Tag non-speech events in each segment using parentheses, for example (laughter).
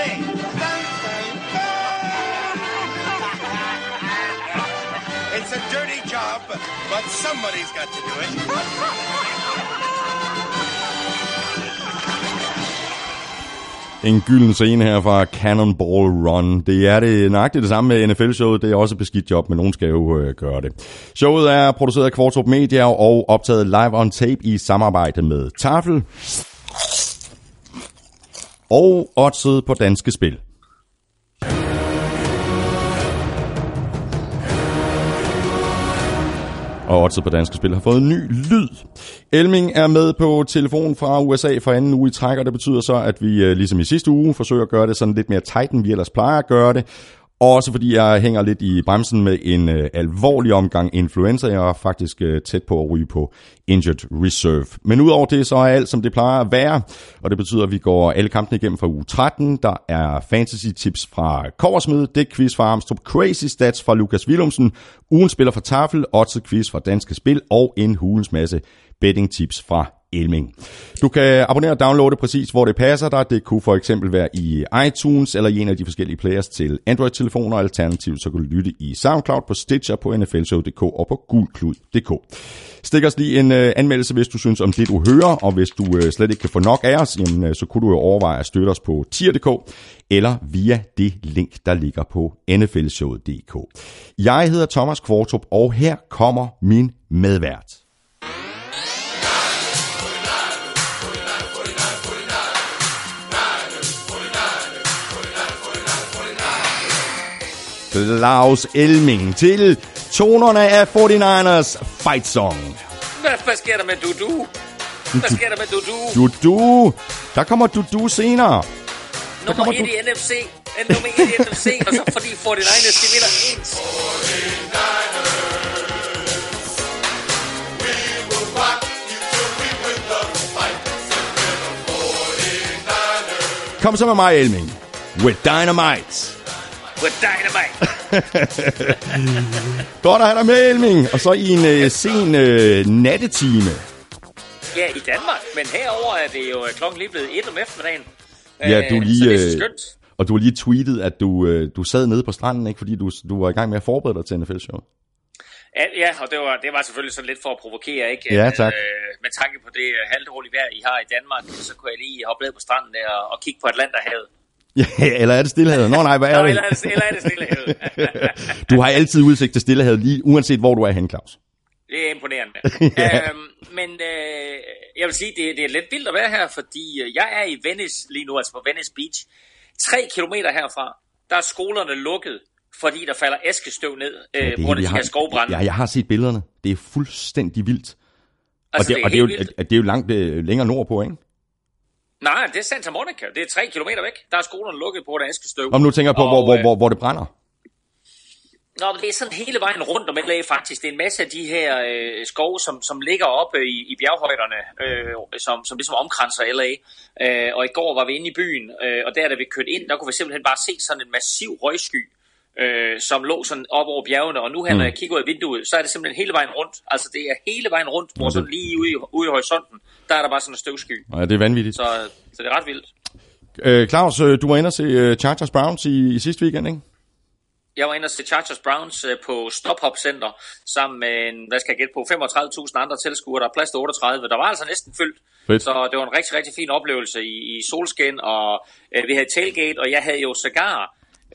sing. Dun, dun, dun. it's a dirty job, but somebody's got to do it. En gylden scene her fra Cannonball Run. Det er det nøjagtigt det samme med NFL-showet. Det er også et beskidt job, men nogen skal jo øh, gøre det. Showet er produceret af Kvartrup Media og optaget live on tape i samarbejde med Tafel og oddset på Danske Spil. og Oddset på Danske Spil har fået en ny lyd. Elming er med på telefon fra USA for anden uge i træk, og det betyder så, at vi øh, ligesom i sidste uge forsøger at gøre det sådan lidt mere tight, end vi ellers plejer at gøre det. Også fordi jeg hænger lidt i bremsen med en øh, alvorlig omgang influenza. Jeg er faktisk øh, tæt på at ryge på injured reserve. Men udover det, så er alt som det plejer at være. Og det betyder, at vi går alle kampene igennem fra uge 13. Der er fantasy tips fra Korsmed, det quiz fra Armstrong, Crazy Stats fra Lukas Willumsen, ugen spiller fra Tafel, Otze quiz fra Danske Spil og en hulens masse betting tips fra Elming. Du kan abonnere og downloade præcis, hvor det passer dig. Det kunne for eksempel være i iTunes eller i en af de forskellige players til Android-telefoner. Alternativt så kan du lytte i SoundCloud, på Stitcher, på nflshow.dk og på gulklud.dk. Stik os lige en øh, anmeldelse, hvis du synes om det, du hører, og hvis du øh, slet ikke kan få nok af os, jamen, øh, så kunne du jo overveje at støtte os på tier.dk eller via det link, der ligger på nflshowet.dk. Jeg hedder Thomas Kvartrup, og her kommer min medvært. Claus Elming til tonerne af 49ers Fight Song. Hvad, hvad sker der med Dudu? Hvad sker der med Dudu? Dudu. Der kommer Dudu senere. Nummer kommer 1 du- i NFC. Nummer 1 i NFC, og så fordi 49ers, de vinder ens. Kom så med mig, Elming. With Dynamite. With Dynamite. (laughs) Godt at have dig med, Elming. Og så i en øh, sen øh, nattetime. Ja, i Danmark, men herover er det jo øh, klokken lige blevet 1 om eftermiddagen. Ja, Øh, du Så lige, det er så øh, skønt. Og du har lige tweetet, at du, øh, du sad nede på stranden, ikke, fordi du, du var i gang med at forberede dig til NFL-show. Ja, ja, og det var, det var selvfølgelig sådan lidt for at provokere, ikke? Ja, tak. Øh, med tanke på det øh, halvdårlige vejr, I har i Danmark, så kunne jeg lige hoppe ned på stranden der og, og kigge på Atlanterhavet. Ja, eller er det stillehavet? Nå nej, hvad er Nå, det? eller, er det- eller er det stillehavet? (laughs) Du har altid udsigt til stillehavet, lige uanset hvor du er hen, Claus. Det er imponerende. (laughs) øhm, men øh, jeg vil sige, det, det er lidt vildt at være her, fordi øh, jeg er i Venice lige nu, altså på Venice Beach. Tre kilometer herfra, der er skolerne lukket, fordi der falder askestøv ned øh, det på grund af de her skovbrænde. Ja, jeg har set billederne. Det er fuldstændig vildt. og, altså, det, og det, er jo, vildt. det er jo langt øh, længere nordpå, ikke? Nej, det er Santa Monica. Det er tre kilometer væk. Der er skolerne lukket på af askestøv. Om nu tænker jeg på, hvor, Og, hvor, øh, hvor, hvor det brænder. Nå, men det er sådan hele vejen rundt om LA faktisk. Det er en masse af de her øh, skove, som, som ligger oppe i, i bjerghøjderne, øh, som, som ligesom omkranser LA. Øh, og i går var vi inde i byen, øh, og der da vi kørte ind, der kunne vi simpelthen bare se sådan en massiv røgsky, øh, som lå sådan op over bjergene. Og nu her, når jeg kigger ud af vinduet, så er det simpelthen hele vejen rundt. Altså det er hele vejen rundt, hvor sådan lige ude i, ude i horisonten, der er der bare sådan en støvsky. Ja, det er vanvittigt. Så, så det er ret vildt. Øh, Claus, øh, du var inde og se øh, Chargers Browns i, i sidste weekend, ikke? Jeg var inde og se Chargers Browns øh, på Stophop Center sammen med, en, hvad skal jeg gætte på, 35.000 andre tilskuere. Der er plads til 38. Der var altså næsten fyldt. Fedt. Så det var en rigtig, rigtig fin oplevelse i, i solskin, og øh, vi havde tailgate, og jeg havde jo cigar.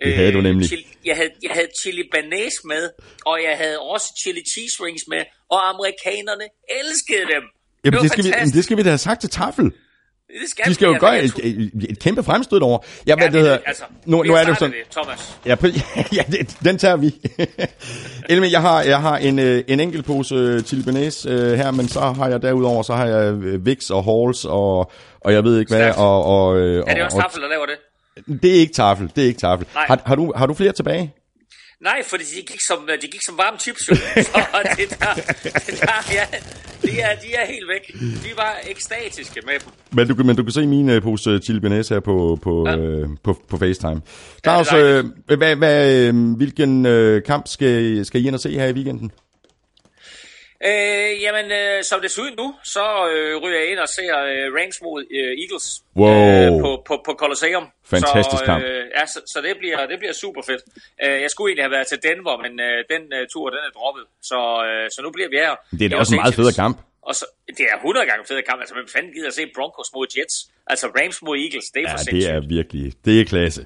Det havde du nemlig. Chili, jeg, havde, jeg havde chili banæs med, og jeg havde også chili cheese rings med, og amerikanerne elskede dem. Jamen, var det, skal vi, det skal vi da have sagt til Tafel. det skal De skal jo gøre et, et, et kæmpe fremstød over. Ja, Ja, det hedder, altså, nu, nu er det jo sådan, Det, Thomas. Ja, (laughs) ja det, den tager vi. (laughs) Elme, jeg har, jeg har en, øh, en enkelt pose øh, chili bearnaise øh, her, men så har jeg derudover, så har jeg øh, Vicks og Halls og, og jeg ved ikke hvad. Stærkt. Og, og, øh, Er det og, også Staffel, der laver det? og, det er ikke tafel, det er ikke tafel. Har, har, du, har du flere tilbage? Nej, fordi de gik som, de gik som varme chips. jo. (laughs) Så det der, det der ja, de, er, de er helt væk. De var ekstatiske med dem. Men du, kan- men du kan se min øh, pose øh, chili bearnaise her på, på, Ja. øh, på, på FaceTime. Claus, det er øh, hvad, hvad, øh, hvilken øh, kamp skal, skal I ind og se her i weekenden? Øh, jamen, øh, som det ser ud nu, så øh, ryger jeg ind og ser øh, Rams mod øh, Eagles Wow. øh, på, på, på Colosseum. Fantastisk så, kamp. Øh, ja, så, så det, bliver, det bliver super fedt. Øh, jeg skulle egentlig have været til Denver, men øh, den øh, tur, den er droppet. Så, øh, så nu bliver vi her. Det er da også en meget federe Angeles. kamp. Og så, det er 100 gange federe kamp. Altså, hvem fanden gider at se Broncos mod Jets? Altså, Rams mod Eagles, det er for Ja, det sindssygt. er virkelig, det er klasse.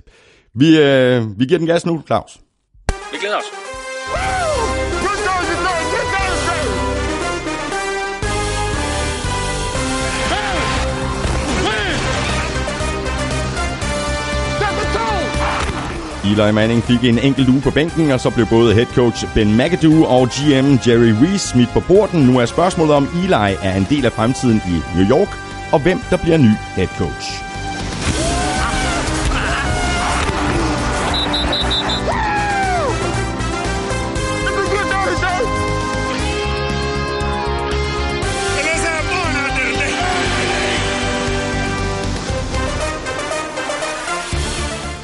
Vi, øh, vi giver den gas nu, Claus. Vi glæder os. Good Eli Manning fik en enkelt uge på bænken, og så blev både head coach Ben McAdoo og GM Jerry Reese smidt på borden. Nu er spørgsmålet om Eli er en del af fremtiden i New York, og hvem der bliver ny head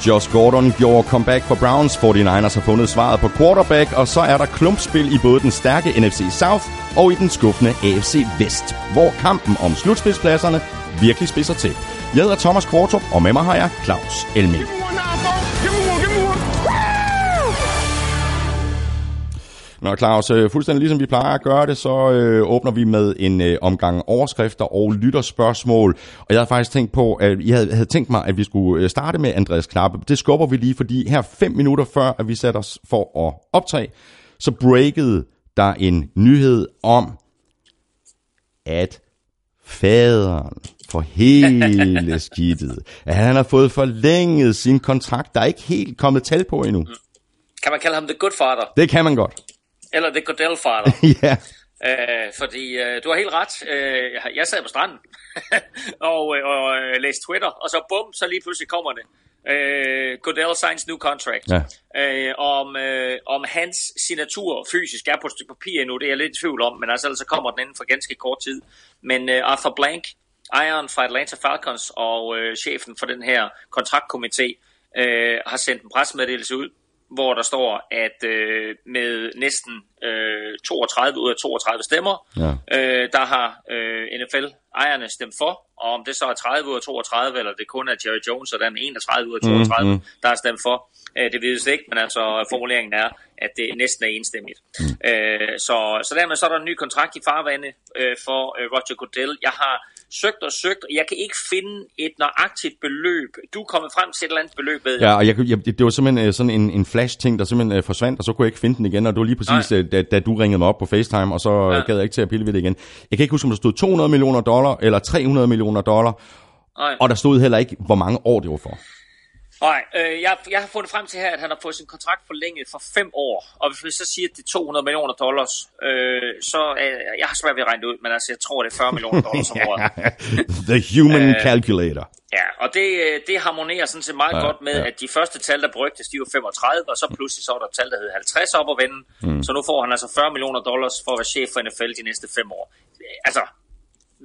Josh Gordon gjorde comeback for Browns. 49ers har fundet svaret på quarterback, og så er der klumpspil i både den stærke NFC South og i den skuffende AFC Vest, hvor kampen om slutspidspladserne virkelig spidser til. Jeg hedder Thomas Kvartrup, og med mig har jeg Claus Elming. Nå Claus, øh, fuldstændig ligesom vi plejer at gøre det, så øh, åbner vi med en øh, omgang overskrifter og lytterspørgsmål. Og jeg havde faktisk tænkt på, at jeg havde, havde tænkt mig, at vi skulle øh, starte med Andreas Knappe. Det skubber vi lige, fordi her fem minutter før, at vi satte os for at optage, så breakede der en nyhed om, at faderen for hele (laughs) skidtet, at han har fået forlænget sin kontrakt. Der er ikke helt kommet tal på endnu. Kan man kalde ham The Good Father? Det kan man godt. Eller The Goodell Father? (laughs) ja. Øh, fordi øh, du har helt ret. Øh, jeg- jeg sad på stranden (laughs) og, øh, og øh, læste Twitter, og så bum, så lige pludselig kommer det. Øh, Goodell signs new contract. Ja. Øh, om, øh, om hans signatur fysisk er på et stykke papir endnu, det er jeg lidt i tvivl om, men altså så kommer den inden for ganske kort tid. Men øh, Arthur Blank, ejeren fra Atlanta Falcons og øh, chefen for den her kontraktkomité, øh, har sendt en pressemeddelelse ud, hvor der står, at øh, med næsten øh, 32 ud af 32 stemmer, Ja. øh, der har øh, NFL-ejerne stemt for, og om det så er 30 ud af 32, eller det kun er Jerry Jones, og den 31 ud af 32, mm, mm. der har stemt for, øh, det vides ikke, men altså formuleringen er, at det næsten er enstemmigt. Mm. Øh, så, så dermed så er der en ny kontrakt i farvande øh, for øh, Roger Goodell. Jeg har søgt og søgt, og jeg kan ikke finde et nøjagtigt beløb. Du er kommet frem til et eller andet beløb, ved jeg. Ja, og jeg, jeg, det var simpelthen øh, sådan en, en flash-ting, der simpelthen øh, forsvandt, og så kunne jeg ikke finde den igen, og det var lige præcis, Nej. øh, da, da du ringede mig op på FaceTime, og så. Ja. gad jeg ikke til at pille ved det igen. Jeg kan ikke huske, om der stod 200 millioner dollar, eller 300 millioner dollar, Nej. og der stod heller ikke, hvor mange år det var for. Nej, øh, jeg, jeg har fundet frem til her, at han har fået sin kontrakt forlænget for fem år. Og hvis vi så siger, at det er 200 millioner dollars, øh, så øh, jeg har svært ved at regne det ud, men altså, jeg tror, det er 40 millioner dollars om (laughs) året. (laughs) The human Øh, calculator. Ja, og det, øh, det harmonerer sådan set meget Ja, godt med, ja. ja. at de første tal, der brygtes, de var 35, og så pludselig så var der et tal, der hed 50 op at vende. Mm. Så nu får han altså 40 millioner dollars for at være chef for NFL de næste fem år. Altså,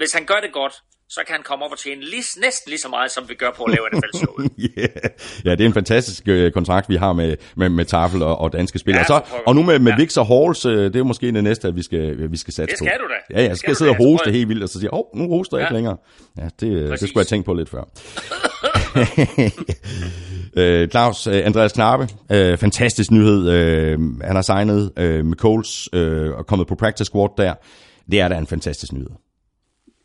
hvis han gør det godt, så kan han komme op og tjene lige, næsten lige så meget, som vi gør på at lave NFL-showet. Yeah. (laughs) Ja, det er en fantastisk øh, kontrakt, vi har med, med, med Tafel og, og danske spillere. Ja, så, og nu med, med Ja. Victor Halls, øh, det er måske det næste, at vi skal, vi skal satse Det på. skal du da. Ja, ja, Det så skal jeg sidde og hoste helt vildt, og så sige, åh, oh, nu hoster jeg Ja. ikke længere. Ja, det, øh, det skulle jeg tænke på lidt før. (laughs) øh, Claus, Andreas Knappe, øh, fantastisk nyhed. Øh, han har signet øh, med Coles øh, og kommet på practice squad der. Det er da en fantastisk nyhed.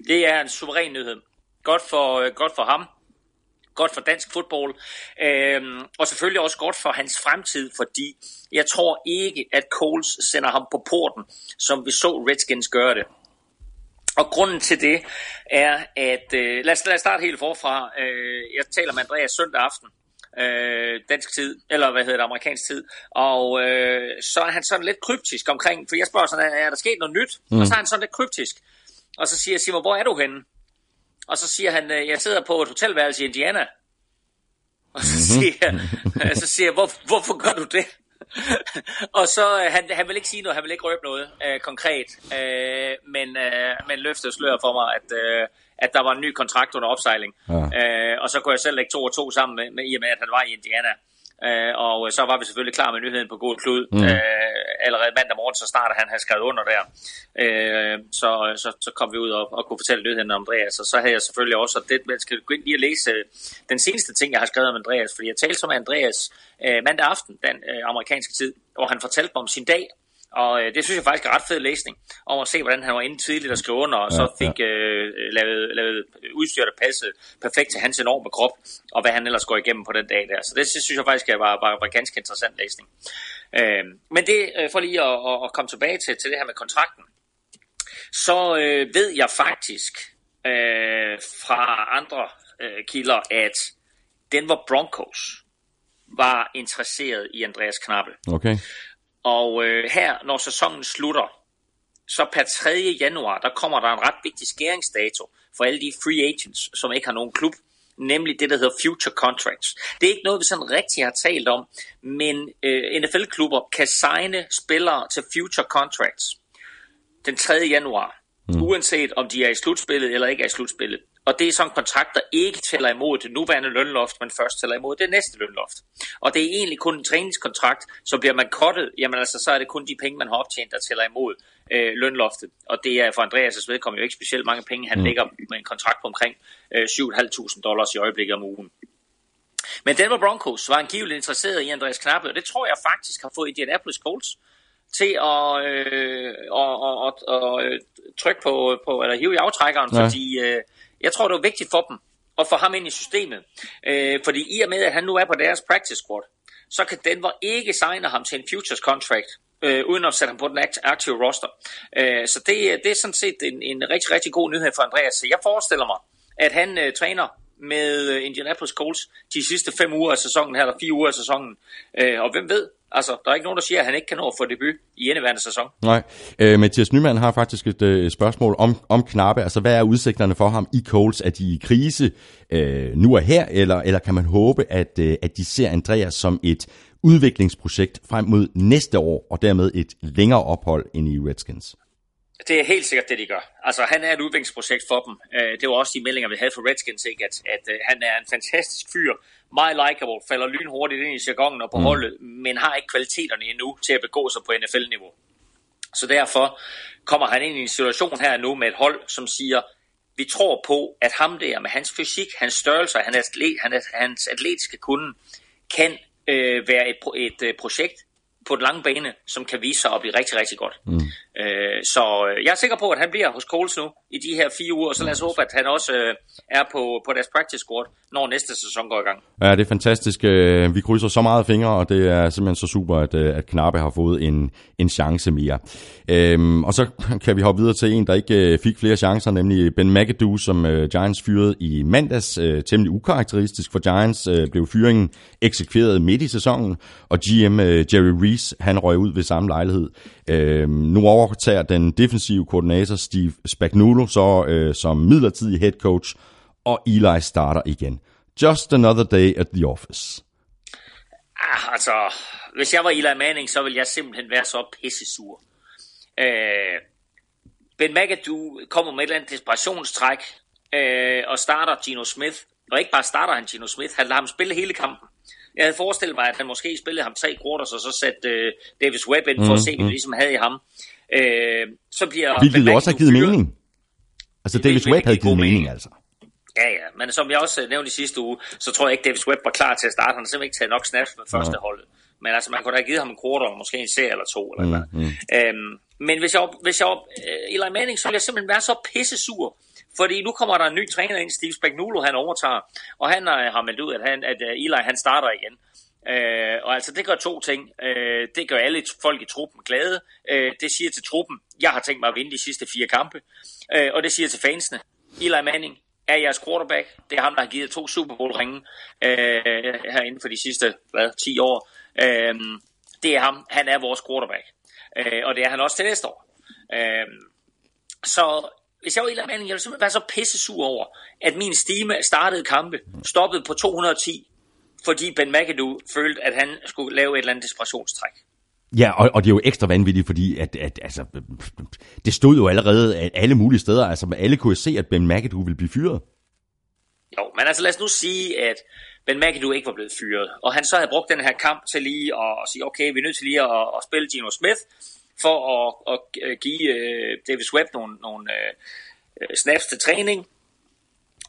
Det er en suveræn nyhed. Godt for, øh, godt for ham. Godt for dansk fodbold. Øhm, og selvfølgelig også godt for hans fremtid, fordi jeg tror ikke, at Coles sender ham på porten, som vi så Redskins gøre det. Og grunden til det er, at... Øh, lad, os, lad os starte helt forfra. Øh, jeg taler med Andreas søndag aften. Øh, dansk tid, eller hvad hedder det, amerikansk tid. Og øh, så er han sådan lidt kryptisk omkring, for jeg spørger sådan, er der sket noget nyt? Mm. Og så er han sådan lidt kryptisk. Og så siger jeg, Simon, hvor er du henne? Og så siger han, øh, jeg sidder på et hotelværelse i Indiana. Og så siger jeg, så siger jeg Hvor, hvorfor gør du det? (laughs) og så, øh, han, han vil ikke sige noget, han vil ikke røbe noget øh, konkret, øh, men, øh, men løftede sløret for mig, at, øh, at der var en ny kontrakt under opsejling. Ja. Øh, og så kunne jeg selv lægge to og to sammen med, med, i og med, at han var i Indiana. Øh, og så var vi selvfølgelig klar med nyheden på god klud. Mm. Øh, allerede mandag morgen, så starter han, han skrevet under der. Øh, så, så, så kom vi ud og, og kunne fortælle nyheden om Andreas, og så havde jeg selvfølgelig også, og det, man skal gå ind lige og læse øh, den seneste ting, jeg har skrevet om Andreas, fordi jeg talte som Andreas øh, mandag aften, den øh, amerikanske tid, hvor han fortalte mig om sin dag, og øh, det synes jeg faktisk er ret fed læsning, om at se, hvordan han var inde tidligt og skrive under, og ja, så fik ja. øh, lavet, lavet udstyr, der passede perfekt til hans enorme krop, og hvad han ellers går igennem på den dag der. Så det synes jeg faktisk var, var, var ganske interessant læsning. Øh, men det, øh, for lige at, at, at komme tilbage til, til det her med kontrakten, så øh, ved jeg faktisk øh, fra andre øh, kilder, at Denver Broncos var interesseret i Andreas Knappe. Okay. Og øh, her, når sæsonen slutter, så per 3. januar, der kommer der en ret vigtig skæringsdato for alle de free agents, som ikke har nogen klub, nemlig det, der hedder future contracts. Det er ikke noget, vi sådan rigtig har talt om, men øh, NFL-klubber kan signe spillere til future contracts den 3. januar, mm. uanset om de er i slutspillet eller ikke er i slutspillet. Og det er sådan en kontrakt, der ikke tæller imod det nuværende lønloft, men først tæller imod det næste lønloft. Og det er egentlig kun en træningskontrakt, så bliver man kottet, jamen altså, så er det kun de penge, man har optjent, der tæller imod øh, lønloftet. Og det er for Andreas' vedkommende jo ikke specielt mange penge. Han mm. ligger med en kontrakt på omkring øh, 7.500 dollars i øjeblikket om ugen. Men Denver Broncos var angiveligt interesseret i Andreas Knappe, og det tror jeg faktisk har fået Indianapolis Colts til at, øh, og, og, og, og, øh, trykke på, på, eller hive i aftrækkeren, ja. fordi øh, jeg tror, det var vigtigt for dem at få ham ind i systemet. Øh, fordi i og med, at han nu er på deres practice squad, så kan Denver ikke signe ham til en futures contract, øh, uden at sætte ham på den aktive roster. Øh, så det, øh, det er sådan set en, en rigtig, rigtig god nyhed for Andreas. Så jeg forestiller mig, at han øh, træner med øh, Indianapolis Colts de sidste fem uger af sæsonen her, eller fire uger af sæsonen. Øh, og hvem ved, Altså, der er ikke nogen, der siger, at han ikke kan nå at få debut i indeværende sæson. Nej. Øh, Mathias Nyman har faktisk et øh, spørgsmål om, om Knappe. Altså, hvad er udsigterne for ham i Coles? Er de i krise øh, nu og her, eller, eller kan man håbe, at, øh, at de ser Andreas som et udviklingsprojekt frem mod næste år, og dermed et længere ophold end i Redskins? Det er helt sikkert det, de gør. Altså, han er et udviklingsprojekt for dem. Øh, det var også de meldinger, vi havde fra Redskins, ikke? At, at øh, han er en fantastisk fyr, meget likable, falder lynhurtigt ind i jargonen og på mm. holdet, men har ikke kvaliteterne endnu til at begå sig på NFL-niveau. Så derfor kommer han ind i en situation her nu med et hold, som siger, vi tror på, at ham der med hans fysik, hans størrelse, hans, atlet, hans atletiske kunde, kan øh, være et, et, et projekt, på den lange bane, som kan vise sig at blive rigtig, rigtig godt. Mm. Øh, så øh, jeg er sikker på, at han bliver hos Coles nu i de her fire uger, og så lad os håbe, at han også øh, er på, på deres practice squad, når næste sæson går i gang. Ja, det er fantastisk. Øh, vi krydser så meget fingre, og det er simpelthen så super, at, øh, at Knappe har fået en, en chance mere. Øhm, og så kan vi hoppe videre til en, der ikke fik flere chancer, nemlig Ben McAdoo, som øh, Giants fyrede i mandags. Øh, temmelig ukarakteristisk for Giants øh, blev fyringen eksekveret midt i sæsonen, og GM øh, Jerry Reese, han røg ud ved samme lejlighed. Øh, nu overtager den defensive koordinator Steve Spagnuolo så øh, som midlertidig head coach, og Eli starter igen. Just another day at the office. Ah, altså, hvis jeg var Eli Manning, så ville jeg simpelthen være så pissesur. Øh, ben McAdoo kommer med et eller andet desperationstræk øh, og starter Gino Smith. Og ikke bare starter han Gino Smith, han lader ham spille hele kampen. Jeg havde forestillet mig, at han måske spillede ham tre quarters, og så satte øh, Davis Webb ind for mm, at se, hvad mm. ligesom havde i ham. Øh, så bliver Hvilket jo også har givet fyret. mening. Altså Davis Webb havde givet mening, mening, altså. Ja, ja, men som jeg også nævnte i sidste uge, så tror jeg ikke, Davis Webb var klar til at starte. Han har simpelthen ikke taget nok snaps med første ja. holdet. Men altså, man kunne da have givet ham en quarter, måske en serie eller to. Eller mm, mm. Øhm, men hvis jeg, hvis jeg uh, Eli Manning, så ville jeg simpelthen være så pisse sur. Fordi nu kommer der en ny træner ind, Steve Spagnuolo, han overtager. Og han uh, har meldt ud, at, han, at uh, Eli han starter igen. Øh, og altså, det gør to ting. Øh, det gør alle folk i truppen glade. Øh, det siger til truppen, jeg har tænkt mig at vinde de sidste fire kampe. Øh, og det siger til fansene, Eli Manning, er jeres quarterback. Det er ham, der har givet to Super Bowl-ringe øh, herinde for de sidste hvad, 10 år. Øh, det er ham. Han er vores quarterback. Øh, og det er han også til næste år. Øh, så hvis jeg var Eli Manning, jeg ville simpelthen være så pisse sur over, at min stime startede kampe, stoppede på 210, fordi Ben McAdoo følte, at han skulle lave et eller andet desperationstræk. Ja, og, og det er jo ekstra vanvittigt, fordi at, at, altså, det stod jo allerede at alle mulige steder. Altså, alle kunne se, at Ben McAdoo ville blive fyret. Jo, men altså lad os nu sige, at Ben McAdoo ikke var blevet fyret. Og han så havde brugt den her kamp til lige at, at sige, okay, vi er nødt til lige at, at spille Gino Smith, for at, at give uh, Davis Webb nogle, nogle uh, snaps til træning.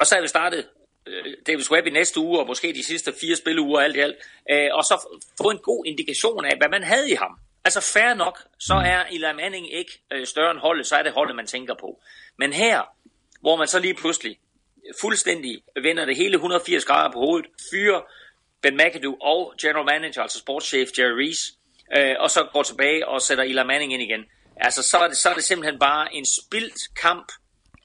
Og så har vi startet Øh, Davis Webb i næste uge, og måske de sidste fire spilleuger alt i alt, uh, og så få en god indikation af, hvad man havde i ham. Altså fair nok, så er Eli Manning ikke uh, større end holdet, så er det holdet, man tænker på. Men her, hvor man så lige pludselig fuldstændig vender det hele 180 grader på hovedet, fyrer Ben McAdoo og general manager, altså sportschef Jerry Reese, øh, og så går tilbage og sætter Eli Manning ind igen. Altså, så er det, så er det simpelthen bare en spildt kamp,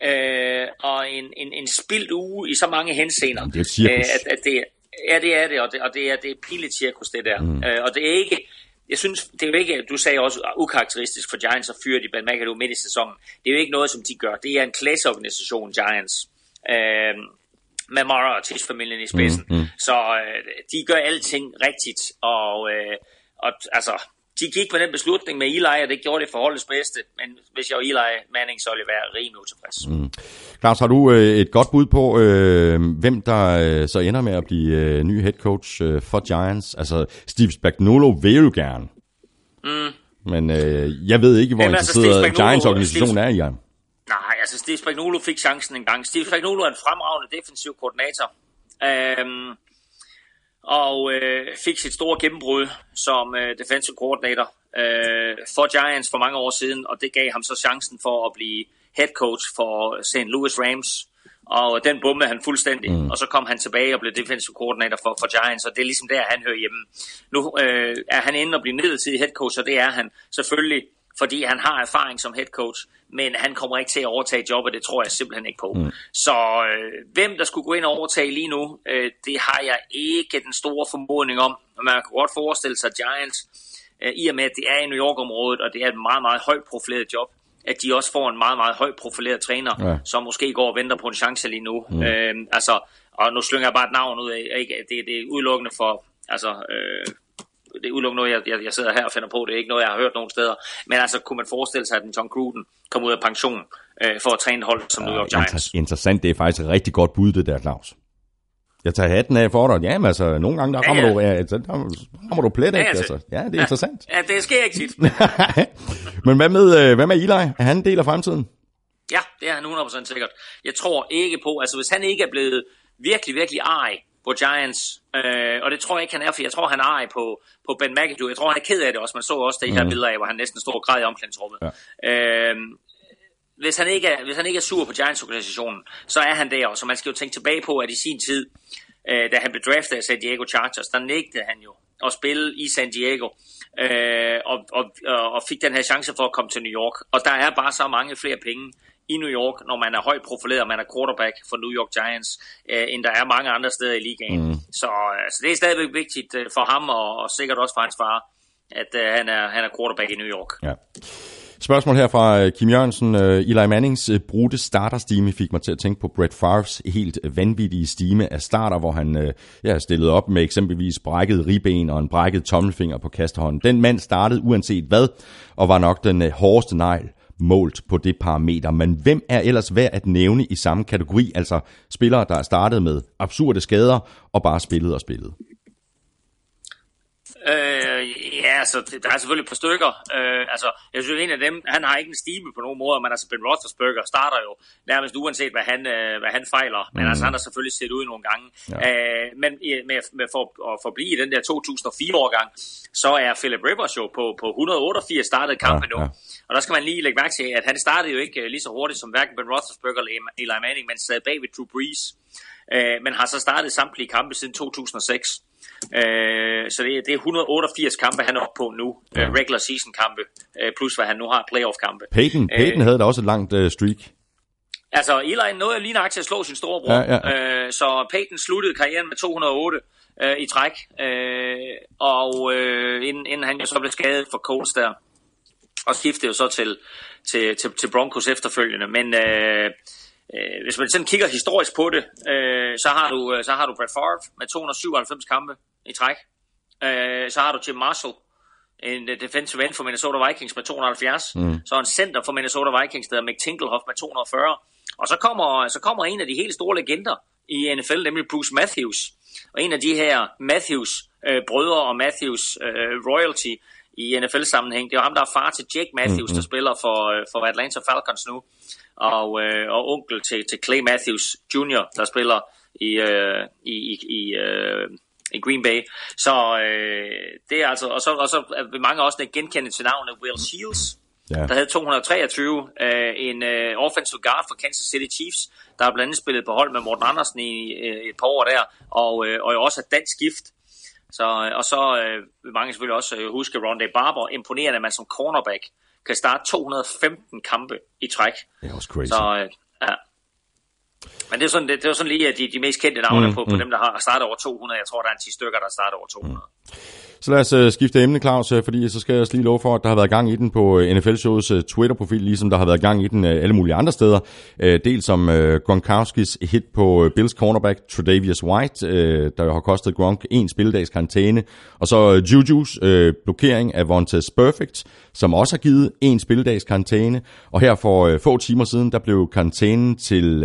øh, og en, en, en spildt uge i så mange henseender. Det er cirkus. Øh, at, at det, ja, det er det, og det, og det er, det er pillet cirkus, det der. Mm. Øh, og det er ikke, jeg synes, det er jo ikke, du sagde også ukarakteristisk for Giants at fyre de McAdoo midt i sæsonen. Det er jo ikke noget, som de gør. Det er en klasseorganisation, Giants øh, med Mara og Tish-familien i spidsen. Mm, mm. Så øh, de gør alting rigtigt, og, øh, og altså, de gik med den beslutning med Eli, og det gjorde det for holdets bedste. Men hvis jeg var Eli Manning, så ville jeg være rimelig utilfreds. Mm. Claus, har du øh, et godt bud på, øh, hvem der øh, så ender med at blive øh, ny head coach øh, for Giants? Altså, Steve Spagnuolo vil jo gerne. Mm. Men øh, jeg ved ikke, hvor Jamen, altså, interesseret Giants organisation Steve... er i ham. Nej, altså Steve Spagnuolo fik chancen en gang. Steve Spagnuolo er en fremragende defensiv koordinator. Øhm, og øh, fik sit store gennembrud som øh, defensive coordinator øh, for Giants for mange år siden, og det gav ham så chancen for at blive head coach for St. Louis Rams, og den bummede han fuldstændig, mm. og så kom han tilbage og blev defensive coordinator for, for Giants, og det er ligesom der, han hører hjemme. Nu øh, er han inde og blive midlertidig head coach, og det er han selvfølgelig fordi han har erfaring som head coach, men han kommer ikke til at overtage jobbet, det tror jeg simpelthen ikke på. Mm. Så øh, hvem der skulle gå ind og overtage lige nu, øh, det har jeg ikke den store formodning om. Man kan godt forestille sig Giants, øh, i og med at det er i New York-området, og det er et meget, meget højt profileret job, at de også får en meget, meget højt profileret træner, ja. som måske går og venter på en chance lige nu. Mm. Øh, altså, og nu slynger jeg bare et navn ud af, ikke? Det, det er udelukkende for, altså, øh, det er udelukkende noget, jeg, jeg, jeg sidder her og finder på. Det er ikke noget, jeg har hørt nogen steder. Men altså, kunne man forestille sig, at en John Gruden kom ud af pension øh, for at træne hold som ja, New York Giants? Inter- interessant. Det er faktisk et rigtig godt bud, det der, Claus. Jeg tager hatten af for dig. Jamen altså, nogle gange der rammer, ja, ja. Du, ja, der rammer du plet, ja, altså. altså. Ja, det er ja, interessant. Ja, det sker ikke tit. (laughs) Men hvad med, øh, hvad med Eli? Er han en del af fremtiden? Ja, det er han 100% sikkert. Jeg tror ikke på, altså hvis han ikke er blevet virkelig, virkelig ej på Giants. Øh, og det tror jeg ikke, han er, for jeg tror, han er ej på, på Ben McAdoo. Jeg tror, han er ked af det også. Man så også det her mm. billeder af, hvor han næsten stod og græd i omklædningsrummet. Ja. Øh, hvis han, ikke er, hvis han ikke er sur på Giants-organisationen, så er han der også. Så man skal jo tænke tilbage på, at i sin tid, øh, da han blev draftet af San Diego Chargers, der nægtede han jo at spille i San Diego, øh, og, og, og fik den her chance for at komme til New York. Og der er bare så mange flere penge i New York, når man er højt profileret, og man er quarterback for New York Giants, øh, end der er mange andre steder i ligaen. Mm. Så altså, det er stadigvæk vigtigt øh, for ham, og, og sikkert også for hans far, at øh, han, er, han er quarterback i New York. Ja. Spørgsmål her fra øh, Kim Jørgensen. Eli Mannings brudte starterstime fik mig til at tænke på Brett Favres helt vanvittige stime af starter, hvor han ja, stillede op med eksempelvis brækket ribben og en brækket tommelfinger på kastehånden. Den mand startede uanset hvad, og var nok den hårdeste negl målt på det parameter. Men hvem er ellers værd at nævne i samme kategori, altså spillere, der er startet med absurde skader og bare spillet og spillet? Øh, ja, altså, der er selvfølgelig et par stykker. Øh, altså, jeg synes, en af dem, han har ikke en stime på nogen måde, men altså Ben Roethlisberger starter jo nærmest uanset, hvad han, øh, hvad han fejler. Men mm. altså, han har selvfølgelig set ud nogle gange. Ja. Øh, men med, med for at forblive i den der 2004-årgang, så er Philip Rivers jo på, på 188 startet kampen ja, nu. Ja. Og der skal man lige lægge mærke til, at han startede jo ikke øh, lige så hurtigt som hverken Ben Roethlisberger eller Eli Manning, men sad bag ved Drew Brees. Øh, men har så startet samtlige kampe siden 2006. Øh, så det, det er 188 kampe, han er oppe på nu. Ja. Uh, regular season kampe, uh, plus hvad han nu har playoff kampe. Peyton, Peyton uh, havde da også et langt uh, streak. Altså, Eli nåede lige nok til at slå sin storebror. Ja, ja. Uh, så Peyton sluttede karrieren med 208 uh, i træk. Uh, og uh, inden, inden han jo så blev skadet for Colts der. Og skiftede jo så til, til, til, til Broncos efterfølgende. Men... Uh, Øh, hvis man sådan kigger historisk på det, øh, så, har du, øh, så har du Brett Favre med 297 kampe i træk. Øh, så har du Jim Marshall, en uh, defensive end for Minnesota Vikings med 270. Mm. Så en center for Minnesota Vikings, der hedder Mick Tinkelhoff med 240. Og så kommer, så kommer en af de helt store legender i NFL, nemlig Bruce Matthews. Og en af de her Matthews øh, brødre og Matthews øh, royalty i NFL-sammenhæng, det er ham, der er far til Jake Matthews, mm-hmm. der spiller for, øh, for Atlanta Falcons nu, og, øh, og onkel til, til Clay Matthews Jr., der spiller i, øh, i, i, i øh, i Green Bay. Så øh, det er altså, og så, og så vil mange også genkende til navnet Will Shields, ja. der havde 223, øh, en øh, offensive guard for Kansas City Chiefs, der har blandt andet spillet på hold med Morten Andersen i øh, et par år der, og, øh, og også et dansk gift. Så, øh, og så øh, vil mange selvfølgelig også øh, huske Rondé Barber, imponerende, at man som cornerback kan starte 215 kampe i træk. Det er også crazy. Så, øh, ja. Men det er sådan, det, det er sådan lige de, de mest kendte navne mm, på, på mm. dem, der har startet over 200. Jeg tror, der er en 10 stykker, der starter over 200. Mm. Så lad os uh, skifte emne, Claus, øh, fordi så skal jeg også lige love for, at der har været gang i den på øh, uh, NFL-shows Twitter-profil, ligesom der har været gang i den alle mulige andre steder. Uh, dels som uh, Gronkowskis hit på Bills cornerback Tredavious White, der har kostet Gronk en spilledags karantæne. Og så Juju's blokering af Vontaze Perfect, som også har givet en spilledags karantæne. Og her for få timer siden, der blev karantænen til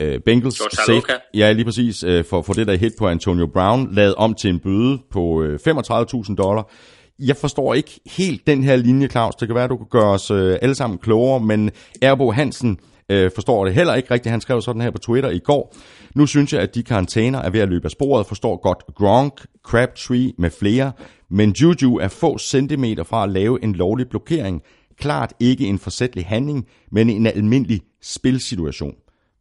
øh, Bengals safe, ja, lige præcis, øh, for, for det der hit på Antonio Brown, lavet om til en bøde på øh, 35.000 dollar. Jeg forstår ikke helt den her linje, Claus. Det kan være, du kan gøre os øh, alle sammen klogere, men Erbo Hansen øh, forstår det heller ikke rigtigt. Han skrev sådan her på Twitter i går. Nu synes jeg, at de karantæner er ved at løbe af sporet. Forstår godt Gronk, Crabtree med flere, men Juju er få centimeter fra at lave en lovlig blokering. Klart ikke en forsætlig handling, men en almindelig spilsituation.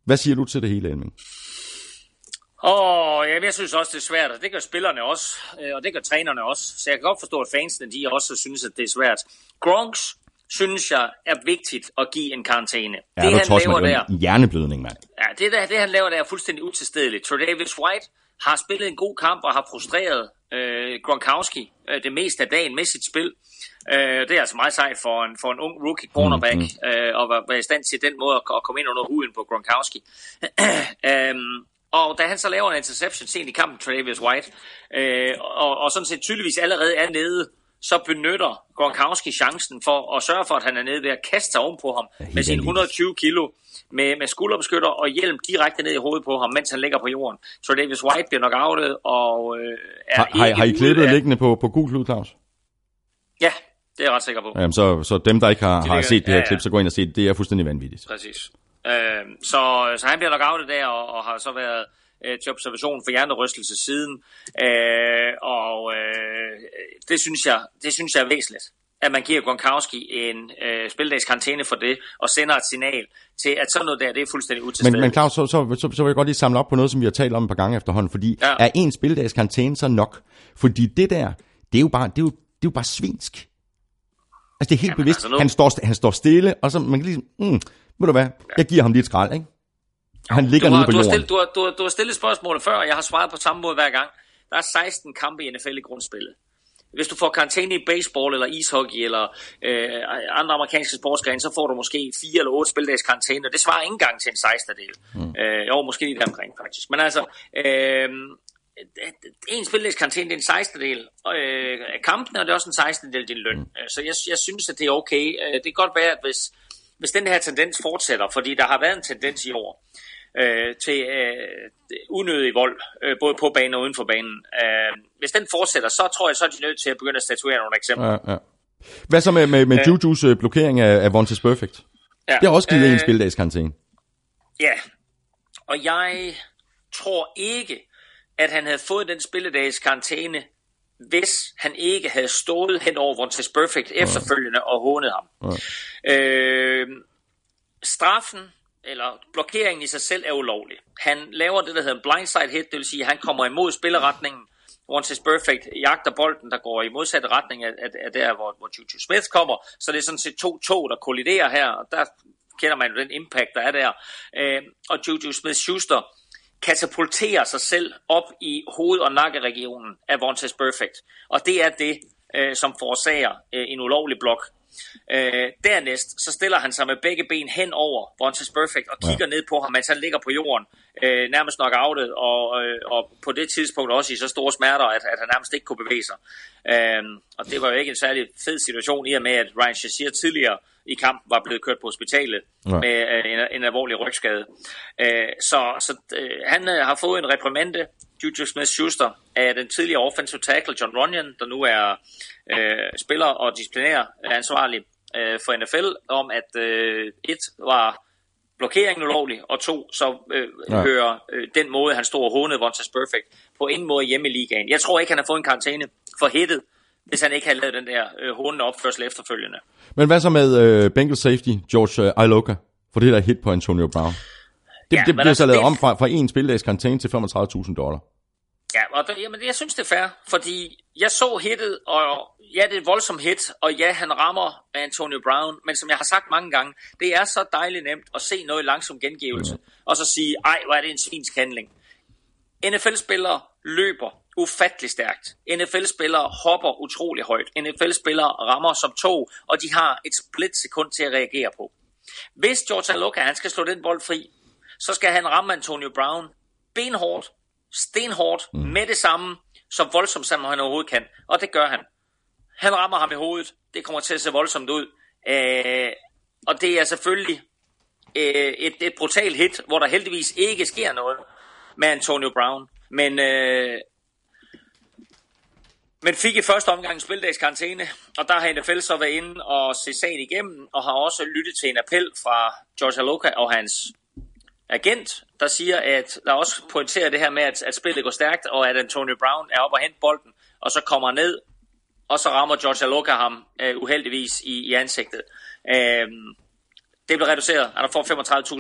Hvad siger du til det hele, Elming? Åh, oh, jamen, jeg synes også, det er svært, og det gør spillerne også, øh, og det gør trænerne også. Så jeg kan godt forstå, at fansene de også synes, at det er svært. Gronks synes jeg er vigtigt at give en karantæne. Ja, det, han laver der, en hjerneblødning, mand. Ja, det, der, det han laver der er fuldstændig utilstedeligt. Davis White har spillet en god kamp og har frustreret øh, Gronkowski øh, det meste af dagen med sit spil. Øh, det er altså meget sejt for en, for en ung rookie cornerback mm, mm. Øh, at være, være i stand til den måde at, at komme ind under huden på Gronkowski. (clears throat) øhm, og da han så laver en interception sent i kampen, Travis White, øh, og, og sådan set tydeligvis allerede er nede, så benytter Gronkowski chancen for at sørge for, at han er nede ved at kaste sig ovenpå ham med sine 120 kilo med, med skulderbeskytter og hjelm direkte ned i hovedet på ham, mens han ligger på jorden. Så Davis White bliver nok outet og øh, er har, har, har I klippet af... liggende på, på Google, Claus? Ja, det er jeg ret sikker på. Jamen, så, så dem, der ikke har, de har set det her ja, ja. klip, så gå ind og se det. Det er fuldstændig vanvittigt. Præcis. Øh, så, så han bliver nok outet der, og, og har så været øh, til observation for hjernerystelse siden. Øh, og øh, det, synes jeg, det synes jeg er væsentligt at man giver Gronkowski en øh, spildags karantæne for det, og sender et signal til, at sådan noget der, det er fuldstændig utilstedeligt. Men, men Claus, så, så, så, så vil jeg godt lige samle op på noget, som vi har talt om et par gange efterhånden, fordi ja. er en spildags karantæne så nok? Fordi det der, det er jo bare, det er jo, det er jo bare svinsk. Altså det er helt Jamen, bevidst. Altså nu... han, står, han står stille, og så man kan ligesom, mm, ved du hvad, jeg giver ham lige et skrald, ikke? Han ligger du har, nede på du. Har stillet, du, har, du, har, du har stillet spørgsmålet før, og jeg har svaret på samme måde hver gang. Der er 16 kampe i NFL i grundspillet. Hvis du får karantæne i baseball eller ishockey eller øh, andre amerikanske sportsgrene, så får du måske 4 eller 8 spildags karantæne, og det svarer ikke engang til en 16. del. Mm. Øh, jo, måske lige omkring faktisk. Men altså, øh, en spildags karantæne, det er en 16. del øh, af kampen, og det er også en 16. del af din løn. Mm. Så jeg, jeg synes, at det er okay. Øh, det kan godt være, at hvis, hvis den her tendens fortsætter, fordi der har været en tendens i år, øh, til øh, unødig vold, øh, både på banen og uden for banen. Øh, hvis den fortsætter, så tror jeg, så er de nødt til at begynde at statuere nogle eksempler. Ja, ja. Hvad så med, med, med øh, Juju's øh, blokering af, af Vontaze Perfect? Ja, det har også givet øh, en spildags karantæne. Ja, og jeg tror ikke, at han havde fået den spilledags karantæne, hvis han ikke havde stået hen over Vontaze Perfect efterfølgende og hånet ham. Ja. Øh, straffen eller blokeringen i sig selv er ulovlig. Han laver det, der hedder en blindside hit, det vil sige, at han kommer imod spilleretningen. Once is perfect, jagter bolden, der går i modsatte retning af, af, af der, hvor, hvor Juju Smith kommer. Så det er sådan set to tog, der kolliderer her, og der kender man jo den impact, der er der. Øh, og Juju Smith-Schuster katapulterer sig selv op i hoved- og nakkeregionen af Vontaze Perfect. Og det er det, øh, som forårsager øh, en ulovlig blok. Øh, dernæst, så stiller han sig med begge ben hen over Vontaze Perfect og kigger ja. ned på ham, mens han ligger på jorden, øh, nærmest nok outet, og, øh, og på det tidspunkt også i så store smerter, at, at han nærmest ikke kunne bevæge sig. Øh, og det var jo ikke en særlig fed situation i og med, at Ryan Shazier tidligere i kamp var blevet kørt på hospitalet ja. med øh, en, en alvorlig rygskade. Øh, så så øh, han har fået en reprimande, Juju Smith-Schuster, af den tidligere offensive tackle John Runyon, der nu er øh, spiller og disciplinær ansvarlig øh, for NFL, om at øh, et var blokeringen ulovlig, og to, så øh, ja. hører øh, den måde, han stod og hånede Vontaze Perfect, på ingen måde hjemme i ligaen. Jeg tror ikke, han har fået en karantæne for hittet, hvis han ikke havde lavet den der øh, hånende opførsel efterfølgende. Men hvad så med øh, Bengals safety, George øh, Iloka, for det der hit på Antonio Brown? Det, ja, det bliver så lavet det... om fra, fra en spildags karantæne til 35.000 dollar. Ja, og der, jamen, jeg synes, det er fair, fordi jeg så hittet, og ja, det er et voldsomt hit, og ja, han rammer Antonio Brown, men som jeg har sagt mange gange, det er så dejligt nemt at se noget langsom gengivelse, mm. og så sige, ej, hvor er det en svinsk handling. NFL-spillere løber ufattelig stærkt. NFL-spillere hopper utrolig højt. NFL-spillere rammer som tog, og de har et split sekund til at reagere på. Hvis George Aloka, han skal slå den bold fri, så skal han ramme Antonio Brown benhårdt, stenhårdt, mm. med det samme, så voldsomt som han overhovedet kan. Og det gør han. Han rammer ham i hovedet. Det kommer til at se voldsomt ud. Øh, og det er selvfølgelig øh, et, et brutalt hit, hvor der heldigvis ikke sker noget med Antonio Brown. Men, øh, men fik i første omgang spildags karantæne, og der har NFL så været inde og se sagen igennem, og har også lyttet til en appel fra George Aloka og hans agent, der siger, at der også pointerer det her med, at, at spillet går stærkt, og at Antonio Brown er oppe og hente bolden, og så kommer ned, og så rammer George Aloka ham uh, uheldigvis i, i ansigtet. Uh, det bliver reduceret, og der får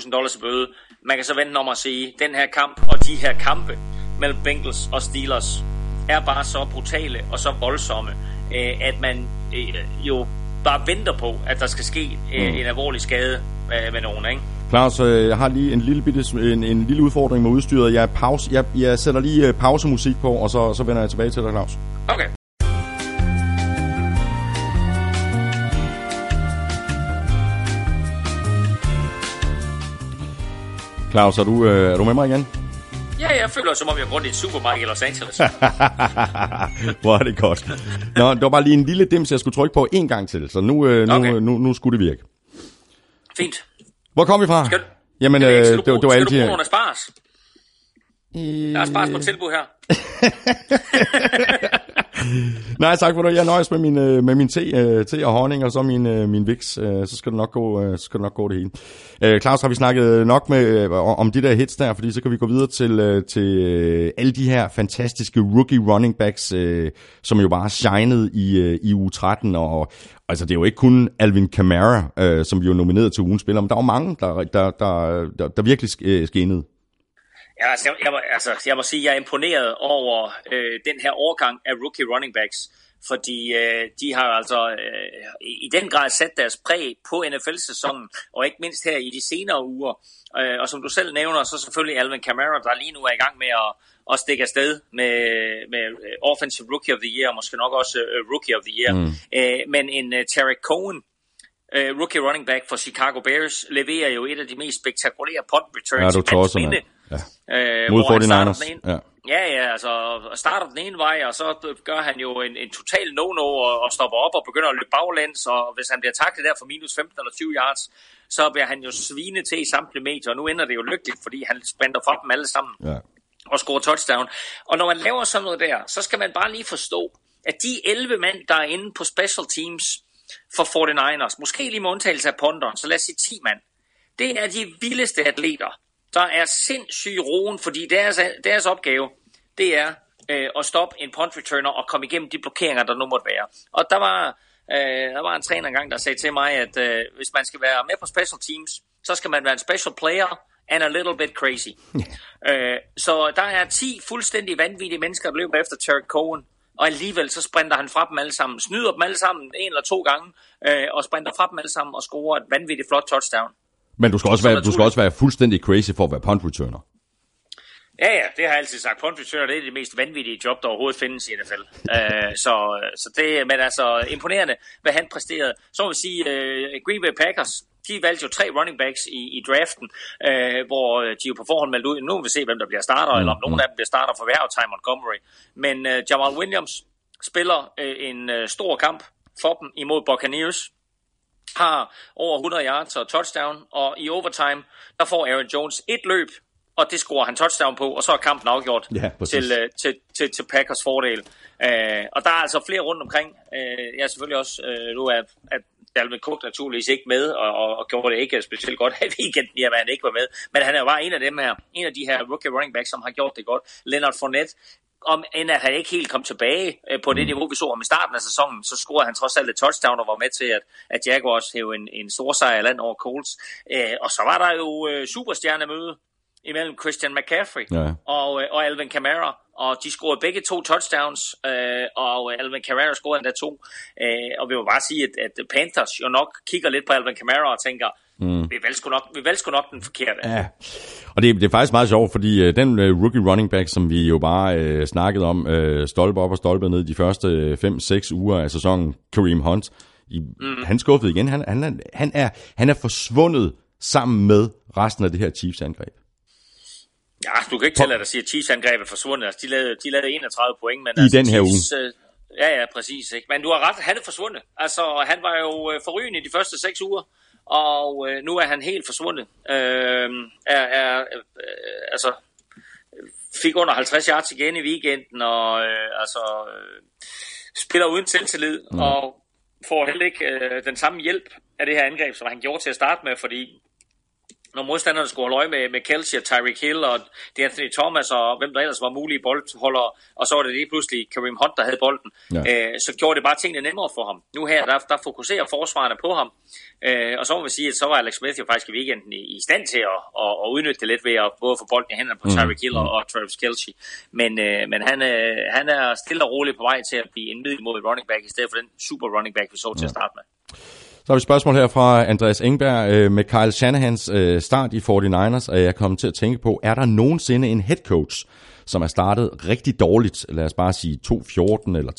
35.000 dollars i bøde. Man kan så vente om at sige, den her kamp og de her kampe mellem Bengals og Steelers er bare så brutale og så voldsomme, uh, at man uh, jo bare venter på, at der skal ske uh, mm. en alvorlig skade uh, med nogen, ikke? Claus, øh, jeg har lige en lille, bitte, en, en lille udfordring med udstyret. Jeg, pause, jeg, jeg sætter lige øh, pausemusik på, og så, så vender jeg tilbage til dig, Claus. Okay. Claus, er du, øh, er du med mig igen? Ja, jeg føler som om jeg er rundt i et supermarked i Los Angeles. (laughs) Hvor er det godt. Nå, det var bare lige en lille dims, jeg skulle trykke på en gang til, så nu, øh, nu, okay. nu, nu, nu skulle det virke. Fint. Hvor kom vi fra? Skal, Jamen, øh, det, skal, du, det, det var skal altid... du bruge nogle spars? Der er spars på tilbud her. (laughs) Nej, tak for det. Jeg nøjes med min, øh, med min te, øh, te og honning, og så min, øh, min vix. Så skal det nok gå, så skal det nok gå det hele. Claus, har vi snakket nok med, om de der hits der, fordi så kan vi gå videre til, til alle de her fantastiske rookie running backs, som jo bare shined i, i u 13, og altså det er jo ikke kun Alvin Kamara, som vi jo nomineret til ugens spiller, men der er mange, der, der, der, der, der virkelig skinnede. Ja, altså, jeg, jeg, må, altså, jeg må sige, at jeg er imponeret over øh, den her årgang af rookie running backs, fordi øh, de har altså øh, i den grad sat deres præg på NFL-sæsonen, og ikke mindst her i de senere uger. Øh, og som du selv nævner, så selvfølgelig Alvin Kamara, der lige nu er i gang med at, at stikke afsted med, med øh, Offensive Rookie of the Year, og måske nok også uh, Rookie of the Year. Mm. Øh, men en uh, Tarek Cohen, uh, rookie running back for Chicago Bears, leverer jo et af de mest spektakulære punt returns ja, i minde. Ja. Øh, Mod 49ers. Ene, ja. ja, ja, altså starter den ene vej, og så gør han jo en, en total no-no og, og stopper op og begynder at løbe baglæns, og hvis han bliver taklet der for minus 15 eller 20 yards, så bliver han jo svine til i samtlige medier, og nu ender det jo lykkeligt, fordi han sprinter fra dem alle sammen ja. og scorer touchdown. Og når man laver sådan noget der, så skal man bare lige forstå, at de 11 mand, der er inde på special teams for 49ers, måske lige med undtagelse af ponderen, så lad os sige 10 mand, det er de vildeste atleter, der er sindssyg roen, fordi deres, deres opgave, det er øh, at stoppe en punt returner og komme igennem de blokeringer, der nu måtte være. Og der var, øh, der var en træner engang, der sagde til mig, at øh, hvis man skal være med på special teams, så skal man være en special player and a little bit crazy. (laughs) øh, så der er 10 fuldstændig vanvittige mennesker, der løber efter Terry Cohen, og alligevel så sprinter han fra dem alle sammen, snyder dem alle sammen en eller to gange, øh, og sprinter fra dem alle sammen og scorer et vanvittigt flot touchdown. Men du skal, også være, du skal også være fuldstændig crazy for at være punt returner. Ja, ja, det har jeg altid sagt. Punt returner, det er det mest vanvittige job, der overhovedet findes i NFL. uh, så, så det, men altså imponerende, hvad han præsterede. Så vil vi sige, uh, Green Bay Packers, de valgte jo tre running backs i, i draften, uh, hvor de jo på forhånd meldte ud, nu vil vi se, hvem der bliver starter, mm, eller om mm. nogen af dem bliver starter for hver Ty Montgomery. Men uh, Jamal Williams spiller uh, en uh, stor kamp for dem imod Buccaneers, har over 100 yards og touchdown, og i overtime, der får Aaron Jones et løb, og det scorer han touchdown på, og så er kampen afgjort ja, til, uh, til, til, til Packers fordel. Uh, og der er altså flere rundt omkring. Uh, jeg er selvfølgelig også, uh, nu er at Dalvin Cook naturligvis ikke med, og, og, og gjorde det ikke specielt godt (laughs) i weekenden, jamen han ikke var med. Men han er jo bare en af dem her, en af de her rookie running backs, som har gjort det godt. Leonard Fournette, om end at han ikke helt kom tilbage på det niveau, vi så om i starten af sæsonen, så scorede han trods alt et touchdown og var med til, at, at Jaguars hævde en, en stor sejr land over Colts. Øh, og så var der jo øh, superstjernemøde imellem Christian McCaffrey ja. og, og Alvin Kamara, og de scorede begge to touchdowns, øh, og Alvin Kamara scorede endda to. Øh, og vi må bare sige, at, at Panthers jo nok kigger lidt på Alvin Kamara og tænker, mm. vi valgte nok, vi valgte nok den forkerte. Ja. Og det, det er faktisk meget sjovt, fordi uh, den uh, rookie running back, som vi jo bare uh, snakkede om, uh, stolpe op og stolpe ned de første 5-6 uger af sæsonen, Kareem Hunt, i, mm. han skuffede igen. Han, han, han, er, han er forsvundet sammen med resten af det her Chiefs-angreb. Ja, du kan ikke tælle, at der siger, at Chiefs-angrebet er forsvundet. Altså, de, lavede, de lavede 31 point. Men I altså, den her Chiefs, uge. Øh, ja, ja, præcis. Ikke? Men du har ret, han er forsvundet. Altså, han var jo øh, forrygende i de første seks uger, og øh, nu er han helt forsvundet. Øh, er, er, øh, altså, fik under 50 yards igen i weekenden, og øh, altså, øh, spiller uden selvtillid, mm. og får heller ikke øh, den samme hjælp af det her angreb, som han gjorde til at starte med, fordi når modstanderne skulle holde øje med, med Kelsey og Tyreek Hill og Anthony Thomas og hvem der ellers var mulige boldholdere, og så var det lige pludselig Kareem Hunt, der havde bolden, ja. øh, så gjorde det bare tingene nemmere for ham. Nu her, der, der fokuserer forsvarerne på ham, øh, og så må vi sige, at så var Alex Smith jo faktisk i weekenden i, i stand til at, at, at udnytte det lidt ved at både få bolden i hænderne på mm. Tyreek Hill og, og Travis Kelsey. Men, øh, men han, øh, han er stille og roligt på vej til at blive en middelmodig running back, i stedet for den super running back, vi så til ja. at starte med. Så har vi et spørgsmål her fra Andreas Engberg. Øh, med Kyle Shanahans øh, start i 49ers er jeg kommet til at tænke på, er der nogensinde en head coach, som er startet rigtig dårligt, lad os bare sige 2-14 eller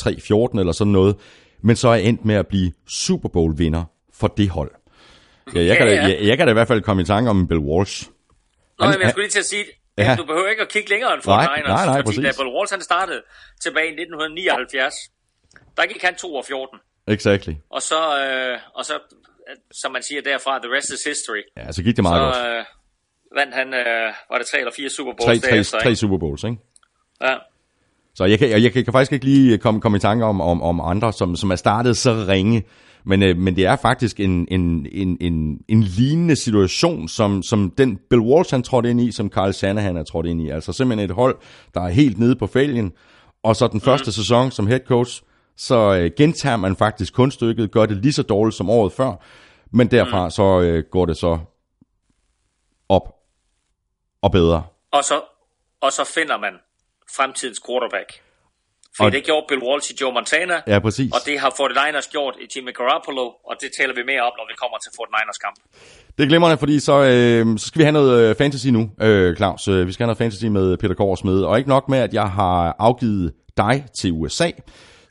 3-14 eller sådan noget, men så er endt med at blive Super Bowl vinder for det hold. Ja, jeg, kan da, jeg, jeg kan da i hvert fald komme i tanke om Bill Walsh. Nå, han, jeg skulle lige til at sige, at ja. du behøver ikke at kigge længere end 49ers, nej, nej, nej, fordi da Bill Walsh han startede tilbage i 1979, der gik han 2 14. Exactly. Og så, øh, og så, som man siger derfra, the rest is history. Ja, så gik det meget så, godt. Øh, vandt han, øh, var det tre eller fire Super Bowls tre, tre, derefter, tre Super Bowls, ikke? Ja. Så jeg kan, jeg, jeg kan faktisk ikke lige komme, komme i tanke om, om, om andre, som, som er startet så ringe. Men, øh, men det er faktisk en, en, en, en, en lignende situation, som, som den Bill Walsh han trådte ind i, som Carl Shanahan er trådt ind i. Altså simpelthen et hold, der er helt nede på fælgen. Og så den første mm. sæson som head coach, så øh, gentager man faktisk kunststykket, gør det lige så dårligt som året før, men derfra mm. så øh, går det så op og bedre. Og så, og så finder man fremtidens quarterback. For og, det gjorde Bill Walsh i Joe Montana, ja, præcis. og det har 49ers gjort i Jimmy Garoppolo, og det taler vi mere om, når vi kommer til 49ers kamp. Det er glimrende, fordi så, øh, så skal vi have noget øh, fantasy nu, øh, Claus. Øh, vi skal have noget fantasy med Peter Kors med, og ikke nok med, at jeg har afgivet dig til USA,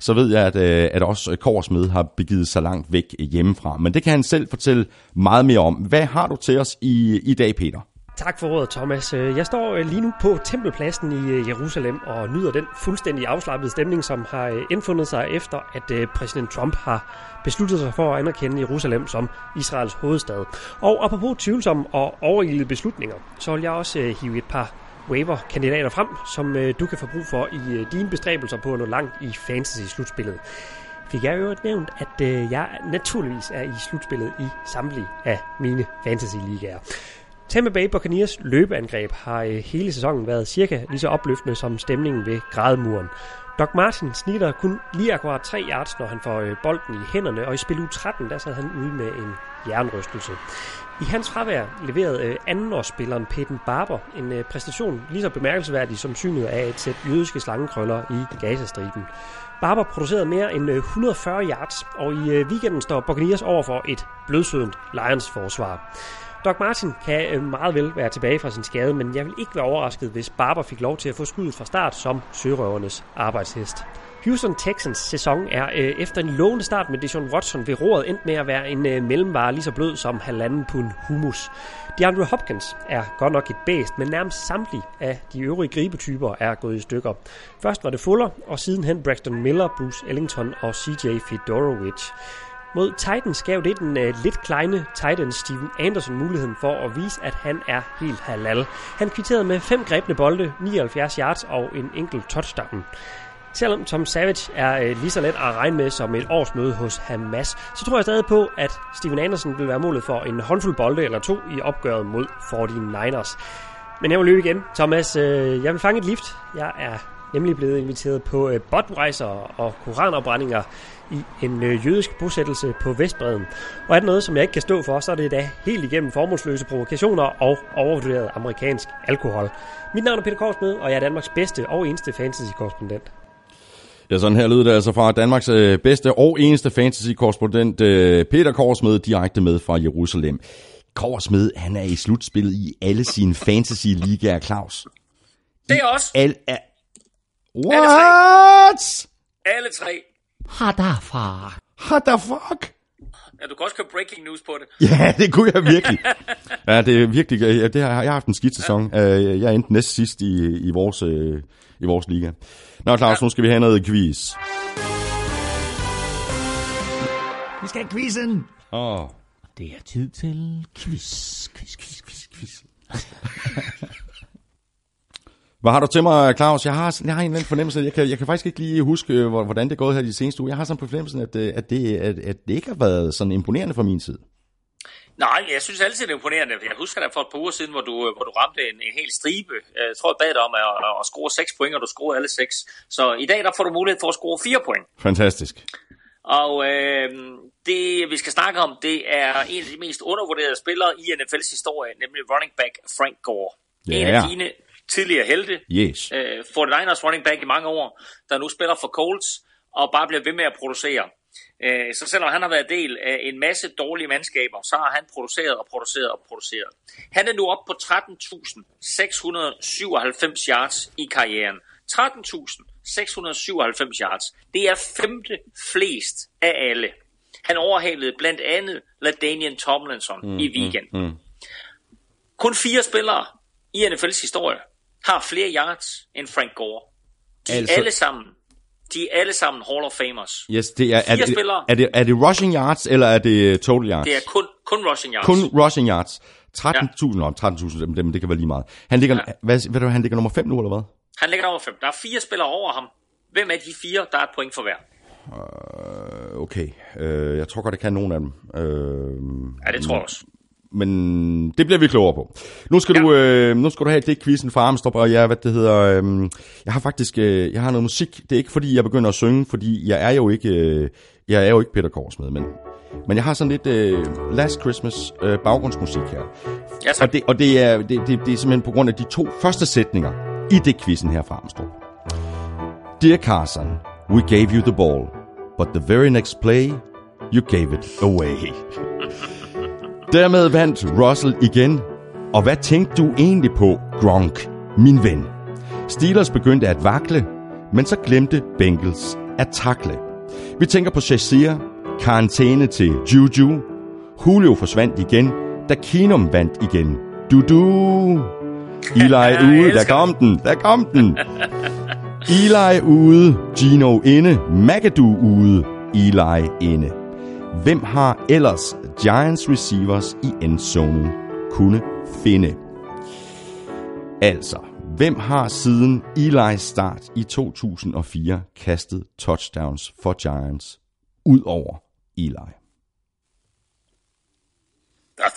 så ved jeg, at, øh, at også Korsmed har begivet sig langt væk øh, hjemmefra. Men det kan han selv fortælle meget mere om. Hvad har du til os i, i dag, Peter? Tak for ordet, Thomas. Øh, jeg står lige nu på Tempelpladsen i Jerusalem og nyder den fuldstændig afslappede stemning, som har indfundet sig efter, at præsident Trump har besluttet sig for at anerkende Jerusalem som Israels hovedstad. Og apropos tvivlsomme og overildede beslutninger, så vil jeg også hive et par waiver-kandidater frem, som øh, du kan få brug for i øh, dine bestræbelser på at nå langt i fantasy-slutspillet. Fik jeg jo nævnt, at øh, jeg naturligvis er i slutspillet i samtlige af mine fantasy-ligaer. Tampa Bay Buccaneers løbeangreb har øh, hele sæsonen været cirka lige så opløftende som stemningen ved grædemuren. Doc Martin snitter kun lige akkurat 3 yards, når han får øh, bolden i hænderne, og i spil u 13, der sad han ude med en jernrystelse. I hans fravær leverede øh, andenårsspilleren Peyton Barber en øh, præstation lige så bemærkelsesværdig som synet af et sæt jødiske slangekrøller i Gazastriben. Barber producerede mere end øh, 140 yards, og i øh, weekenden står Buccaneers over for et blødsødent Lions-forsvar. Doc Martin kan øh, meget vel være tilbage fra sin skade, men jeg vil ikke være overrasket, hvis Barber fik lov til at få skuddet fra start som sørøvernes arbejdshest. Houston Texans sæson er øh, efter en lovende start med Deshaun Watson ved roret endt med at være en øh, mellemvare lige så blød som halvanden pund humus. DeAndre Hopkins er godt nok et bæst, men nærmest samtlige af de øvrige gribetyper er gået i stykker. Først var det Fuller, og sidenhen Braxton Miller, Bruce Ellington og CJ Fedorovic. Mod Titans gav det den uh, lidt kleine Titan Steven Anderson muligheden for at vise, at han er helt halal. Han kvitterede med fem grebne bolde, 79 yards og en enkelt touchdown. Selvom Tom Savage er øh, lige så let at regne med som et årsmøde hos Hamas, så tror jeg stadig på, at Steven Anderson vil være målet for en håndfuld bolde eller to i opgøret mod 49ers. Men jeg vil løbe igen. Thomas, øh, jeg vil fange et lift. Jeg er nemlig blevet inviteret på øh, botrejser og koranopbrændinger i en øh, jødisk bosættelse på Vestbreden. Og er det noget, som jeg ikke kan stå for, så er det da helt igennem formålsløse provokationer og overvurderet amerikansk alkohol. Mit navn er Peter Korsmed, og jeg er Danmarks bedste og eneste fantasy-korrespondent. Ja, sådan her lyder det altså fra Danmarks øh, bedste og eneste fantasy-korrespondent øh, Peter Korsmed, direkte med fra Jerusalem. Korsmed, han er i slutspillet i alle sine fantasy-ligaer, Claus. Det er også. Al er... Alle What? Alle tre. What the fuck? Ja, du kan også køre breaking news på det. (laughs) Ja, det kunne jeg virkelig. Ja, det er virkelig. Ja, det har, jeg har haft en skidt sæson. Øh, Jeg er enten næst sidst i, i, vores, i vores liga. Nå, Claus, nu skal vi have noget quiz. Vi skal have quizzen. Åh, oh. Det er tid til quiz, quiz, quiz, quiz, quiz. Hvad har du til mig, Claus? Jeg har, jeg har en eller anden fornemmelse. Jeg kan, jeg kan faktisk ikke lige huske, øh, hvor- hvordan det er gået her de seneste uger. Jeg har sådan på fornemmelsen, at, øh, at, det, at, at det ikke har været sådan imponerende fra min side. Nej, jeg synes altid, det er imponerende. Jeg husker da for et par uger siden, hvor du, hvor du ramte en, en hel stribe. Jeg tror, jeg bad dig om at, at, at score 6 point, og du scorede alle 6. Så i dag der får du mulighed for at score 4 point. Fantastisk. Og øh, det, vi skal snakke om, det er en af de mest undervurderede spillere i NFL's historie, nemlig running back Frank Gore. Ja. En af dine tidligere helte. Yes. øh, 49ers running back i mange år, der nu spiller for Colts, og bare bliver ved med at producere. Øh, så selvom han har været del af en masse dårlige mandskaber, så har han produceret og produceret og produceret. Han er nu oppe på 13.697 yards i karrieren. 13.697 yards. Det er femte flest af alle. Han overhalede blandt andet LaDainian Tomlinson mm, i weekenden. Mm, mm. Kun fire spillere i NFL's historie har flere yards end Frank Gore. De altså... alle sammen, de er alle sammen Hall of Famers. Yes, det er, er, det, spillere. er, det, er det rushing yards, eller er det total yards? Det er kun, kun rushing yards. Kun rushing yards. 13.000, ja. 13.000, dem, dem, det kan være lige meget. Han ligger, ja. Hvad, ved du, han ligger nummer 5 nu, eller hvad? Han ligger over fem. Der er fire spillere over ham. Hvem af de fire, der er et point for hver? Øh, Okay, øh, jeg tror godt, jeg kan nogen af dem. Øh, Ja, det tror jeg også. Men det bliver vi klogere på. Nu skal, ja. Du, øh, nu skal du have det quizzen fra Armstrong, og jeg, hvad det hedder, øh, jeg har faktisk, øh, jeg har noget musik. Det er ikke fordi, jeg begynder at synge, fordi jeg er jo ikke, øh, jeg er jo ikke Peter Korsmed, men, men jeg har sådan lidt øh, Last Christmas øh, baggrundsmusik her. Ja, tak. Og, det, og det, er, det, det, det er simpelthen på grund af de to første sætninger i det quizzen her fra Armstrong. Dear Carson, we gave you the ball, but the very next play, you gave it away. (laughs) Dermed vandt Russell igen. Og hvad tænkte du egentlig på, Gronk, min ven? Steelers begyndte at vakle, men så glemte Bengals at takle. Vi tænker på Shazier, karantæne til Juju. Julio forsvandt igen, da Keenum vandt igen. Du-du. Eli (laughs) Jeg ude, der kom den, der kom den. Eli ude, Gino inde, McAdoo ude, Eli inde. Hvem har ellers Giants receivers i endzonen kunne finde? Altså, hvem har siden Eli's start i 2004 kastet touchdowns for Giants ud over Eli?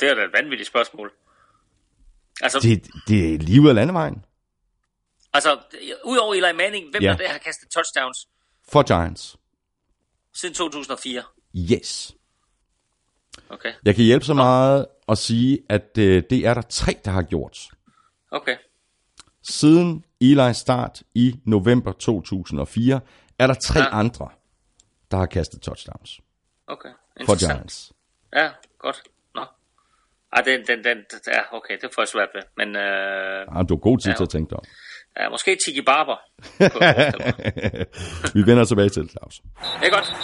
Det er da et vanvittigt spørgsmål. Altså, Det, det er lige ud af landevejen altså udover Eli Manning, hvem Ja. der har kastet touchdowns for Giants. siden 2004? Yes. Okay, Jeg kan hjælpe så meget at sige, at øh, det er der tre, der har gjort. okay. Siden Eli's start i november 2004, er der tre ja. Ja. andre, der har kastet touchdowns Okay, for. Giants. Ja, godt. Nå. Ej, den, den, den, ja, okay, det får jeg svært ved. Men øh, Ah, du har god tid Ja. til at tænke dig om. ja, måske Tiki Barber. (laughs) Vi vender tilbage til det, Claus. Det er godt.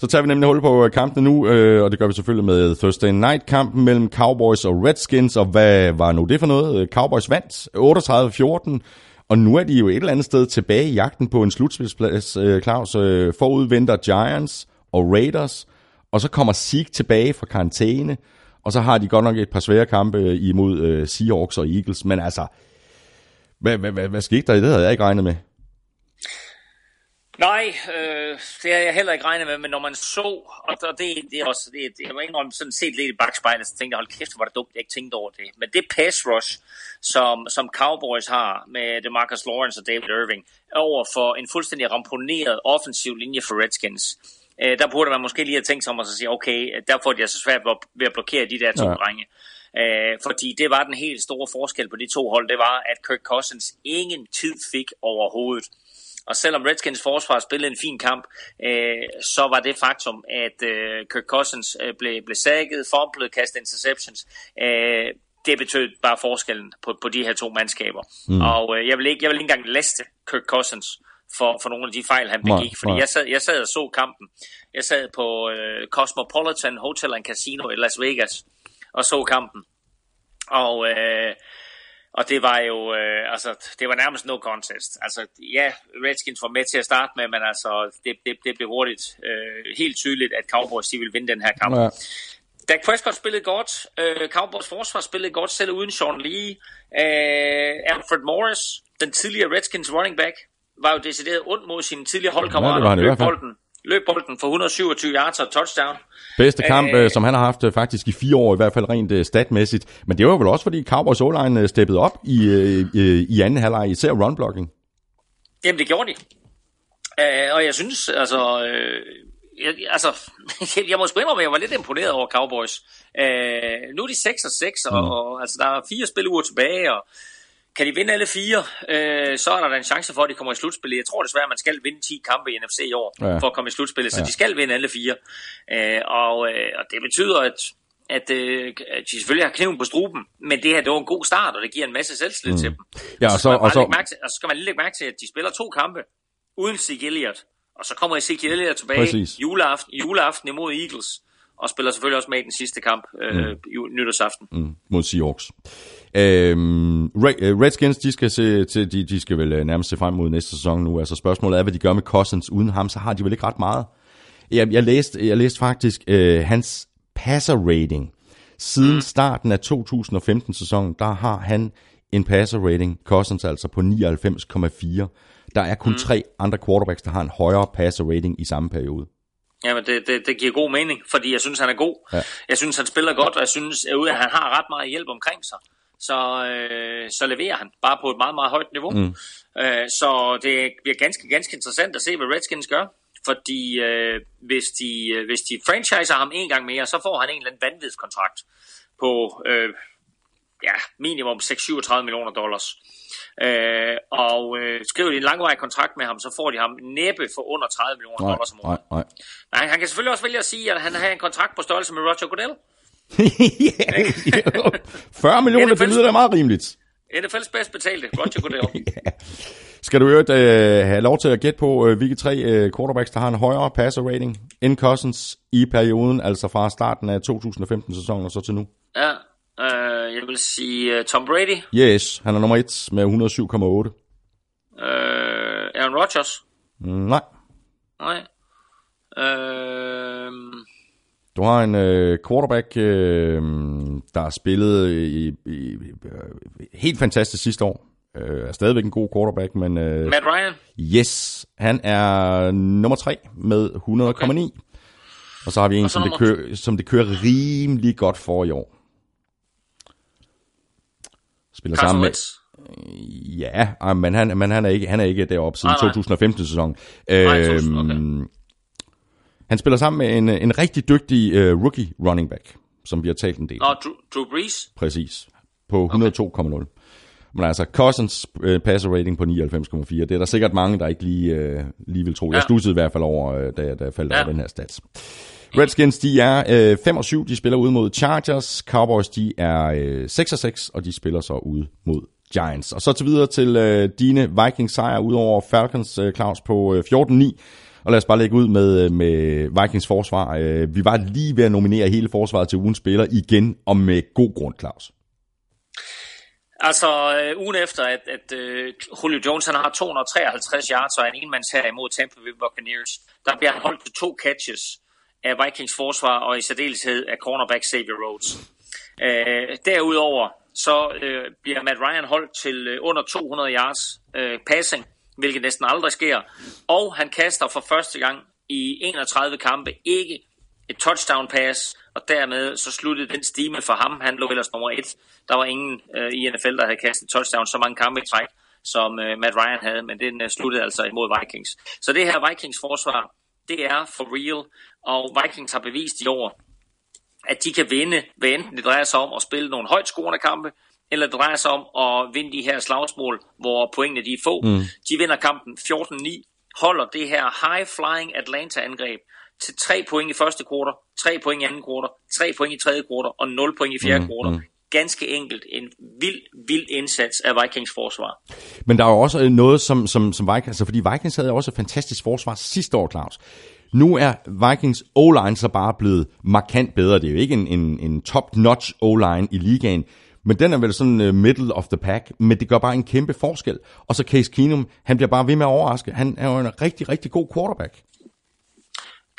Så tager vi nemlig hul på øh, kampene nu, øh, og det gør vi selvfølgelig med Thursday Night-kampen mellem Cowboys og Redskins. Og hvad var nu det for noget? Øh, Cowboys vandt 38-14, og nu er de jo et eller andet sted tilbage i jagten på en slutspilsplads, øh, Claus. Øh, forud venter Giants og Raiders, og så kommer Zeke tilbage fra karantæne, og så har de godt nok et par svære kampe øh, imod øh, Seahawks og Eagles, men altså, hvad, hvad, hvad, hvad skete der? Det havde jeg ikke regnet med. Nej, øh, det har jeg heller ikke regnet med, men når man så, og det, det er også, det, det, jeg må indrømme sådan set lidt i bagspejlet, så tænkte jeg, hold kæft, hvor det dumt, jeg ikke tænkte over det. Men det pass rush, som, som Cowboys har med DeMarcus Lawrence og David Irving, over for en fuldstændig ramponeret offensiv linje for Redskins, øh, der burde man måske lige have tænkt sig om at sige, okay, der får de altså svært ved at blokere de der to ja. drenge. Øh, fordi det var den helt store forskel på de to hold, det var, at Kirk Cousins ingen tid fik overhovedet. Og selvom Redskins forsvar spillede en fin kamp, øh, så var det faktum, at øh, Kirk Cousins øh, blev, blev sækket, fumblet, kastet interceptions. Øh, det betød bare forskellen på, på de her to mandskaber. Mm. Og øh, jeg, vil ikke, jeg vil ikke engang læste Kirk Cousins for, for nogle af de fejl, han begik. Fordi. Jeg, sad, jeg sad og så kampen. Jeg sad på øh, Cosmopolitan Hotel and Casino i Las Vegas og så kampen. Og øh, og det var jo, øh, altså, det var nærmest no contest. Altså, ja, Redskins var med til at starte med, men altså, det, det, det blev hurtigt øh, helt tydeligt, at Cowboys de ville vinde den her kamp. Ja. Dak Prescott spillede godt. Øh, Cowboys forsvar spillede godt, selv uden Sean Lee. Øh, Alfred Morris, den tidligere Redskins running back, var jo decideret ondt mod sine tidligere holdkammerater. Ja, løb bolden, løb bolden for 127 yards og touchdown. Bedste kamp, øh, som han har haft øh, faktisk i fire år, i hvert fald rent statmæssigt. Men det var vel også, fordi Cowboys O-line steppede op i, uh, i anden halvleg, især runblocking. Jamen, det gjorde de. Uh, og jeg synes, altså... Uh, jeg, altså, (laughs) jeg må sgu indrømme, at jeg var lidt imponeret over Cowboys. Uh, nu er de 6 og 6, og, mm. og altså, der er fire spiluger tilbage, og kan de vinde alle fire, øh, så er der en chance for, at de kommer i slutspillet. Jeg tror desværre, at man skal vinde 10 kampe i NFC i år, ja. for at komme i slutspillet, så ja. de skal vinde alle fire. Øh, og, øh, og det betyder, at, at, øh, at de selvfølgelig har kniven på struben, men det her det var en god start, og det giver en masse selvtillid mm. til dem. Ja, og, så, og, så, og, så, og så skal man lige lægge mærke til, at de spiller to kampe uden Sig Elliott, og så kommer Ezekiel Elliott tilbage Præcis. juleaften, juleaften imod Eagles, og spiller selvfølgelig også med i den sidste kamp øh, mm. nytårsaften. Mm. Mod Seahawks. Øhm, Redskins, de skal, se, til, de, de skal vel øh, nærmest se frem mod næste sæson nu. Altså spørgsmålet er, hvad de gør med Cousins. Uden ham, så har de vel ikke ret meget. Jeg, jeg, læste, jeg læste faktisk øh, hans passer rating. Siden starten af 2015-sæsonen, der har han en passer rating, Cousins altså på 99,4. Der er kun mm. tre andre quarterbacks, der har en højere passer rating i samme periode. Jamen, det, det, det giver god mening, fordi jeg synes, han er god. Ja. Jeg synes, han spiller godt, og jeg synes, at han har ret meget hjælp omkring sig. Så, øh, så leverer han bare på et meget, meget højt niveau. Mm. Øh, så det bliver ganske, ganske interessant at se, hvad Redskins gør. Fordi øh, hvis, de, øh, hvis de franchiser ham en gang mere, så får han en eller anden vanvidskontrakt på øh, ja, minimum 6-37 millioner dollars. Øh, og øh, skriver de en langvarig kontrakt med ham, så får de ham næppe for under 30 millioner nej, dollars om året. Nej, nej. nej, han kan selvfølgelig også vælge at sige, at han har en kontrakt på størrelse med Roger Goodell. (laughs) (laughs) yeah, 40 millioner, det lyder da meget rimeligt. NFL's bedst betalte, Roger Goodell. yeah. Skal du øvrigt øh, have lov til at gætte på, øh, hvilke tre øh, quarterbacks, der har en højere passer rating end Cousins i perioden, altså fra starten af 2015-sæsonen og så til nu? Ja, Uh, jeg vil sige uh, Tom Brady. Yes, han er nummer et med 107,8. Uh, Aaron Rodgers. Nej. Nej. Uh, du har en uh, quarterback, uh, der har spillet i, i, uh, helt fantastisk sidste år. Uh, er stadigvæk en god quarterback, men... Uh, Matt Ryan? Yes, han er nummer 3 med 100,9. Okay. Og så har vi en, som det, kører, som det kører rimelig godt for i år. Spiller Carson sammen Wentz. med... Ja, ah, men han, men han, er ikke, han er ikke deroppe siden 2015-sæson. Øhm, okay. Han spiller sammen med en, en rigtig dygtig uh, rookie running back, som vi har talt en del om. Drew, Drew Brees? Præcis. På 102,0. Okay. Men altså, Cousins uh, passer rating på 99,4. Det er der sikkert mange, der ikke lige, uh, lige vil tro. Ja. Jeg stussede i hvert fald over, uh, da, da jeg faldt ja. over den her stats. Redskins, de er øh, 5 og 7, de spiller ud mod Chargers. Cowboys, de er øh, 6 og 6, og de spiller så ud mod Giants. Og så til videre til øh, dine Vikings sejr ud over Falcons, øh, Claus, på øh, 14-9. Og lad os bare lægge ud med, øh, med Vikings forsvar. Øh, vi var lige ved at nominere hele forsvaret til ugens spiller igen, og med god grund, Claus. Altså, øh, ugen efter, at, at øh, Julio Jones han har 253 yards og er en enmands her imod Tampa Bay Buccaneers, der bliver han holdt til to catches af Vikings forsvar, og i særdeleshed af cornerback Xavier Rhodes. Øh, derudover så øh, bliver Matt Ryan holdt til øh, under 200 yards øh, passing, hvilket næsten aldrig sker, og han kaster for første gang i 31 kampe ikke et touchdown pass, og dermed så sluttede den stime for ham. Han lå ellers nummer et. Der var ingen øh, i NFL, der havde kastet touchdown så mange kampe i træk, som øh, Matt Ryan havde, men den øh, sluttede altså imod Vikings. Så det her Vikings forsvar, det er for real, og Vikings har bevist i år, at de kan vinde, hvad enten det drejer sig om at spille nogle højt scorende kampe, eller det drejer sig om at vinde de her slagsmål, hvor pointene de er få. Mm. De vinder kampen 14-9, holder det her high-flying Atlanta-angreb til 3 point i første kvartal, 3 point i anden kvartal, 3 point i tredje kvartal og 0 point i fjerde mm, kvartal. Mm. Ganske enkelt en vild, vild indsats af Vikings forsvar. Men der er jo også noget, som, som, som Vikings, altså fordi Vikings havde også et fantastisk forsvar sidste år, Claus. Nu er Vikings O-line så bare blevet markant bedre. Det er jo ikke en, en, en top-notch O-line i ligaen, men den er vel sådan uh, middle of the pack, men det gør bare en kæmpe forskel. Og så Case Keenum, han bliver bare ved med at overraske. Han er jo en rigtig, rigtig god quarterback.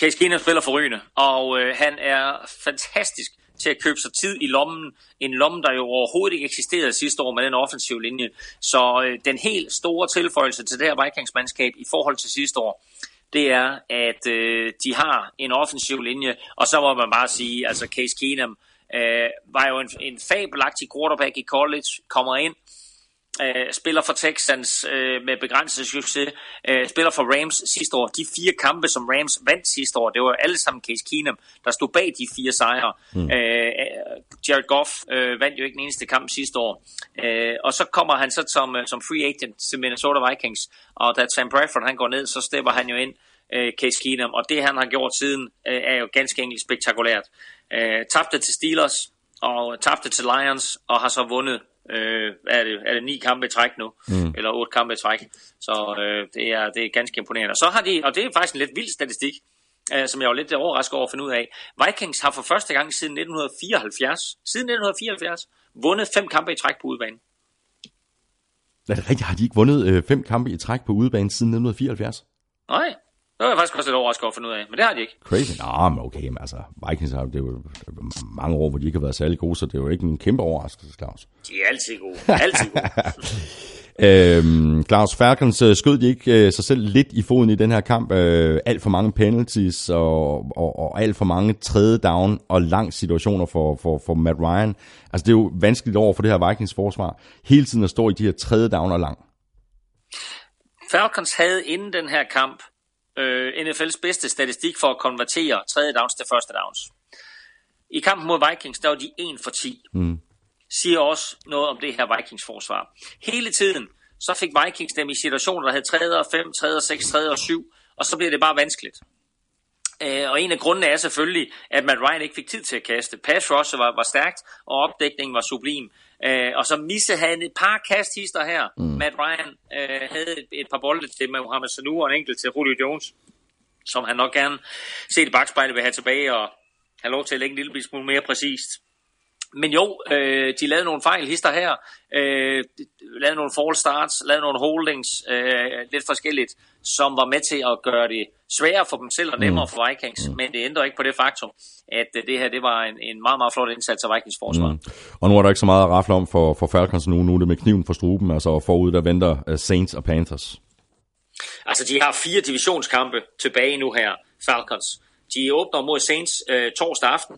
Case Keenum spiller forrygende, og øh, han er fantastisk til at købe sig tid i lommen. En lomme, der jo overhovedet ikke eksisterede sidste år med den offensive linje. Så øh, den helt store tilføjelse til det her Vikings-mandskab i forhold til sidste år, det er, at øh, de har en offensiv linje, og så må man bare sige, altså Case Keenum øh, var jo en, en fabelagtig quarterback i college, kommer ind, øh, spiller for Texans øh, med begrænset succes, øh, spiller for Rams sidste år. De fire kampe, som Rams vandt sidste år, det var alle sammen Case Keenum, der stod bag de fire sejre. Mm. Øh, Jared Goff øh, vandt jo ikke den eneste kamp sidste år. Øh, og så kommer han så som, øh, som free agent til Minnesota Vikings, og da Sam Bradford han går ned, så stepper han jo ind, øh, Case Keenum, og det han har gjort siden, øh, er jo ganske enkelt spektakulært. Øh, tabte til Steelers, og tabte til Lions, og har så vundet øh, er, det, er det ni kampe i træk nu, mm. eller otte kampe i træk. Så øh, det, er, det er ganske imponerende. Og så har de, og det er faktisk en lidt vild statistik, øh, som jeg var lidt overrasket over at finde ud af. Vikings har for første gang siden 1974, siden 1974, vundet fem kampe i træk på udebane. Er det rigtigt? Har de ikke vundet øh, fem kampe i træk på udebane siden 1974? Nej, det var jeg faktisk også lidt overrasket over at finde ud af, men det har de ikke. Crazy. Nå, men okay, men altså, Vikings har det er jo mange år, hvor de ikke har været særlig gode, så det er jo ikke en kæmpe overraskelse, Claus. De er altid gode. Altid gode. (laughs) øhm, Claus Falcons øh, skød de ikke øh, sig selv lidt i foden i den her kamp. Øh, alt for mange penalties og, og, og alt for mange tredje down og lang situationer for, for, for Matt Ryan. Altså det er jo vanskeligt over for det her Vikings forsvar. Hele tiden at stå i de her tredje down og lang. Falcons havde inden den her kamp øh, NFL's bedste statistik for at konvertere tredje downs til første downs. I kampen mod Vikings, der var de 1 for 10. Mm. Siger også noget om det her Vikings forsvar. Hele tiden, så fik Vikings dem i situationer, der havde 3. og 5, 3. og 6, 3. og 7, og så bliver det bare vanskeligt. Øh, og en af grundene er selvfølgelig, at Matt Ryan ikke fik tid til at kaste. Pass rush var, var stærkt, og opdækningen var sublim. Øh, og så misse han et par kasthister her. Mm. Matt Ryan øh, havde et, et par bolde til med Mohamed Sanu og en enkelt til Julio Jones, som han nok gerne set i bagspejlet vil have tilbage og have lov til at lægge en lille smule mere præcist. Men jo, øh, de lavede nogle fejl hister her, øh, lavede nogle fall starts, lavede nogle holdings, øh, lidt forskelligt, som var med til at gøre det sværere for dem selv og nemmere mm. for Vikings, mm. men det ændrer ikke på det faktum, at øh, det her det var en, en meget, meget flot indsats af Vikings forsvar. Mm. Og nu er der ikke så meget at rafle om for, for Falcons nu, nu er det med kniven for struben, altså forud der venter uh, Saints og Panthers. Altså de har fire divisionskampe tilbage nu her, Falcons. De åbner mod Saints øh, torsdag aften,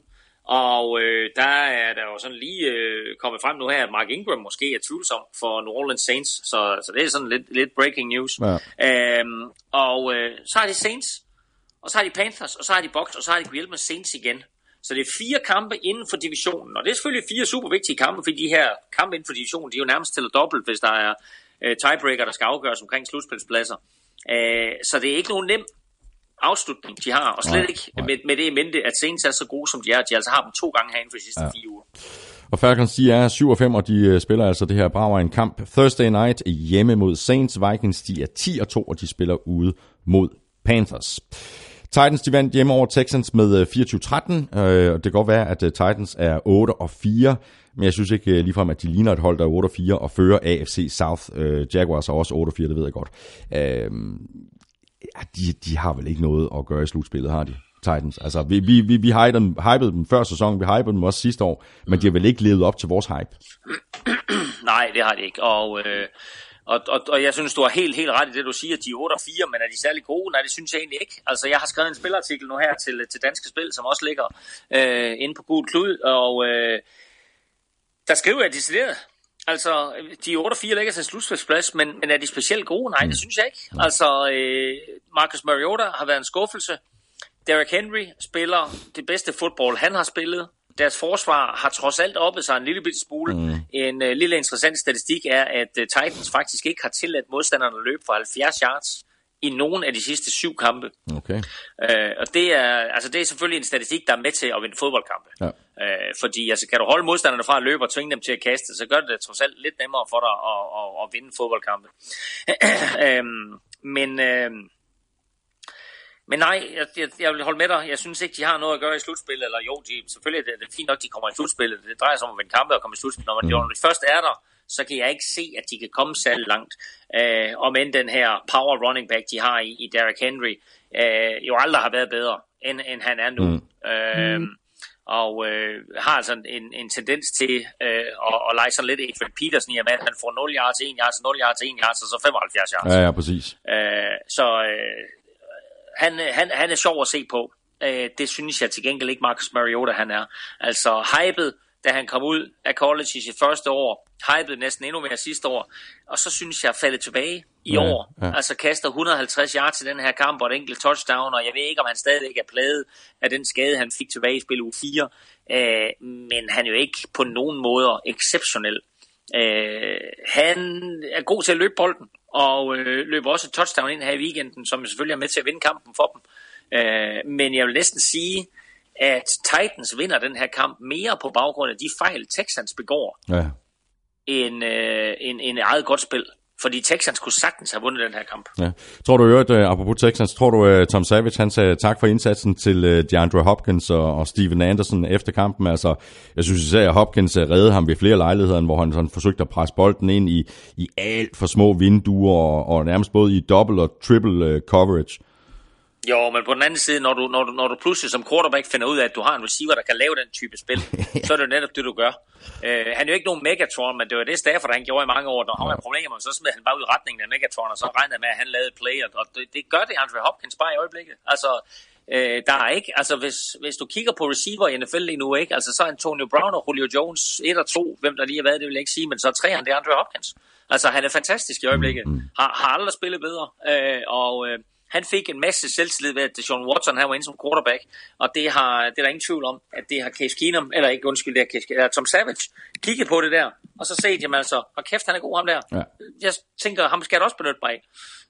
og øh, der er der jo sådan lige øh, kommet frem nu her, at Mark Ingram måske er tvivlsom for New Orleans Saints, så, så det er sådan lidt, lidt breaking news. Ja. Øhm, og øh, så har de Saints, og så har de Panthers, og så har de Bucks, og så har de Guillermo Saints igen. Så det er fire kampe inden for divisionen, og det er selvfølgelig fire super vigtige kampe, fordi de her kampe inden for divisionen, de er jo nærmest til dobbelt, hvis der er øh, tiebreaker, der skal afgøres omkring slutspilspladser. Øh, så det er ikke nogen nem afslutning, de har, og slet nej, ikke nej. Med, med det i mente, at Saints er så gode, som de er. De altså har dem to gange herinde for de sidste ja. fire uger. Og Falcons, de er 7 og 5, og de øh, spiller altså det her brager en kamp Thursday night hjemme mod Saints. Vikings, de er 10 og 2, og de spiller ude mod Panthers. Titans, de vandt hjemme over Texans med 24-13, øh, øh, og det kan godt være, at Titans er 8 og 4, men jeg synes ikke ligefrem, at de ligner et hold, der er 8 og 4 og fører AFC South. Jaguars er også 8 og 4, det ved jeg godt ja, de, de har vel ikke noget at gøre i slutspillet, har de? Titans. Altså, vi, vi, vi, vi hypede, dem, hypede dem før sæsonen, vi hypede dem også sidste år, men de har vel ikke levet op til vores hype. (clears throat) Nej, det har de ikke. Og, øh, og, og, og jeg synes, du har helt, helt ret i det, du siger. De er 8 og 4, men er de særlig gode? Nej, det synes jeg egentlig ikke. Altså, jeg har skrevet en spilartikel nu her til, til Danske Spil, som også ligger øh, inde på Gul Klud, og øh, der skriver jeg decideret, Altså, de 8 og 4 ligger til slutspilsplads, men, men er de specielt gode? Nej, det synes jeg ikke. Altså, øh, Marcus Mariota har været en skuffelse. Derrick Henry spiller det bedste fodbold, han har spillet. Deres forsvar har trods alt oppet sig en lille bitte smule. Mm. En uh, lille interessant statistik er, at uh, Titans faktisk ikke har tilladt modstanderne at løbe for 70 yards i nogen af de sidste syv kampe. Okay. Uh, og det er, altså, det er selvfølgelig en statistik, der er med til at vinde fodboldkampe. Ja. Uh, fordi altså, kan du holde modstanderne fra at løbe og tvinge dem til at kaste, så gør det, det trods alt lidt nemmere for dig at, at, at vinde fodboldkampe. uh, (clears throat) men... Uh, men nej, jeg, jeg, jeg vil holde med dig. Jeg synes ikke, de har noget at gøre i slutspillet. Eller jo, de, selvfølgelig er det, det er fint nok, de kommer i slutspillet. Det drejer sig om at vinde kampe og komme i slutspillet. Når, man, mm. når først er der, så kan jeg ikke se, at de kan komme særlig langt. Øh, om end den her power running back, de har i, i Derrick Henry, øh, jo aldrig har været bedre, end, end han er nu. Mm. Øh, og øh, har altså en, en tendens til øh, at, at lege sådan lidt Adrian Peterson i, at han får 0 yards, 1 yards, 0 yards, 1 yards, og så 75 yards. Ja, ja, præcis. Øh, så øh, han, han, han er sjov at se på. Øh, det synes jeg til gengæld ikke Marcus Mariota han er. Altså hypet, da han kom ud af college i sit første år, hypet næsten endnu mere sidste år, og så synes jeg faldet tilbage i Ja, år. ja. Altså kaster 150 yards til den her kamp og et enkelt touchdown, og jeg ved ikke, om han stadigvæk er plaget af den skade, han fik tilbage i spil uge 4. Øh, men han er jo ikke på nogen måder exceptionel. Øh, han er god til at løbe bolden, og øh, løber også et touchdown ind her i weekenden, som selvfølgelig er med til at vinde kampen for dem. Øh, men jeg vil næsten sige, at Titans vinder den her kamp mere på baggrund af de fejl, Texans begår, Ja. end, øh, end, end eget godt spil. Fordi Texans kunne sagtens have vundet den her kamp. Ja. Tror du i øvrigt, uh, apropos Texans, tror du uh, Tom Savage, han sagde tak for indsatsen til uh, DeAndre Hopkins og, og Steven Anderson efter kampen. Altså, jeg synes især, at Hopkins reddede ham ved flere lejligheder, hvor han sådan forsøgte at presse bolden ind i, i alt for små vinduer og, og nærmest både i double og triple coverage. Jo, men på den anden side, når du, når, du, når du pludselig som quarterback finder ud af, at du har en receiver, der kan lave den type spil, (laughs) så er det jo netop det, du gør. Uh, han er jo ikke nogen Megatron, men det var det Stafford, han gjorde i mange år. Når han var problemer, så smed han bare ud i retningen af Megatron, og så regnede med, at han lavede play, og det, det gør det Andre Hopkins bare i øjeblikket. Altså, uh, der er ikke, altså hvis, hvis du kigger på receiver i NFL lige nu, ikke? Altså, så er Antonio Brown og Julio Jones 1 og 2, hvem der lige har været, det vil jeg ikke sige, men så er træerne, det er Andre Hopkins. Altså, han er fantastisk i øjeblikket. Har, har aldrig spillet bedre, uh, og... Uh, han fik en masse selvtillid ved, at Deshaun Watson han var inde som quarterback, og det, har, det er der ingen tvivl om, at det har Case Keenum, eller ikke undskyld, det er Case, eller Tom Savage, kigget på det der, og så set, jamen altså, og kæft, han er god ham der. Ja. Jeg tænker, ham skal jeg da også benytte mig af.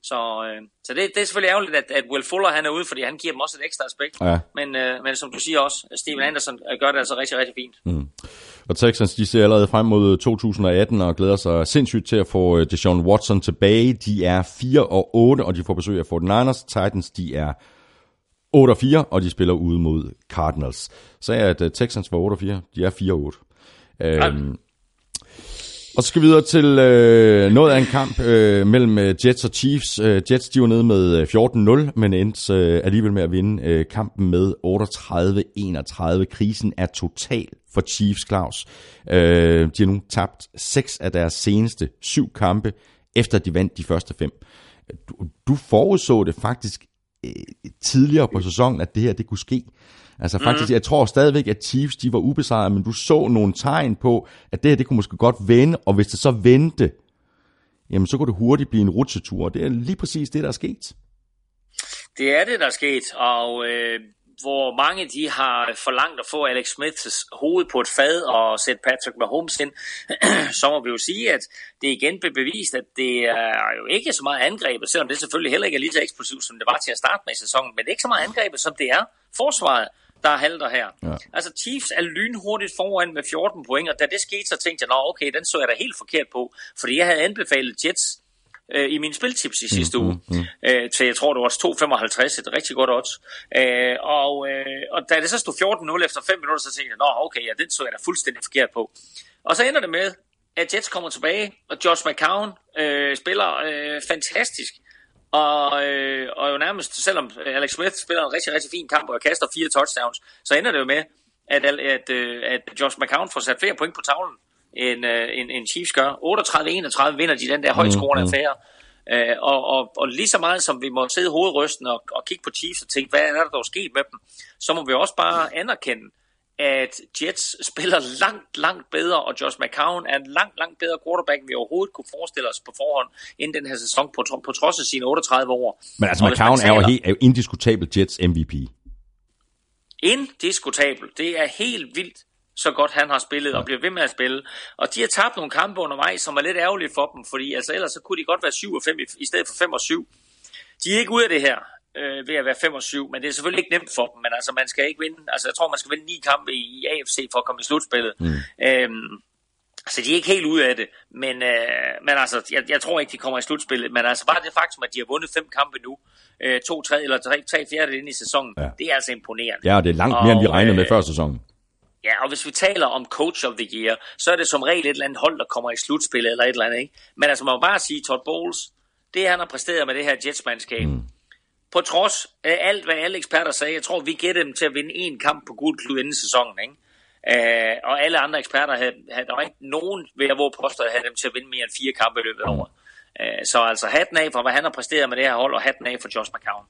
Så, øh, så det, det er selvfølgelig ærgerligt, at, at Will Fuller han er ude, fordi han giver dem også et ekstra aspekt. Ja. Men, øh, men som du siger også, Steven Anderson øh, gør det altså rigtig, rigtig fint. Mm. Og Texans, de ser allerede frem mod 2018 og glæder sig sindssygt til at få øh, Deshaun Watson tilbage. De er 4 og 8, og de får besøg af 49ers. Titans, de er 8 og 4, og de spiller ude mod Cardinals. Så er at øh, Texans var 8 og 4, de er 4 og 8. Øhm, og så skal vi videre til øh, noget af en kamp øh, mellem øh, Jets og Chiefs. Øh, Jets de var nede med øh, 14-0, men endte øh, alligevel med at vinde øh, kampen med 38-31. Krisen er total for Chiefs, Claus. Øh, de har nu tabt seks af deres seneste syv kampe, efter de vandt de første fem. Du, du forudså det faktisk øh, tidligere på sæsonen, at det her det kunne ske. Altså faktisk, mm. jeg tror stadigvæk, at Chiefs de var ubesejrede, men du så nogle tegn på, at det her det kunne måske godt vende, og hvis det så vendte, jamen så kunne det hurtigt blive en rutsjetur, det er lige præcis det, der er sket. Det er det, der er sket, og øh, hvor mange de har forlangt at få Alex Smiths hoved på et fad og sætte Patrick Mahomes ind, (clears throat) så må vi jo sige, at det igen blev bevist, at det er jo ikke så meget angrebet, selvom det selvfølgelig heller ikke er lige så eksplosivt, som det var til at starte med i sæsonen, men det er ikke så meget angrebet, som det er forsvaret, der halter her. Ja. Altså Chiefs er lynhurtigt foran med 14 point, og da det skete, så tænkte jeg, nå okay, den så jeg da helt forkert på, fordi jeg havde anbefalet Jets øh, i mine spiltips i sidste mm, uge, mm, øh, til jeg tror det var også 2,55, et rigtig godt odds. Øh, og, øh, og da det så stod 14-0 efter 5 minutter, så tænkte jeg, nå okay, ja, den så jeg da fuldstændig forkert på. Og så ender det med, at Jets kommer tilbage, og Josh McCown øh, spiller øh, fantastisk. Og, øh, og jo nærmest, selvom Alex Smith spiller en rigtig, rigtig fin kamp og kaster fire touchdowns, så ender det jo med, at, at, at, øh, at Josh McCown får sat flere point på tavlen, end, øh, end, end Chiefs gør. 38-31 vinder de den der højt scorende mm. affære. Øh, og, og, og lige så meget som vi må sidde hovedrysten og, og kigge på Chiefs og tænke, hvad er der dog sket med dem, så må vi også bare anerkende, at Jets (laughs) spiller langt, langt bedre, og Josh McCown er en langt, langt bedre quarterback, vi overhovedet kunne forestille os på forhånd inden den her sæson, på, tro- på trods af sine 38 år. Men altså, Og McCown er jo, taler- helt, er jo indiskutabelt Jets MVP. indiskutabel. Det er helt vildt, så godt han har spillet og bliver ved med at spille. Og de har tabt nogle kampe undervejs, som er lidt ærgerligt for dem, fordi altså, ellers så kunne de godt være 7 og 5 i, i stedet for 5 og 7. De er ikke ude af det her øh, ved at være 5 og 7, men det er selvfølgelig ikke nemt for dem, men altså man skal ikke vinde, altså jeg tror man skal vinde ni kampe i, i AFC for at komme i slutspillet. Mm. Øhm, så de er ikke helt ude af det, men, øh, men altså, jeg, jeg tror ikke, de kommer i slutspillet, men altså bare det faktum, at de har vundet fem kampe nu, øh, to, tre eller tre, tre fjerde ind i sæsonen, Ja. det er altså imponerende. Ja, og det er langt mere, end vi Og, regnede med øh, før sæsonen. Ja, og hvis vi taler om coach of the year, så er det som regel et eller andet hold, der kommer i slutspillet eller et eller andet, ikke? Men altså, man må bare sige, Todd Bowles, det han har præsteret med det her Jetsmandskab, mm på trods af alt, hvad alle eksperter sagde, jeg tror, vi gætter dem til at vinde en kamp på gul klud inden sæsonen, ikke? Uh, og alle andre eksperter havde, havde der var ikke nogen ved at våge påstå, at have dem til at vinde mere end fire kampe i løbet af året. Øh, så altså hatten af for, hvad han har præsteret med det her hold, og hatten af for Josh McCown.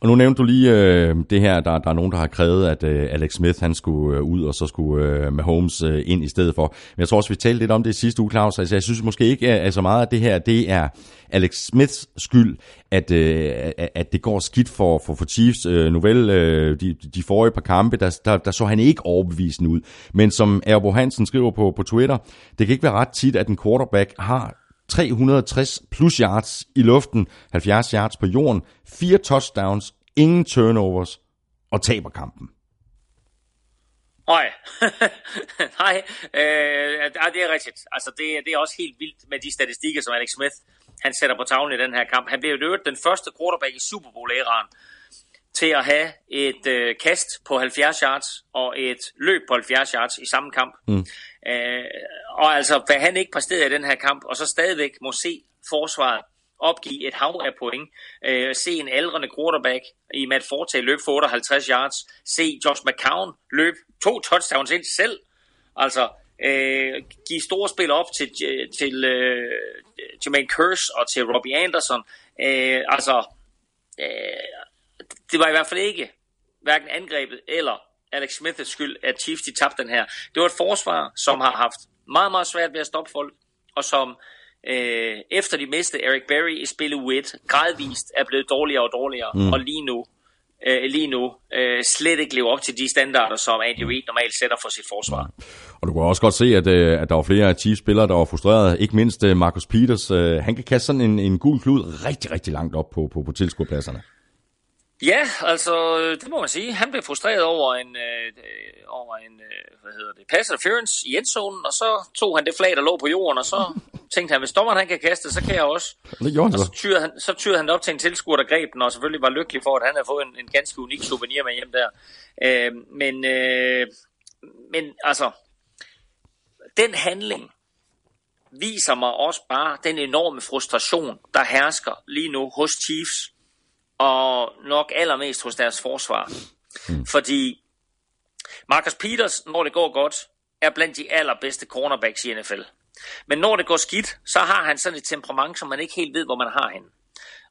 Og nu nævnte du lige øh, det her, der, der er nogen, der har krævet, at øh, Alex Smith han skulle øh, ud, og så skulle øh, Mahomes øh, ind i stedet for. Men jeg tror også, vi talte lidt om det i sidste uge, Claus. Altså, jeg synes måske ikke, at så meget at det her, det er Alex Smiths skyld, at, øh, at- at det går skidt for, for, for Chiefs. Øh, nu vel, øh, de, de forrige par kampe, der, der, der så han ikke overbevisende ud. Men som Erbo Hansen skriver på, på Twitter, det kan ikke være ret tit, at en quarterback har 360 plus yards i luften, 70 yards på jorden, fire touchdowns, ingen turnovers og taber kampen. Nej, (laughs) nej, øh, ja, det er rigtigt. Altså, det, det er også helt vildt med de statistikker, som Alex Smith han sætter på tavlen i den her kamp. Han blev jo den første quarterback i Super Bowl-æraen til at have et øh, kast på 70 yards og et løb på 70 yards i samme kamp. Mm. Øh, og altså, hvad han ikke præsterede i den her kamp, og så stadigvæk må se forsvaret opgive et hav af point, øh, se en aldrende quarterback i Matt Forte løb for 58 yards, se Josh McCown løb to touchdowns ind selv, altså øh, give store spil op til, til øh, Jermaine Curse og til Robbie Anderson, øh, altså øh, det var i hvert fald ikke hverken angrebet eller Alex Smiths skyld, at Chiefs de tabte den her. Det var et forsvar, som har haft meget, meget svært ved at stoppe folk, og som øh, efter de mistede Eric Berry i spillet u 1, gradvist er blevet dårligere og dårligere, mm. og lige nu øh, lige nu øh, slet ikke lever op til de standarder, som Andy Reid normalt sætter for sit forsvar. Og du kan også godt se, at, øh, at der var flere af Chiefs-spillere, der var frustrerede. Ikke mindst øh, Marcus Peters. Øh, han kan kaste sådan en, en gul klud rigtig, rigtig langt op på, på, på tilskuerpladserne. Ja, altså, det må man sige. Han blev frustreret over en, øh, over en øh, hvad hedder det, pass interference i endzonen, og så tog han det flag, der lå på jorden, og så (laughs) tænkte han, hvis dommeren han kan kaste, så kan jeg også. Og det gjorde han Og så. tyrede han, så tyrede han op til en tilskuer, der greb den, og selvfølgelig var lykkelig for, at han havde fået en, en ganske unik souvenir med hjem der. Øh, men, øh, men altså, den handling viser mig også bare den enorme frustration, der hersker lige nu hos Chiefs, og nok allermest hos deres forsvar. Mm. Fordi Marcus Peters, når det går godt, er blandt de allerbedste cornerbacks i NFL. Men når det går skidt, så har han sådan et temperament, som man ikke helt ved, hvor man har hende.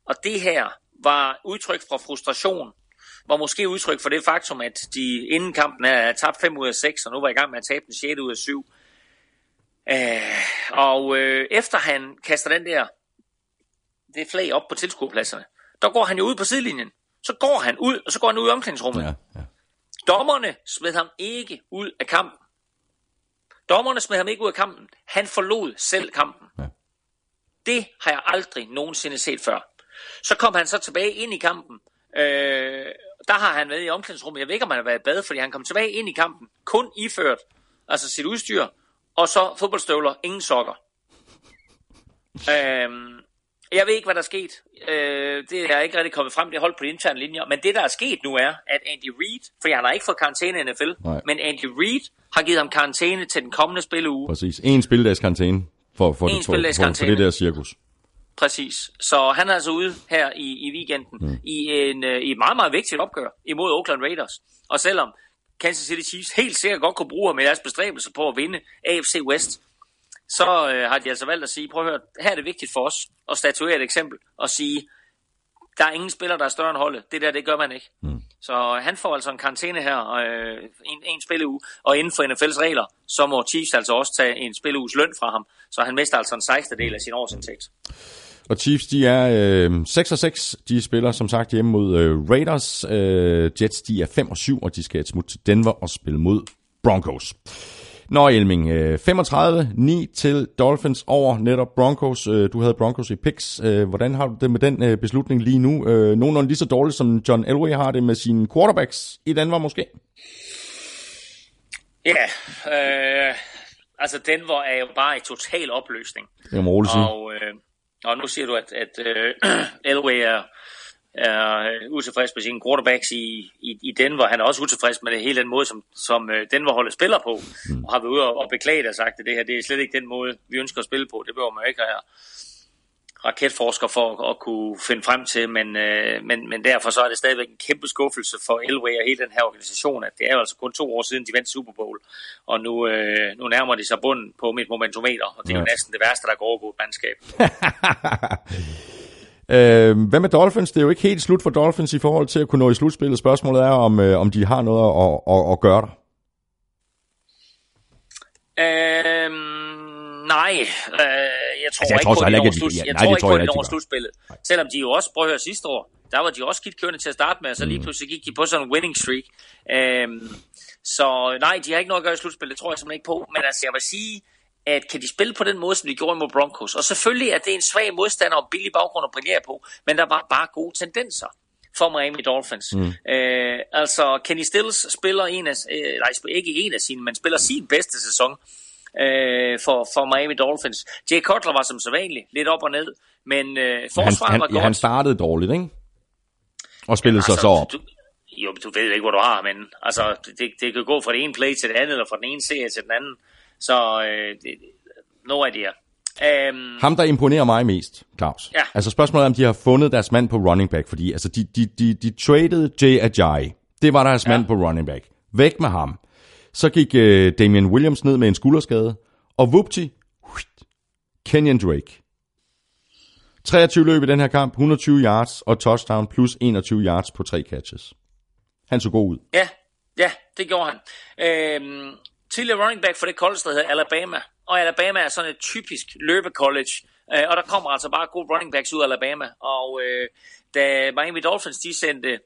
Og det her var udtryk fra frustration, var måske udtryk for det faktum, at de inden kampen er tabt 5 ud af 6, og nu var i gang med at tabe den 6 ud af 7. Øh, og øh, efter han kaster den der det flag op på tilskuerpladserne, der går han jo ud på sidelinjen. Så går han ud, og så går han ud i omklædningsrummet. Ja, ja. Dommerne smed ham ikke ud af kampen. Dommerne smed ham ikke ud af kampen. Han forlod selv kampen. Ja. Det har jeg aldrig nogensinde set før. Så kom han så tilbage ind i kampen. Øh, der har han været i omklædningsrummet. Jeg ved ikke, om han har været i bad, fordi han kom tilbage ind i kampen. Kun iført altså sit udstyr. Og så fodboldstøvler. Ingen sokker. (laughs) Øhm, jeg ved ikke, hvad der er sket. Øh, det er ikke rigtig kommet frem. Det er holdt på de interne linjer. Men det, der er sket nu, er, at Andy Reid, for han har ikke fået karantæne i NFL, Nej. men Andy Reid har givet ham karantæne til den kommende spilleuge. Præcis. En spildags karantæne for, for, En det, for, spilledags for, for det der cirkus. præcis. Så han er altså ude her i, i weekenden mm. i, en, øh, i et meget, meget vigtigt opgør imod Oakland Raiders. Og selvom Kansas City Chiefs helt sikkert godt kunne bruge ham i deres bestræbelser på at vinde AFC West, så øh, har de altså valgt at sige, prøv at høre, her er det vigtigt for os at statuere et eksempel og sige, der er ingen spiller, der er større end holdet. Det der, det gør man ikke. Mm. Så han får altså en karantæne her, øh, en, en spilleuge, og inden for NFL's regler, så må Chiefs altså også tage en spilleuges løn fra ham. Så han mister altså en 16. del af sin årsindtægt. Og Chiefs, de er øh, 6 og 6. De spiller som sagt hjemme mod øh, Raiders. Øh, Jets, de er 5 og 7, og de skal et smut til Denver og spille mod Broncos. Nå, Elming, 35-9 øh, til Dolphins over netop Broncos. Øh, du havde Broncos i picks. Øh, hvordan har du det med den beslutning lige nu? Nogenlunde lige så dårligt, som John Elway har det med sine quarterbacks i Denver måske? Ja, øh, altså Denver er jo bare i total opløsning. Det må sige. Og, øh, og nu siger du, at, at øh, (clears throat) Elway er er øh, utilfreds med sine quarterbacks i, i, i Denver. Han er også utilfreds med det hele den måde, som, som øh, Denver-holdet spiller på, mm. og har været ude og, beklaget og sagt, at det her det er slet ikke den måde, vi ønsker at spille på. Det behøver man ikke have raketforsker for at, kunne finde frem til, men, øh, men, men derfor så er det stadigvæk en kæmpe skuffelse for Elway og hele den her organisation, at det er jo altså kun to år siden, de vandt Super Bowl, og nu, øh, nu nærmer de sig bunden på mit momentometer, og det er jo næsten det værste, der går på et mandskab. (laughs) Øh, hvad med Dolphins? Det er jo ikke helt slut for Dolphins i forhold til at kunne nå i slutspillet. Spørgsmålet er, om, øh, om de har noget at, at, at gøre der. Øhm, nej, øh, jeg tror altså, jeg ikke tror, på, at de når, slut, jeg, tror ikke på, når slutspillet. Selvom de jo også, prøv at høre, sidste år, der var de også skidt kørende til at starte med, og så lige mm. pludselig gik de på sådan en winning streak. Øhm, så nej, de har ikke noget at gøre i slutspillet, det tror jeg simpelthen ikke på. Men altså, jeg vil sige, at kan de spille på den måde, som de gjorde mod Broncos? Og selvfølgelig er det en svag modstander og billig baggrund at brillere på, men der var bare gode tendenser for Miami Dolphins. Mm. Øh, altså, Kenny Stills spiller en af, øh, nej, ikke en af sine, men spiller sin bedste sæson øh, for, for Miami Dolphins. Jay Cutler var som sædvanligt lidt op og ned, men øh, forsvaret han, var godt. Ja, han startede dårligt, ikke? Og spillede ja, altså, sig så op. Du, jo, du ved ikke, hvor du har, men altså, det, det kan gå fra det ene play til det andet, eller fra den ene serie til den anden. Så øh, no idea. Um, Ham, der imponerer mig mest, Claus. Ja. Altså spørgsmålet er, om de har fundet deres mand på running back, fordi altså, de, de, de, de traded Jay Ajayi. Det var deres ja. mand på running back. Væk med ham. Så gik uh, Damian Williams ned med en skulderskade, og whoopty, Kenyon Drake. 23 løb i den her kamp, 120 yards og touchdown plus 21 yards på tre catches. Han så god ud. Ja, ja, det gjorde han. Øhm, tidligere running back for det college, der hedder Alabama. Og Alabama er sådan et typisk løbecollege. Øh, og der kommer altså bare gode running backs ud af Alabama. Og øh, da Miami Dolphins de sendte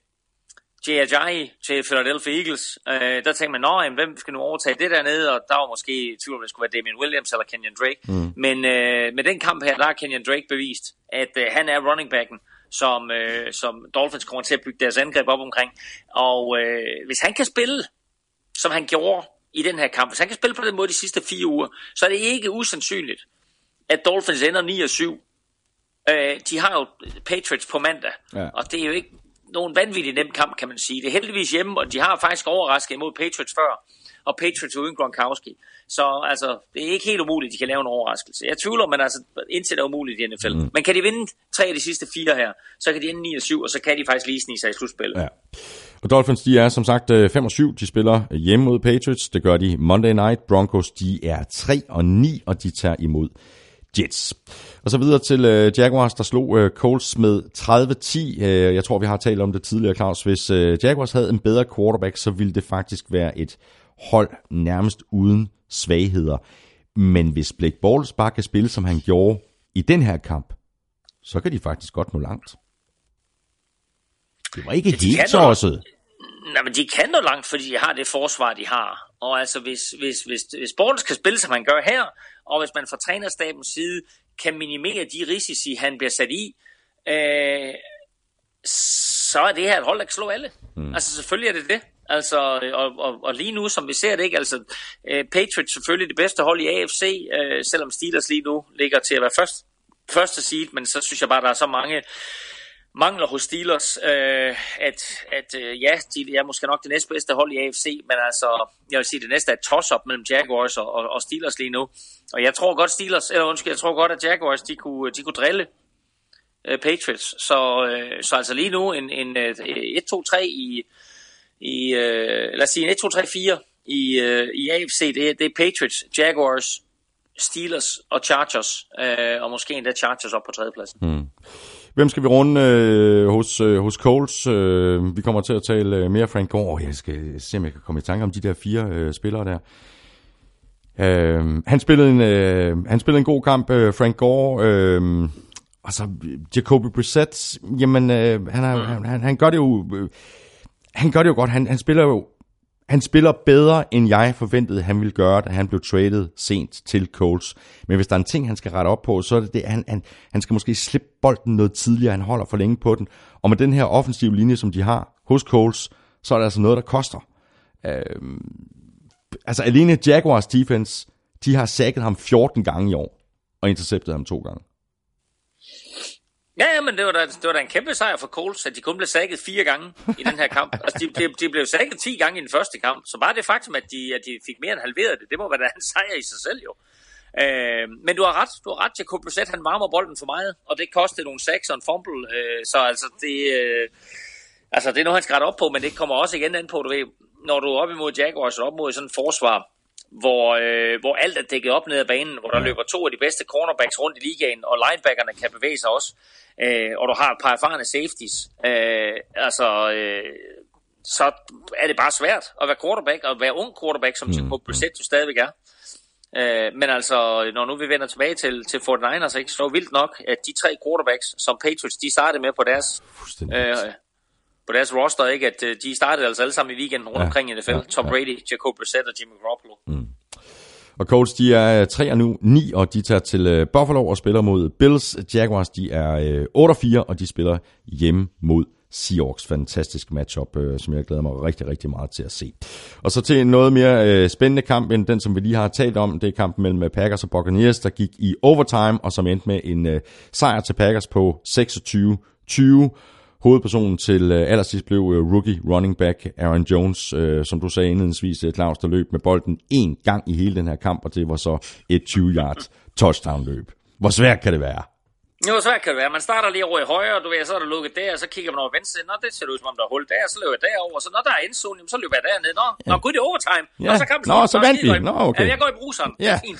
Jay Ajayi til Philadelphia Eagles, øh, der tænkte man, Nå, hvem skal nu overtage det dernede? Og der var måske tvivl om, det skulle være Damian Williams eller Kenyon Drake. Mm. Men øh, med den kamp her, der har Kenyon Drake bevist, at øh, han er running backen, som, øh, som Dolphins kommer til at bygge deres angreb op omkring. Og øh, hvis han kan spille, som han gjorde i den her kamp. Hvis han kan spille på den måde de sidste fire uger, så er det ikke usandsynligt, at Dolphins ender 9 og 7. Øh, de har jo Patriots på mandag, ja. og det er jo ikke nogen vanvittig nem kamp, kan man sige. Det er heldigvis hjemme, og de har faktisk overrasket imod Patriots før, og Patriots uden Gronkowski. Så altså, det er ikke helt umuligt, at de kan lave en overraskelse. Jeg tvivler, men altså, indtil det er umuligt i NFL. Mm. Men kan de vinde tre af de sidste fire her, så kan de ende 9 og 7, og så kan de faktisk lige snige sig i slutspillet. Ja. Og Dolphins, de er som sagt 5 øh, og 7. De spiller hjemme mod Patriots. Det gør de Monday Night. Broncos, de er 3 og 9, og de tager imod Jets. Og så videre til uh, Jaguars, der slog uh, Colts med 30-10. Uh, jeg tror, vi har talt om det tidligere, Claus. Hvis uh, Jaguars havde en bedre quarterback, så ville det faktisk være et hold nærmest uden svagheder. Men hvis Blake Bortles bare kan spille, som han gjorde i den her kamp, så kan de faktisk godt nå langt. Det var ikke de helt tosset. Nej, men de kan nå langt, fordi de har det forsvar, de har. Og altså, hvis, hvis, hvis, hvis Bortles kan spille, som han gør her, og hvis man fra trænerstabens side kan minimere de risici, han bliver sat i, øh, så er det her et hold, der kan slå alle. Mm. Altså, selvfølgelig er det det. Altså, og, og, og lige nu, som vi ser det ikke, altså øh, Patriots selvfølgelig det bedste hold i AFC, øh, selvom Steelers lige nu ligger til at være først, første seed, men så synes jeg bare, der er så mange mangler hos Steelers, øh, at, at øh, ja, de er måske nok det næstbedste hold i AFC, men altså, jeg vil sige, det næste er et toss-up mellem Jaguars og, og, og Steelers lige nu. Og jeg tror godt Steelers, eller undskyld, jeg tror godt, at Jaguars, de kunne, de kunne drille øh, Patriots. Så, øh, så altså lige nu en, en øh, en 1-2-3 i, i øh, lad os sige en 1-2-3-4 i, øh, i AFC. Det, er- det er Patriots, Jaguars, Steelers og Chargers. Øh, og måske endda Chargers op på tredjepladsen. Mm. Hvem skal vi runde øh, hos, øh, hos Coles? Øh, vi kommer til at tale øh, mere Frank Gore. Jeg skal se, om jeg kan komme i tanke om de der fire øh, spillere der. Øh, han, spillede en, øh, han spillede en god kamp, øh, Frank Gore. Øh, og så Jacoby Brissett, jamen øh, han, er, han, han, han gør det jo... Øh, han gør det jo godt. Han, han spiller jo han spiller bedre, end jeg forventede, han ville gøre, da han blev traded sent til Colts. Men hvis der er en ting, han skal rette op på, så er det det, at han, han, han skal måske slippe bolden noget tidligere. Han holder for længe på den. Og med den her offensive linje, som de har hos Colts, så er det altså noget, der koster. Øh, altså alene Jaguars defense, de har sækket ham 14 gange i år, og interceptet ham to gange. Ja, ja, men det var, da, det var da en kæmpe sejr for Coles, at de kun blev sækket fire gange i den her kamp. Altså, de, de, de blev sækket 10 gange i den første kamp, så bare det faktum, at de, at de fik mere end halveret det, det må være da en sejr i sig selv jo. Øh, men du har ret, du har ret, Jacob Brissett, han varmer bolden for meget, og det kostede nogle sacks og en fumble, øh, så altså det, øh, altså det er noget, han skal rette op på, men det kommer også igen an på, du ved, når du er op imod Jaguars og op mod sådan et forsvar, hvor, øh, hvor alt er dækket op ned ad banen, hvor der løber to af de bedste cornerbacks rundt i ligaen, og linebackerne kan bevæge sig også, øh, og du har et par erfarne safeties, øh, altså, øh, så er det bare svært at være quarterback, og være ung quarterback, som mm. Brissett jo stadigvæk er. Øh, men altså, når nu vi vender tilbage til, til 49ers, ikke, så er det vildt nok, at de tre quarterbacks, som Patriots, de startede med på deres, øh, på deres roster, ikke, at øh, de startede altså alle sammen i weekenden rundt Ja, omkring i NFL. ja, Tom ja. Brady, Jacob Brissett og Jimmy Garoppolo. Mm. Og Colts, de er 3 og nu 9, og de tager til øh, Buffalo og spiller mod Bills. Jaguars, de er øh, 8 og 4, og de spiller hjemme mod Seahawks. Fantastisk matchup, øh, som jeg glæder mig rigtig, rigtig meget til at se. Og så til en noget mere øh, spændende kamp, end den, som vi lige har talt om. Det er kampen mellem øh, Packers og Buccaneers, der gik i overtime, og som endte med en øh, sejr til Packers på 26-20. Hovedpersonen til øh, allersidst blev øh, rookie running back Aaron Jones, øh, som du sagde indledningsvis, øh, Claus, der løb med bolden én gang i hele den her kamp, og det var så et 20-yard touchdown løb. Hvor svært kan det være? Jo, så kan det være. Man starter lige over i højre, du ved, så er der lukket der, og så kigger man over venstre. Nå, det ser ud som om, der er hul der, så løber jeg derover. Så når der er endzone, så løber jeg derned. Nå, ja. nå gud, det er overtime. Ja. Nå, så kan Nå, så vandt vi. Nå, okay. Ja, jeg går i bruseren. Ja. Det fint.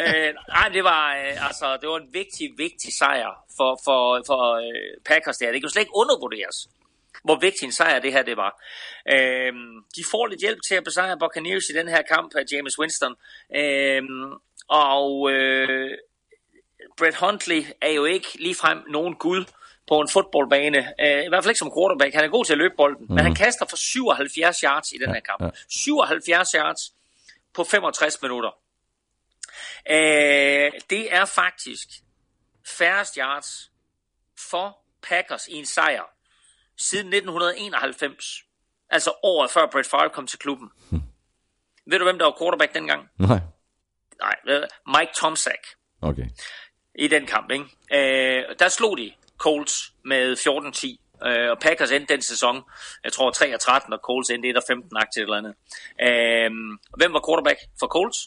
øh, nej, det var, øh, altså, det var en vigtig, vigtig sejr for, for, for øh, Packers der. Det kan jo slet ikke undervurderes hvor vigtig en sejr det her det var. Øhm, de får lidt hjælp til at besejre Buccaneers i den her kamp af James Winston. Øhm, og øh, Brett Huntley er jo ikke ligefrem nogen gud på en fodboldbane. Uh, I hvert fald ikke som quarterback. Han er god til at løbe bolden, mm. men han kaster for 77 yards i den her kamp. ja. 77 yards på 65 minutter. Uh, det er faktisk færrest yards for Packers i en sejr siden 1991. Altså året før Brett Favre kom til klubben. Hmm. Ved du, hvem der var quarterback dengang? Nej. Nej, Mike Tomczak Okay. I den kamp. Ikke? Øh, der slog de Colts med 14-10. Øh, og Packers endte den sæson, jeg tror 3 13, og Colts endte 1 15 aktivt eller andet. Øh, hvem var quarterback for Colts?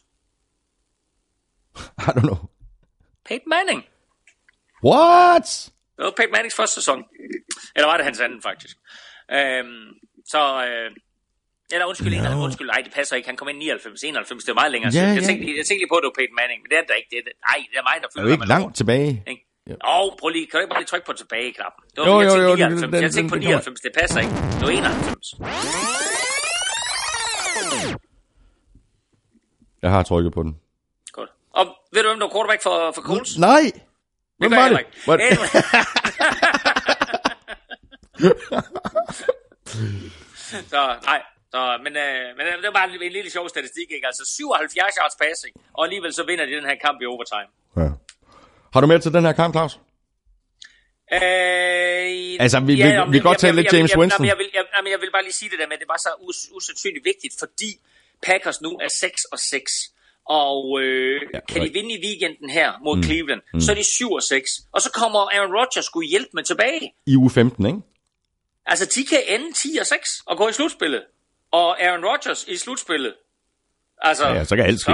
(laughs) I don't know. Peyton Manning. What? Det var Peyton Mannings første sæson. Eller var det hans anden, faktisk. Øhm, så... Øh, eller undskyld, No. no. undskyld, nej, det passer ikke. Han kom ind i 99, 91, det var meget længere Ja, siden. ja. Jeg, tænkte, jeg tænkte lige på, at det var Peyton Manning, men det er det ikke. Det er, det- nej, det er mig, der Er følger jo ikke langt tilbage. Ikke? Åh, prøv lige, kan du ikke bare lige trykke på tilbage-knappen? Det var, Jo, jeg jo, tænkte jo, 99. den- den- jeg tænkte på den- den 99, det passer ikke. Det var 91. Jeg har trykket på den. Godt. Og ved du, hvem der var quarterback for, for Colts? Nej! Hvem var det? det? Anyway. (laughs) (laughs) så, nej. Så, men, øh, men det var bare en, en lille sjov statistik, ikke? Altså 77 yards passing, og alligevel så vinder de den her kamp i overtime. Ja. Har du mere til den her kamp, Claus? Øh, Altså, vi- vi- jamen, vi kan godt jeg- tale lidt jeg- James jeg- Winston. Jeg vil, jeg, jamen, jeg vil bare lige sige det der med, at det var så us, usandsynligt vigtigt, fordi Packers nu er 6 og 6. Og øh, Ja, ja, kan de vinde i weekenden her mod mm. Cleveland, mm. så er de 7 og 6. Og så kommer Aaron Rodgers skulle hjælpe med tilbage. I uge 15, ikke? Altså, de kan ende 10 og 6 og gå i slutspillet. Og Aaron Rodgers i slutspillet. Altså, Ja, så kan alt ske.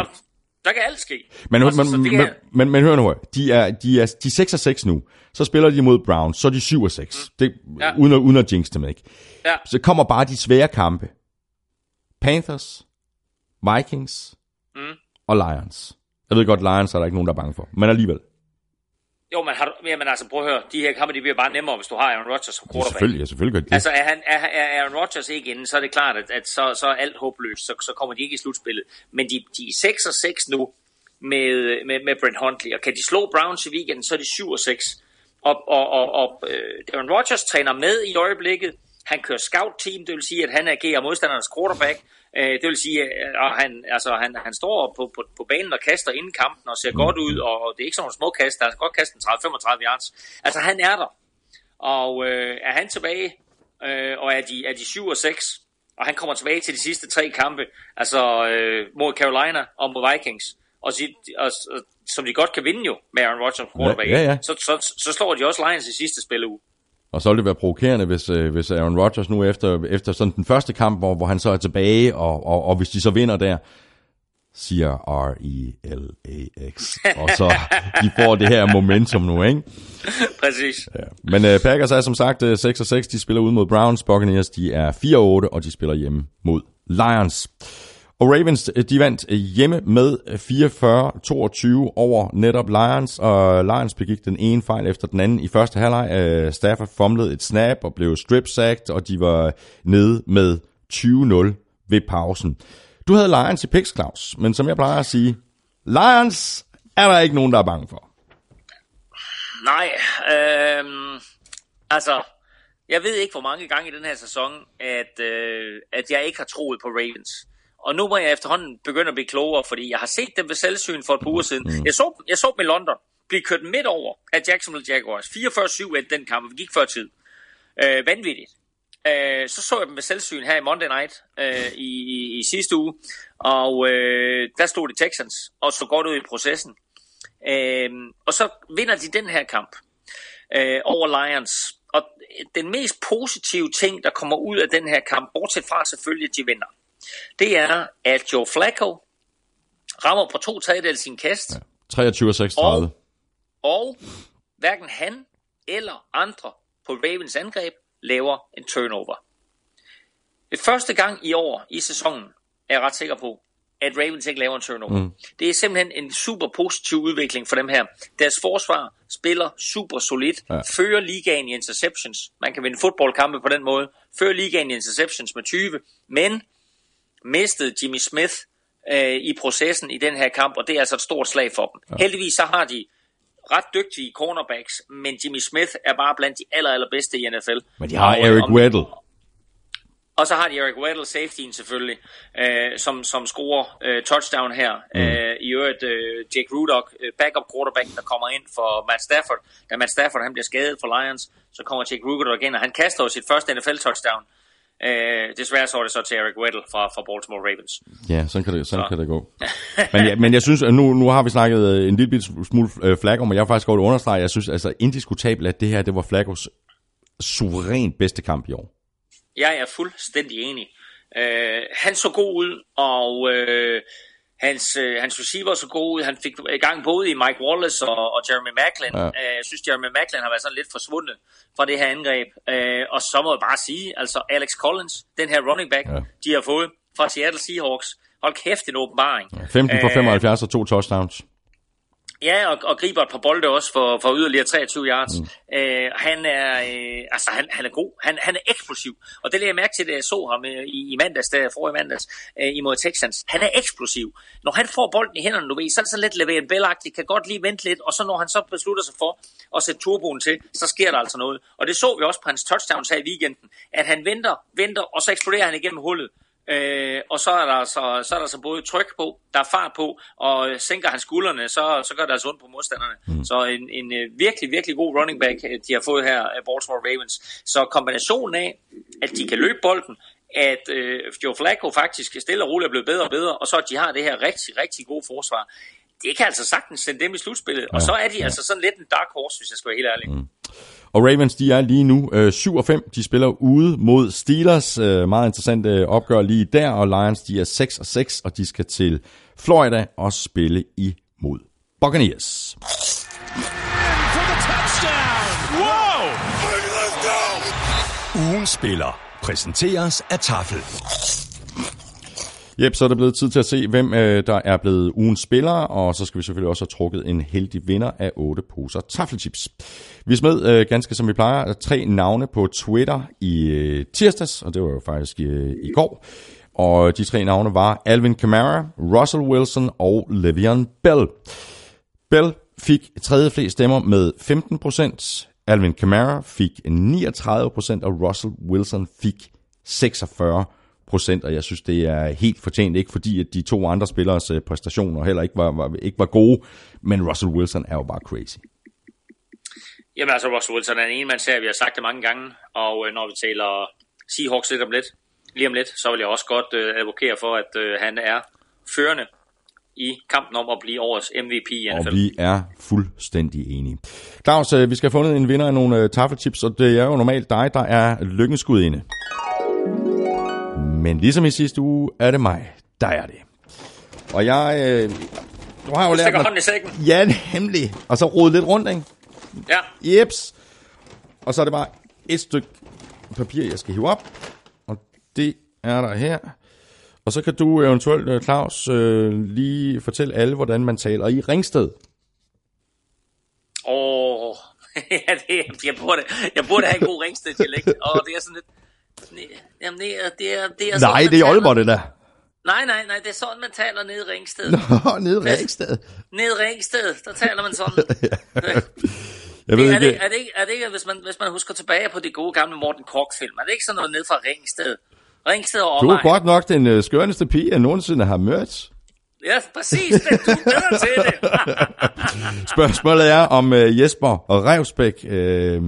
Der kan alt ske. Men, Altså, men, så men, er- men, men hør nu her. De er, de, er, de er 6 og 6 nu. Så spiller de mod Browns. Så er de 7 og 6. Det, Ja. uden, at, uden at jinx dem, ikke? Ja. Så kommer bare de svære kampe. Panthers, Vikings Mm. og Lions. Jeg ved godt, Lions er der ikke nogen, der er bange for. Men alligevel. Jo, men, har du, jamen, altså, prøv at høre. De her kampe, de bliver bare nemmere, hvis du har Aaron Rodgers som Ja, quarterback. selvfølgelig, ja, selvfølgelig gør de det. Altså, er, han, er, er Aaron Rodgers ikke inde, så er det klart, at, at så, så er alt håbløst. Så, så kommer de ikke i slutspillet. Men de, de er 6 og 6 nu med, med, med Brent Huntley. Og kan de slå Browns i weekenden, så er de 7 og 6. Og, og, og, og øh, Aaron Rodgers træner med i øjeblikket. Han kører scout-team, det vil sige, at han agerer modstandernes quarterback. Øh, det vil sige, at han, altså, han, han står på, på, på banen og kaster inden kampen og ser godt ud, og det er ikke sådan nogle små kast, der kan godt kaste en 30-35 yards. Altså, han er der. Og øh, er han tilbage, øh, og er de, er de 7 og 6, og han kommer tilbage til de sidste tre kampe, altså øh, mod Carolina og mod Vikings, og, si, og, og som de godt kan vinde jo med Aaron Rodgers quarterback, Ja, ja, ja. Så, så, så slår de også Lions i sidste spilleuge. Og så vil det være provokerende, hvis, øh, hvis Aaron Rodgers nu efter, efter sådan den første kamp, hvor, hvor han så er tilbage, og, og, og hvis de så vinder der, siger R-E-L-A-X. Og så de får det her momentum nu, ikke? Præcis. Ja. Men øh, Packers er som sagt øh, 6 og 6. De spiller ud mod Browns. Buccaneers de er 4 og 8, og de spiller hjemme mod Lions. Og Ravens, øh, de vandt øh, hjemme med øh, 44-22 over netop Lions, og Lions begik den ene fejl efter den anden i første halvleg. Stafford fumlede et snap og blev strip-sacked, og de var nede med 20-0 ved pausen. Du havde Lions i picks, Claus, men som jeg plejer at sige, Lions er der ikke nogen, der er bange for. Nej, øh, altså, jeg ved ikke, hvor mange gange i den her sæson, at, øh, at jeg ikke har troet på Ravens. Og nu må jeg efterhånden begynde at blive klogere, fordi jeg har set dem ved selvsyn for et par uger siden. Mm. Jeg, så, jeg så dem i London blive kørt midt over af Jacksonville Jaguars. 44-7 endte den kamp, vi gik før tid. Øh, vanvittigt. Øh, så så jeg dem ved selvsyn her i Monday Night øh, i, i, i sidste uge, og øh, der stod de Texans og så godt ud i processen. Øh, og så vinder de den her kamp øh, over Lions. Og den mest positive ting, der kommer ud af den her kamp, bortset fra selvfølgelig, at de vinder, det er, at Joe Flacco rammer på to tredjedel sin kast, 23-36. Og- og hverken han eller andre på Ravens angreb laver en turnover. Det første gang i år i sæsonen, er jeg ret sikker på, at Ravens ikke laver en turnover. Mm. Det er simpelthen en super positiv udvikling for dem her. Deres forsvar spiller super solidt, Ja. ja. fører ligaen i interceptions. Man kan vinde fodboldkampe på den måde. Fører ligaen i interceptions med 20, men mistede Jimmy Smith øh, i processen i den her kamp, og det er altså et stort slag for dem. Ja. Heldigvis så har de ret dygtige cornerbacks, men Jimmy Smith er bare blandt de aller, allerbedste i NFL. Men de har Og, Eric Weddle. og så har de Eric Weddle, safetyen selvfølgelig, øh, som, som scorer øh, touchdown her. Mm. Øh, I øvrigt øh, Jake Rudock, øh, backup quarterback, der kommer ind for Matt Stafford. Da Matt Stafford han bliver skadet for Lions, så kommer Jake Rudock ind, og han kaster jo sit første NFL-touchdown. Øh, desværre så det så til Eric Weddle fra, fra Baltimore Ravens. Ja, sådan kan det, sådan kan det gå. (laughs) Men, ja, men jeg synes, at nu, nu har vi snakket øh, en lille bit smule øh, Flacco, men jeg vil faktisk godt understrege, jeg synes altså indiskutabelt, at det her, det var Flaccos suverænt bedste kamp i år. Jeg er fuldstændig enig. Øh, han så god ud, og øh, hans, øh, hans receiver så god ud. Han fik i gang både i Mike Wallace og, og Jeremy Macklin. Ja. Øh, jeg synes, Jeremy Macklin har været sådan lidt forsvundet fra det her angreb. Øh, og så må jeg bare sige, altså Alex Collins, den her running back, Ja. de har fået fra Seattle Seahawks. Hold kæft, en åbenbaring. 15 for Øh, 75 og to touchdowns. Ja, og, og griber et par bolde også for, for yderligere 23 yards. Mm. Øh, han er øh, altså han, han er god. Han, han er eksplosiv. Og det lagde jeg mærke til, da jeg så ham øh, i, i mandags, der i mandags, øh, imod Texans. Han er eksplosiv. Når han får bolden i hænderne, du ved, så er det så lidt leveret bælagtigt, kan godt lige vente lidt, og så når han så beslutter sig for at sætte turboen til, så sker der altså noget. Og det så vi også på hans touchdowns her i weekenden, at han venter, venter, og så eksploderer han igennem hullet. Øh, og så er, der så, så er der så både tryk på, der er fart på, og sænker han skuldrene, så, så gør det altså ondt på modstanderne. Mm. Så en, en øh, virkelig, virkelig god running back, øh, de har fået her af Baltimore Ravens. Så kombinationen af, at de kan løbe bolden, at øh, Joe Flacco faktisk stille og roligt er blevet bedre og bedre, og så at de har det her rigtig, rigtig gode forsvar, det kan altså sagtens sende dem i slutspillet. Og så er de altså sådan lidt en dark horse, hvis jeg skal være helt ærlig. Mm. Og Ravens, de er lige nu øh, 7 og 5. De spiller ude mod Steelers. Øh, meget interessant øh, opgør lige der. Og Lions, de er 6 og 6, og de skal til Florida og spille imod Buccaneers. Ugen spiller præsenteres af Tafel. Jep, så er det blevet tid til at se, hvem øh, der er blevet ugens spiller, og så skal vi selvfølgelig også have trukket en heldig vinder af 8 poser taffelchips. Vi smed øh, ganske som vi plejer tre navne på Twitter i øh, tirsdags, og det var jo faktisk øh, i går. Og de tre navne var Alvin Kamara, Russell Wilson og Le'Veon Bell. Bell fik tredje flest stemmer med 15%, Alvin Kamara fik 39%, og Russell Wilson fik 46 procent, og jeg synes, det er helt fortjent, ikke fordi at de to andre spillers øh, præstationer heller ikke var, var, ikke var gode, men Russell Wilson er jo bare crazy. Jamen altså, Russell Wilson er en ene, man ser, vi har sagt det mange gange, og øh, når vi taler Seahawks lidt om lidt, lige om lidt, så vil jeg også godt øh, advokere for, at øh, han er førende i kampen om at blive årets MVP i NFL. Og vi er fuldstændig enige. Claus, øh, vi skal have fundet en vinder af nogle øh, taffelchips, og det er jo normalt dig, der er lykkenskud inde. Men ligesom i sidste uge, er det mig, der er det. Og jeg... Øh, du har jo lært mig... hånden i sækken. Ja, (laughs) nemlig. Og så rode lidt rundt, ikke? Ja, Jeps. Og så er det bare et stykke papir, jeg skal hive op. Og det er der her. Og så kan du eventuelt, øh, Claus, øh, lige fortælle alle, hvordan man taler i Ringsted. Åh, (laughs) ja, det, jeg, burde, jeg burde have en god ringsted dialekt og det er sådan lidt... Nej, Jamen, det er, det er, det er sådan, Nej, det er taler- Aalborg, det der. Nej, nej, nej, det er sådan, man taler nede i Ringsted. (laughs) Nå, nede i Ringsted. Nede i Ringsted, der taler man sådan. (laughs) Jeg ved er, ikke... det, er, det ikke, er det ikke, hvis man, hvis man husker tilbage på de gode gamle Morten Kork-film, er det ikke sådan noget ned fra Ringsted? Ringsted og Du er godt nok den øh, skørneste pige, jeg nogensinde har mødt. Ja, præcis. Det, du er til det. (laughs) Spørgsmålet er, om øh, Jesper og Revsbæk øh,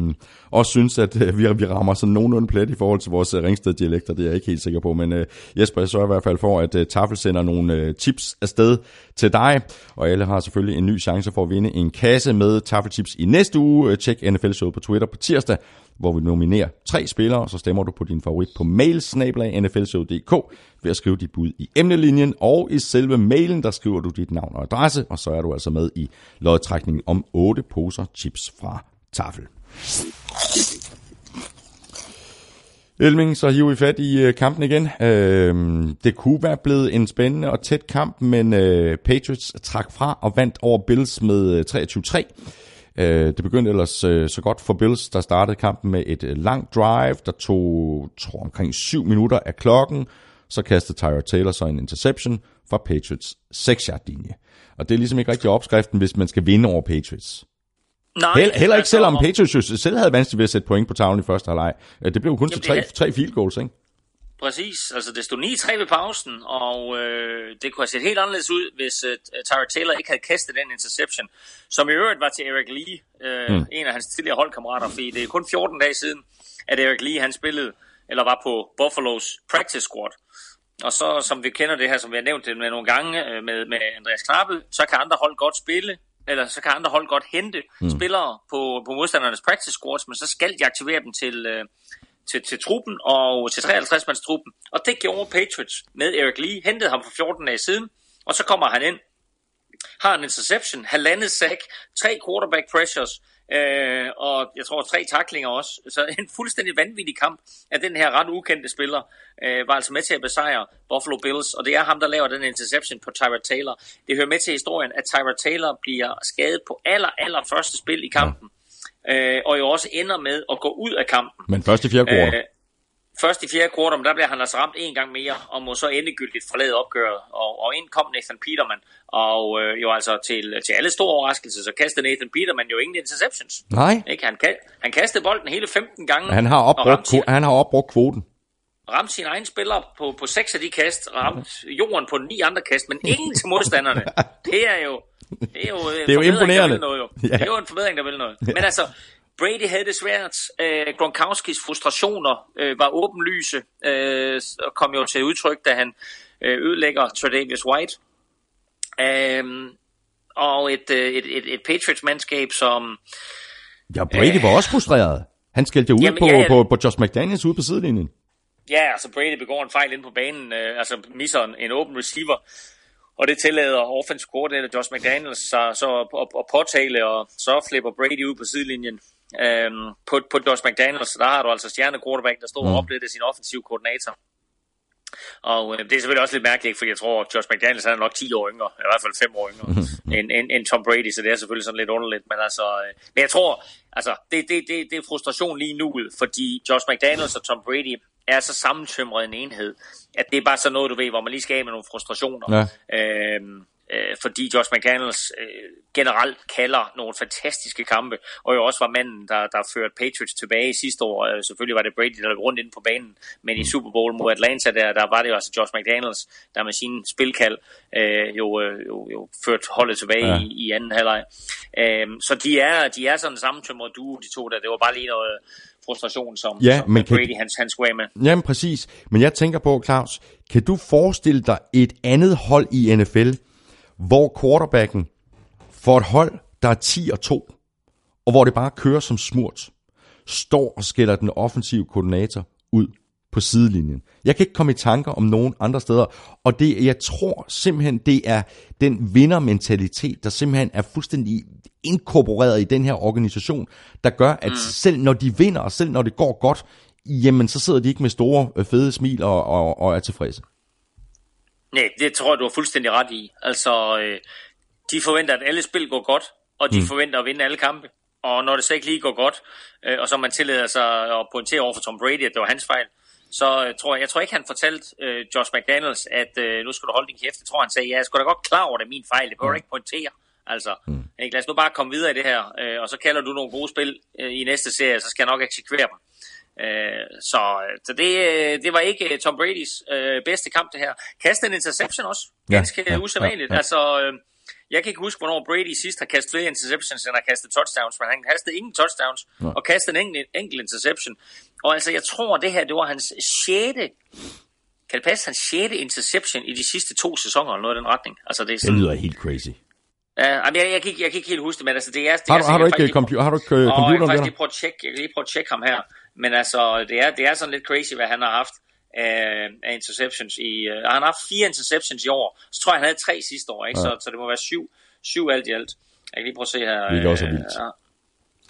også synes, at øh, vi, vi rammer sådan nogenlunde plet i forhold til vores øh, Ringsted-dialekter. Det er jeg ikke helt sikker på, men øh, Jesper, jeg sørger i hvert fald for, at øh, Tafel sender nogle øh, tips afsted til dig. Og alle har selvfølgelig en ny chance for at vinde en kasse med Tafelchips i næste uge. Øh, tjek NFL-showet på Twitter på tirsdag, hvor vi nominerer tre spillere, og så stemmer du på din favorit på mailsnablag.nflshow.dk ved at skrive dit bud i emnelinjen, og i selve mailen, der skriver du dit navn og adresse, og så er du altså med i lodtrækningen om otte poser chips fra Tafel. Elming, så hiver vi fat i øh, kampen igen. Øh, det kunne være blevet en spændende og tæt kamp, men øh, Patriots trak fra og vandt over Bills med øh, 23-3. Øh, det begyndte ellers øh, så godt for Bills, der startede kampen med et øh, langt drive, der tog tror, omkring 7 minutter af klokken. Så kastede Tyra Taylor så en interception fra Patriots 6-yard-linje. Og det er ligesom ikke rigtig opskriften, hvis man skal vinde over Patriots. Nej, Heller, heller ikke altså, selvom og- Patriots jo selv havde vanskeligt ved at sætte point på tavlen i første halvleg. Øh, Det blev jo kun til tre, det tre field goals, ikke? Præcis, altså det stod 9-3 ved pausen, og øh, det kunne have set helt anderledes ud, hvis øh, Tyra Taylor ikke havde kastet den interception, som i øvrigt var til Eric Lee, øh, mm. en af hans tidligere holdkammerater, fordi det er kun 14 dage siden, at Eric Lee han spillede, eller var på Buffalo's practice squad. Og så, som vi kender det her, som vi har nævnt det med nogle gange øh, med, med Andreas Knappe, så kan andre hold godt spille, eller så kan andre hold godt hente mm. spillere på, på modstandernes practice squads, men så skal de aktivere dem til, øh, til, til truppen og til 53-mands truppen. Og det gjorde Patriots med Eric Lee, hentede ham for 14 dage siden, og så kommer han ind, har en interception, halvandet sack, tre quarterback pressures, øh, og jeg tror tre taklinger også. Så (laughs) en fuldstændig vanvittig kamp af den her ret ukendte spiller, øh, var altså med til at besejre Buffalo Bills, og det er ham, der laver den interception på Tyra Taylor. Det hører med til historien, at Tyra Taylor bliver skadet på aller, aller første spil i kampen, øh, og jo også ender med at gå ud af kampen. Men først i fjerde. Øh, først i fjerde kvartal, der bliver han altså ramt en gang mere, og må så endegyldigt forlade opgøret. Og, og ind kom Nathan Peterman, og øh, jo altså til, til alle store overraskelser, så kastede Nathan Peterman jo ingen interceptions. Nej, Ikke? Han, han kastede bolden hele 15 gange. han har, opbrugt, sin, han har opbrugt kvoten. ramte sin egen spiller på, på seks af de kast, ramte jorden på ni andre kast, men ingen til modstanderne. (laughs) Det er jo, det er jo, en Det er jo imponerende. Noget, jo. Ja. Det er jo en forbedring, der vil noget. Men altså, Brady havde det svært. Øh, Gronkowskis frustrationer øh, var åbenlyse øh, og kom jo til udtryk, da han øh, ødelægger Tredavious White. Øh, og et, øh, et, et, et Patriots-mandskab, som... Ja, Brady var også frustreret. Han skældte ud Jamen, på, ja, ja. på, på Josh McDaniels ude på sidelinjen. Ja, altså Brady begår en fejl ind på banen, øh, altså misser en, en open receiver, og det tillader offensive coordinator Josh McDaniels så, så at, at påtale, og så flipper Brady ud på sidelinjen. Øhm, på, på Josh McDaniels, der har du altså stjerne quarterback, der står mm. og oplever sin offensiv koordinator. Og øh, det er selvfølgelig også lidt mærkeligt, fordi jeg tror, at Josh McDaniels han er nok 10 år yngre, i hvert fald 5 år yngre, end, end, end Tom Brady, så det er selvfølgelig sådan lidt underligt. Men, altså, øh, men jeg tror, altså, det, det, det, det er frustration lige nu, fordi Josh McDaniels og Tom Brady er så sammentømret en enhed, at det er bare sådan noget, du ved, hvor man lige skal af med nogle frustrationer. Ja. Øhm, øh, fordi Josh McDaniels øh, generelt kalder nogle fantastiske kampe, og jo også var manden, der, der førte Patriots tilbage sidste år. Øh, selvfølgelig var det Brady, der løb rundt inde på banen, men i Super Bowl mod Atlanta, der, der var det jo altså Josh McDaniels, der med sin spilkald øh, jo, øh, jo, jo førte holdet tilbage Ja. i, i anden halvleg. Øh, så de er, de er sådan sammentømret duo, de to der. Det var bare lige noget frustration, som, Ja, som men kan- Brady han, han skulle af med. Jamen præcis. Men jeg tænker på, Claus, kan du forestille dig et andet hold i NFL, hvor quarterbacken for et hold, der er 10 og 2, og hvor det bare kører som smurt, står og skælder den offensive koordinator ud på sidelinjen. Jeg kan ikke komme i tanker om nogen andre steder, og det, jeg tror simpelthen, det er den vindermentalitet, der simpelthen er fuldstændig inkorporeret i den her organisation, der gør, at mm. selv når de vinder, og selv når det går godt, jamen så sidder de ikke med store, øh, fede smil og, og, og er tilfredse. Nej, det tror jeg, du har fuldstændig ret i. Altså, øh, de forventer, at alle spil går godt, og de mm. forventer at vinde alle kampe. Og når det så ikke lige går godt, øh, og så man tillader sig at pointere over for Tom Brady, at det var hans fejl, så øh, tror jeg, jeg tror ikke, han fortalte øh, Josh McDaniels, at øh, nu skal du holde din kæft. Jeg tror, han sagde, ja, jeg skulle da godt klar over, det er min fejl. Det behøver du ikke pointere. Altså, mm. ikke? lad os nu bare komme videre i det her, øh, og så kalder du nogle gode spil øh, i næste serie, så skal jeg nok eksekvere dem. Øh, så så det, øh, det var ikke øh, Tom Bradys øh, bedste kamp, det her. Kastede en interception også. Ja, Ganske ja, usædvanligt. ja, ja. Altså, øh, jeg kan ikke huske, hvornår Brady sidst har kastet flere interceptions, end har kastet touchdowns, men han kastede ingen touchdowns, Ja. og kastede en enkelt, enkelt interception. Og altså, jeg tror, det her, det var hans sjette, kan det passe, hans sjette interception i de sidste to sæsoner, eller noget i den retning. Altså, det er Det sådan, lyder helt crazy. Ja, jamen, jeg, jeg, kan ikke, jeg kan ikke helt huske det, men altså, det er... Det Har er har du ikke, faktisk lige- compu- har du ikke øh, computeren jeg kan lige prøve at tjekke ham her. Men altså, det er, det er sådan lidt crazy, hvad han har haft af, af interceptions i... Uh, han har haft fire interceptions i år. Så tror jeg, han havde tre sidste år, ikke? Ja. Så, så det må være syv, syv alt i alt. Jeg kan lige prøve at se her. Også er øh, vildt.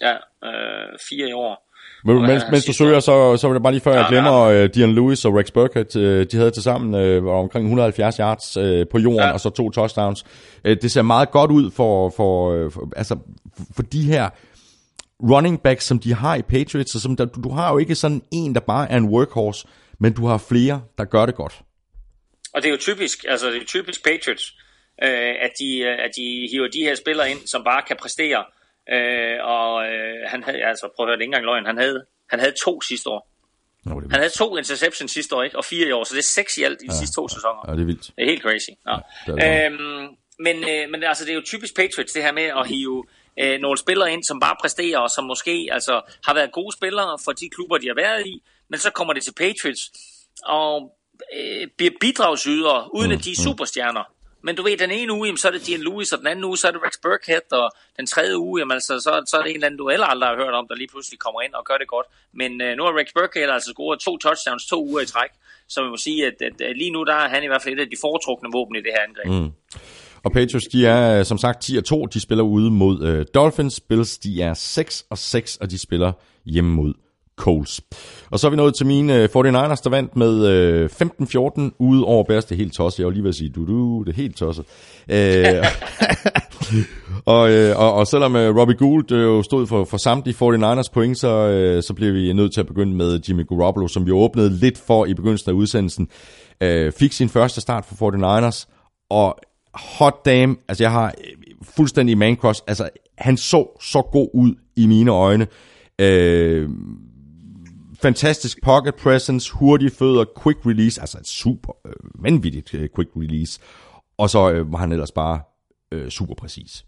Ja, ja øh, fire i år. Men, mens, mens du søger, så, så var det bare lige før, jeg Ja, glemmer, øh, Dion Lewis og Rex Burkhead, øh, de havde til sammen øh, omkring 170 yards øh, på jorden, Ja. og så to touchdowns. Øh, det ser meget godt ud for, for, øh, for, altså, for de her running backs, som de har i Patriots, og som der, du, har jo ikke sådan en, der bare er en workhorse, men du har flere, der gør det godt. Og det er jo typisk, altså det er typisk Patriots, øh, at, de, øh, at de hiver de her spillere ind, som bare kan præstere. Øh, og øh, han havde, altså prøv at høre, det ikke engang løgn, han havde, han havde to sidste år. Nå, Han havde to interceptions sidste år, ikke? og fire i år, så det er seks i alt i de sidste to sæsoner. Ja, det er vildt. Det er helt crazy. Ja. det er det øhm, men, øh, men altså, det er jo typisk Patriots, det her med at hive øh, nogle spillere ind, som bare præsterer, og som måske altså, har været gode spillere for de klubber, de har været i, men så kommer det til Patriots, og øh, bliver bidragsydere, uden at de er superstjerner. Men du ved, den ene uge, jamen, så er det Dian Lewis, og den anden uge, så er det Rex Burkhead, og den tredje uge, jamen, altså, så, så er det en eller anden, du heller aldrig har hørt om, der lige pludselig kommer ind og gør det godt. Men øh, nu har Rex Burkhead altså scoret to touchdowns to uger i træk, så man må sige, at, at, at lige nu der er han i hvert fald et af de foretrukne våben i det her angreb. Mm. Og Patriots, de er øh, som sagt 10 og 2. De spiller ude mod øh, Dolphins. Bills, de er 6 og 6, og de spiller hjemme mod Coles. Og så er vi nået til mine øh, 49ers, der vandt med øh, 15-14 ude over Bears. Det er helt tosset. Jeg var lige ved at sige, du, du, det er helt tosset. Øh, (laughs) og, øh, og, og selvom øh, Robbie Gould øh, jo stod for, for samtlige 49ers point, så, øh, så blev vi nødt til at begynde med Jimmy Garoppolo, som vi åbnede lidt for i begyndelsen af udsendelsen. Øh, fik sin første start for 49ers, og hot damn, altså jeg har øh, fuldstændig man altså han så så god ud i mine øjne. Øh, fantastisk pocket presence, hurtige fødder, quick release, altså et super øh, vanvittigt øh, quick release. Og så øh, var han ellers bare øh, super præcis.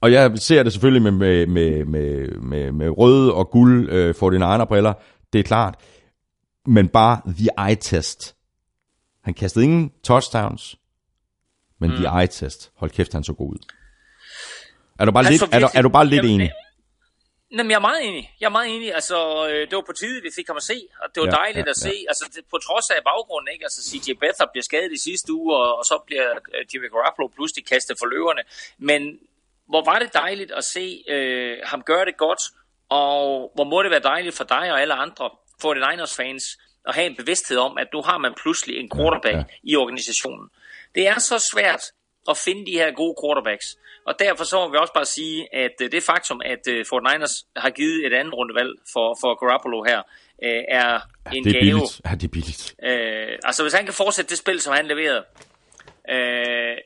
Og jeg ser det selvfølgelig med, med, med, med, med, med røde og guld øh, 49er briller, det er klart. Men bare the eye test. Han kastede ingen touchdowns, men mm. the eye test. Hold kæft, han så god ud. Er du bare, Han lidt, er du, er du bare lidt Jamen, enig? Jamen, jeg er meget enig. Jeg er meget enig. Altså, øh, det var på tide, vi fik ham at se, og det var Ja, dejligt ja, at se. Altså, det, på trods af baggrunden, ikke? Altså, CJ Beathard bliver skadet i sidste uge, og, og så bliver øh, Jimmy Garoppolo pludselig kastet for løverne. Men hvor var det dejligt at se øh, ham gøre det godt, og hvor må det være dejligt for dig og alle andre, for det Niners fans, at have en bevidsthed om, at nu har man pludselig en quarterback ja, ja. i organisationen. Det er så svært at finde de her gode quarterbacks. Og derfor så må vi også bare sige, at øh, det faktum, at øh, Fort Niners har givet et andet rundevalg for, for Garoppolo her, øh, er en Det er gave. billigt. Ja, det er billigt. Øh, altså hvis han kan fortsætte det spil, som han leverede øh,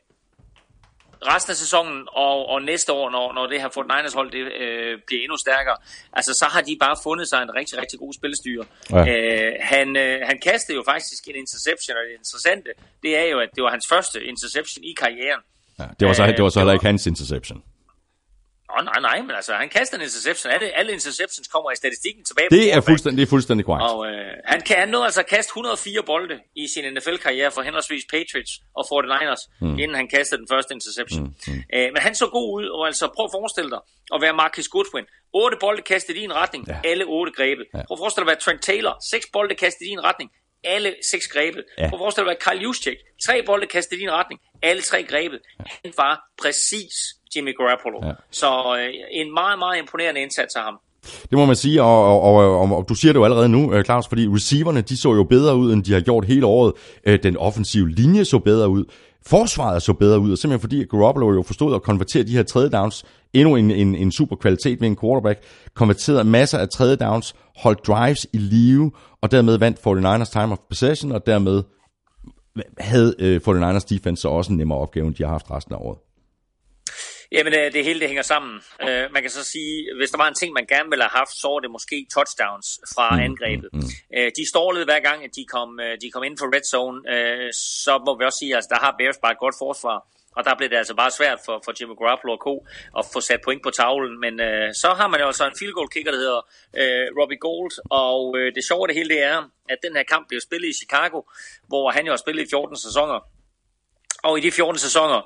resten af sæsonen og, og næste år, når, når det her Fort Niners hold det, øh, bliver endnu stærkere, altså så har de bare fundet sig en rigtig, rigtig god spillestyre. Ja. Øh, han, øh, han kastede jo faktisk en interception, og det interessante, det er jo, at det var hans første interception i karrieren. Ja, det var så, Øh, det var så heller ikke hans interception. Åh, oh, nej, nej, men altså, han kaster en interception. Alle, alle interceptions kommer i statistikken tilbage. Det er fuldstændig, det er fuldstændig korrekt. Og øh, han kan han nåede altså at kaste 104 bolde i sin NFL-karriere for henholdsvis Patriots og 49ers, mm. inden han kastede den første interception. Mm. Mm. Øh, men han så god ud, og altså prøv at forestille dig at være Marcus Goodwin. 8 bolde kastet i en retning, Ja. ja. alle 8 grebet. Ja. Prøv at forestille dig at være Trent Taylor. 6 bolde kastet i en retning, alle 6 grebet. Ja. Ja. Prøv at forestille dig at være Kyle Juszczyk. 3 bolde kastet i en retning, alle 3 grebet. Han var præcis Jimmy Garoppolo. Ja. Så øh, en meget, meget imponerende indsats af ham. Det må man sige, og, og, og, og, og du siger det jo allerede nu, øh, Claus, fordi receiverne, de så jo bedre ud, end de har gjort hele året. Øh, Den offensive linje så bedre ud. Forsvaret så bedre ud, og simpelthen fordi Garoppolo jo forstod at konvertere de her tredje downs, endnu en, en, en super kvalitet ved en quarterback, konverterede masser af tredje downs, holdt drives i live, og dermed vandt 49ers time of possession, og dermed havde øh, 49ers defense så også en nemmere opgave, end de har haft resten af året. Jamen, øh, det hele det hænger sammen. Øh, man kan så sige, hvis der var en ting, man gerne ville have haft, så var det måske touchdowns fra mm, angrebet. Mm, mm. Øh, de stålede hver gang, at de kom, øh, de kom ind for red zone. Øh, så må vi også sige, at altså, der har Bears bare et godt forsvar. Og der blev det altså bare svært for, for Jimmy Garoppolo og Co. at få sat point på tavlen. Men øh, så har man jo altså en field goal kicker, der hedder øh, Robbie Gold. Og øh, det sjove af det hele det er, at den her kamp blev spillet i Chicago, hvor han jo har spillet i 14 sæsoner. Og i de 14 sæsoner,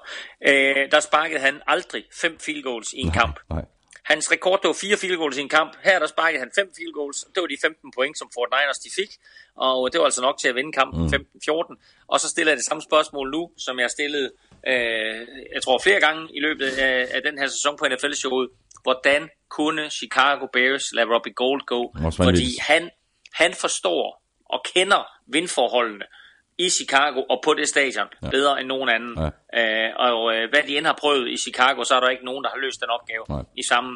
øh, der sparkede han aldrig fem field goals i en kamp. Nej. Hans rekord, det var fire field goals i en kamp. Her der sparkede han fem field goals. Det var de 15 point, som Fort Niners de fik. Og det var altså nok til at vinde kampen mm. 15-14. Og så stiller jeg det samme spørgsmål nu, som jeg stillede, øh, jeg tror flere gange i løbet af, af den her sæson på NFL-showet. Hvordan kunne Chicago Bears lade Robbie Gold gå? Fordi han, han forstår og kender vindforholdene i Chicago og på det stadion ja. bedre end nogen anden. Ja. Øh, og øh, hvad de end har prøvet i Chicago, så er der ikke nogen, der har løst den opgave Nej. i samme,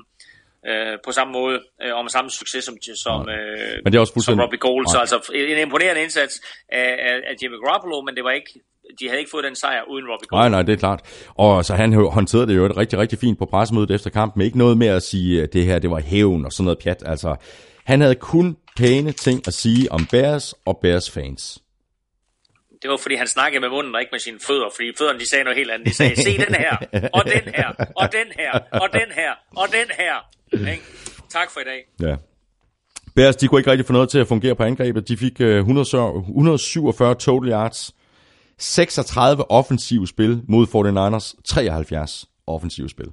øh, på samme måde øh, og med samme succes som, som, øh, Men det er også som Robbie Gold. Så altså en imponerende indsats af, af, af Jimmy Garoppolo, men det var ikke, de havde ikke fået den sejr uden Robbie Gold. Nej, nej, det er klart. Og så han hå- håndterede det jo et rigtig, rigtig fint på pressemødet efter kampen. Men ikke noget med at sige, at det her det var hævn og sådan noget pjat. Altså, han havde kun pæne ting at sige om Bears og Bears fans. Det var fordi han snakkede med munden og ikke med sine fødder, fordi fødderne de sagde noget helt andet. De sagde, se den her, og den her, og den her, og den her, og den her. Ikke? Tak for i dag. Ja. Bears, de kunne ikke rigtig få noget til at fungere på angrebet. De fik øh, 147 total yards, 36 offensive spil mod 49ers, 73 offensive spil.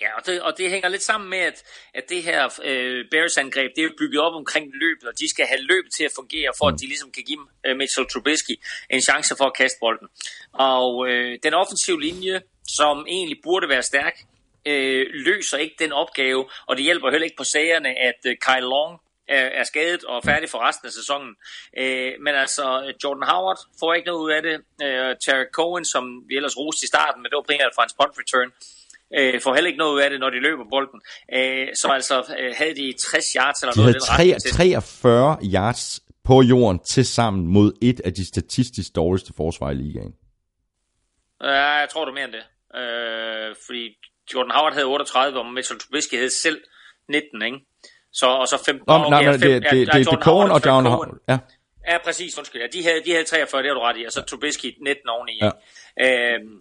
Ja, og det, og det hænger lidt sammen med, at, at det her øh, Bears-angreb, det er bygget op omkring løbet, og de skal have løbet til at fungere, for at de ligesom kan give øh, Mitchell Trubisky en chance for at kaste bolden. Og øh, den offensive linje, som egentlig burde være stærk, øh, løser ikke den opgave, og det hjælper heller ikke på sagerne, at øh, Kyle Long er, er skadet og færdig for resten af sæsonen. Øh, men altså, Jordan Howard får ikke noget ud af det. Øh, Terry Cohen, som vi ellers roste i starten, men det var primært fra hans punt return, øh, får heller ikke noget ud af det, når de løber bolden. Øh, så altså, øh, havde de 60 yards eller De noget havde retning tre- til- 43 yards på jorden til sammen mod et af de statistisk dårligste forsvar i ligaen. Ja, jeg tror, du mere end det. Øh, fordi Jordan Howard havde 38, og Mitchell Trubisky havde selv 19, ikke? Så, og så 15. Nå, okay, nej, nej, det, ja, det, ja, det, det, Jordan det Cohen og Down Cohen. Ja, Ja, præcis, undskyld. Ja, de, havde, de havde 43, det har du ret i, og så Trubisky 19 oveni. Ja. Øhm,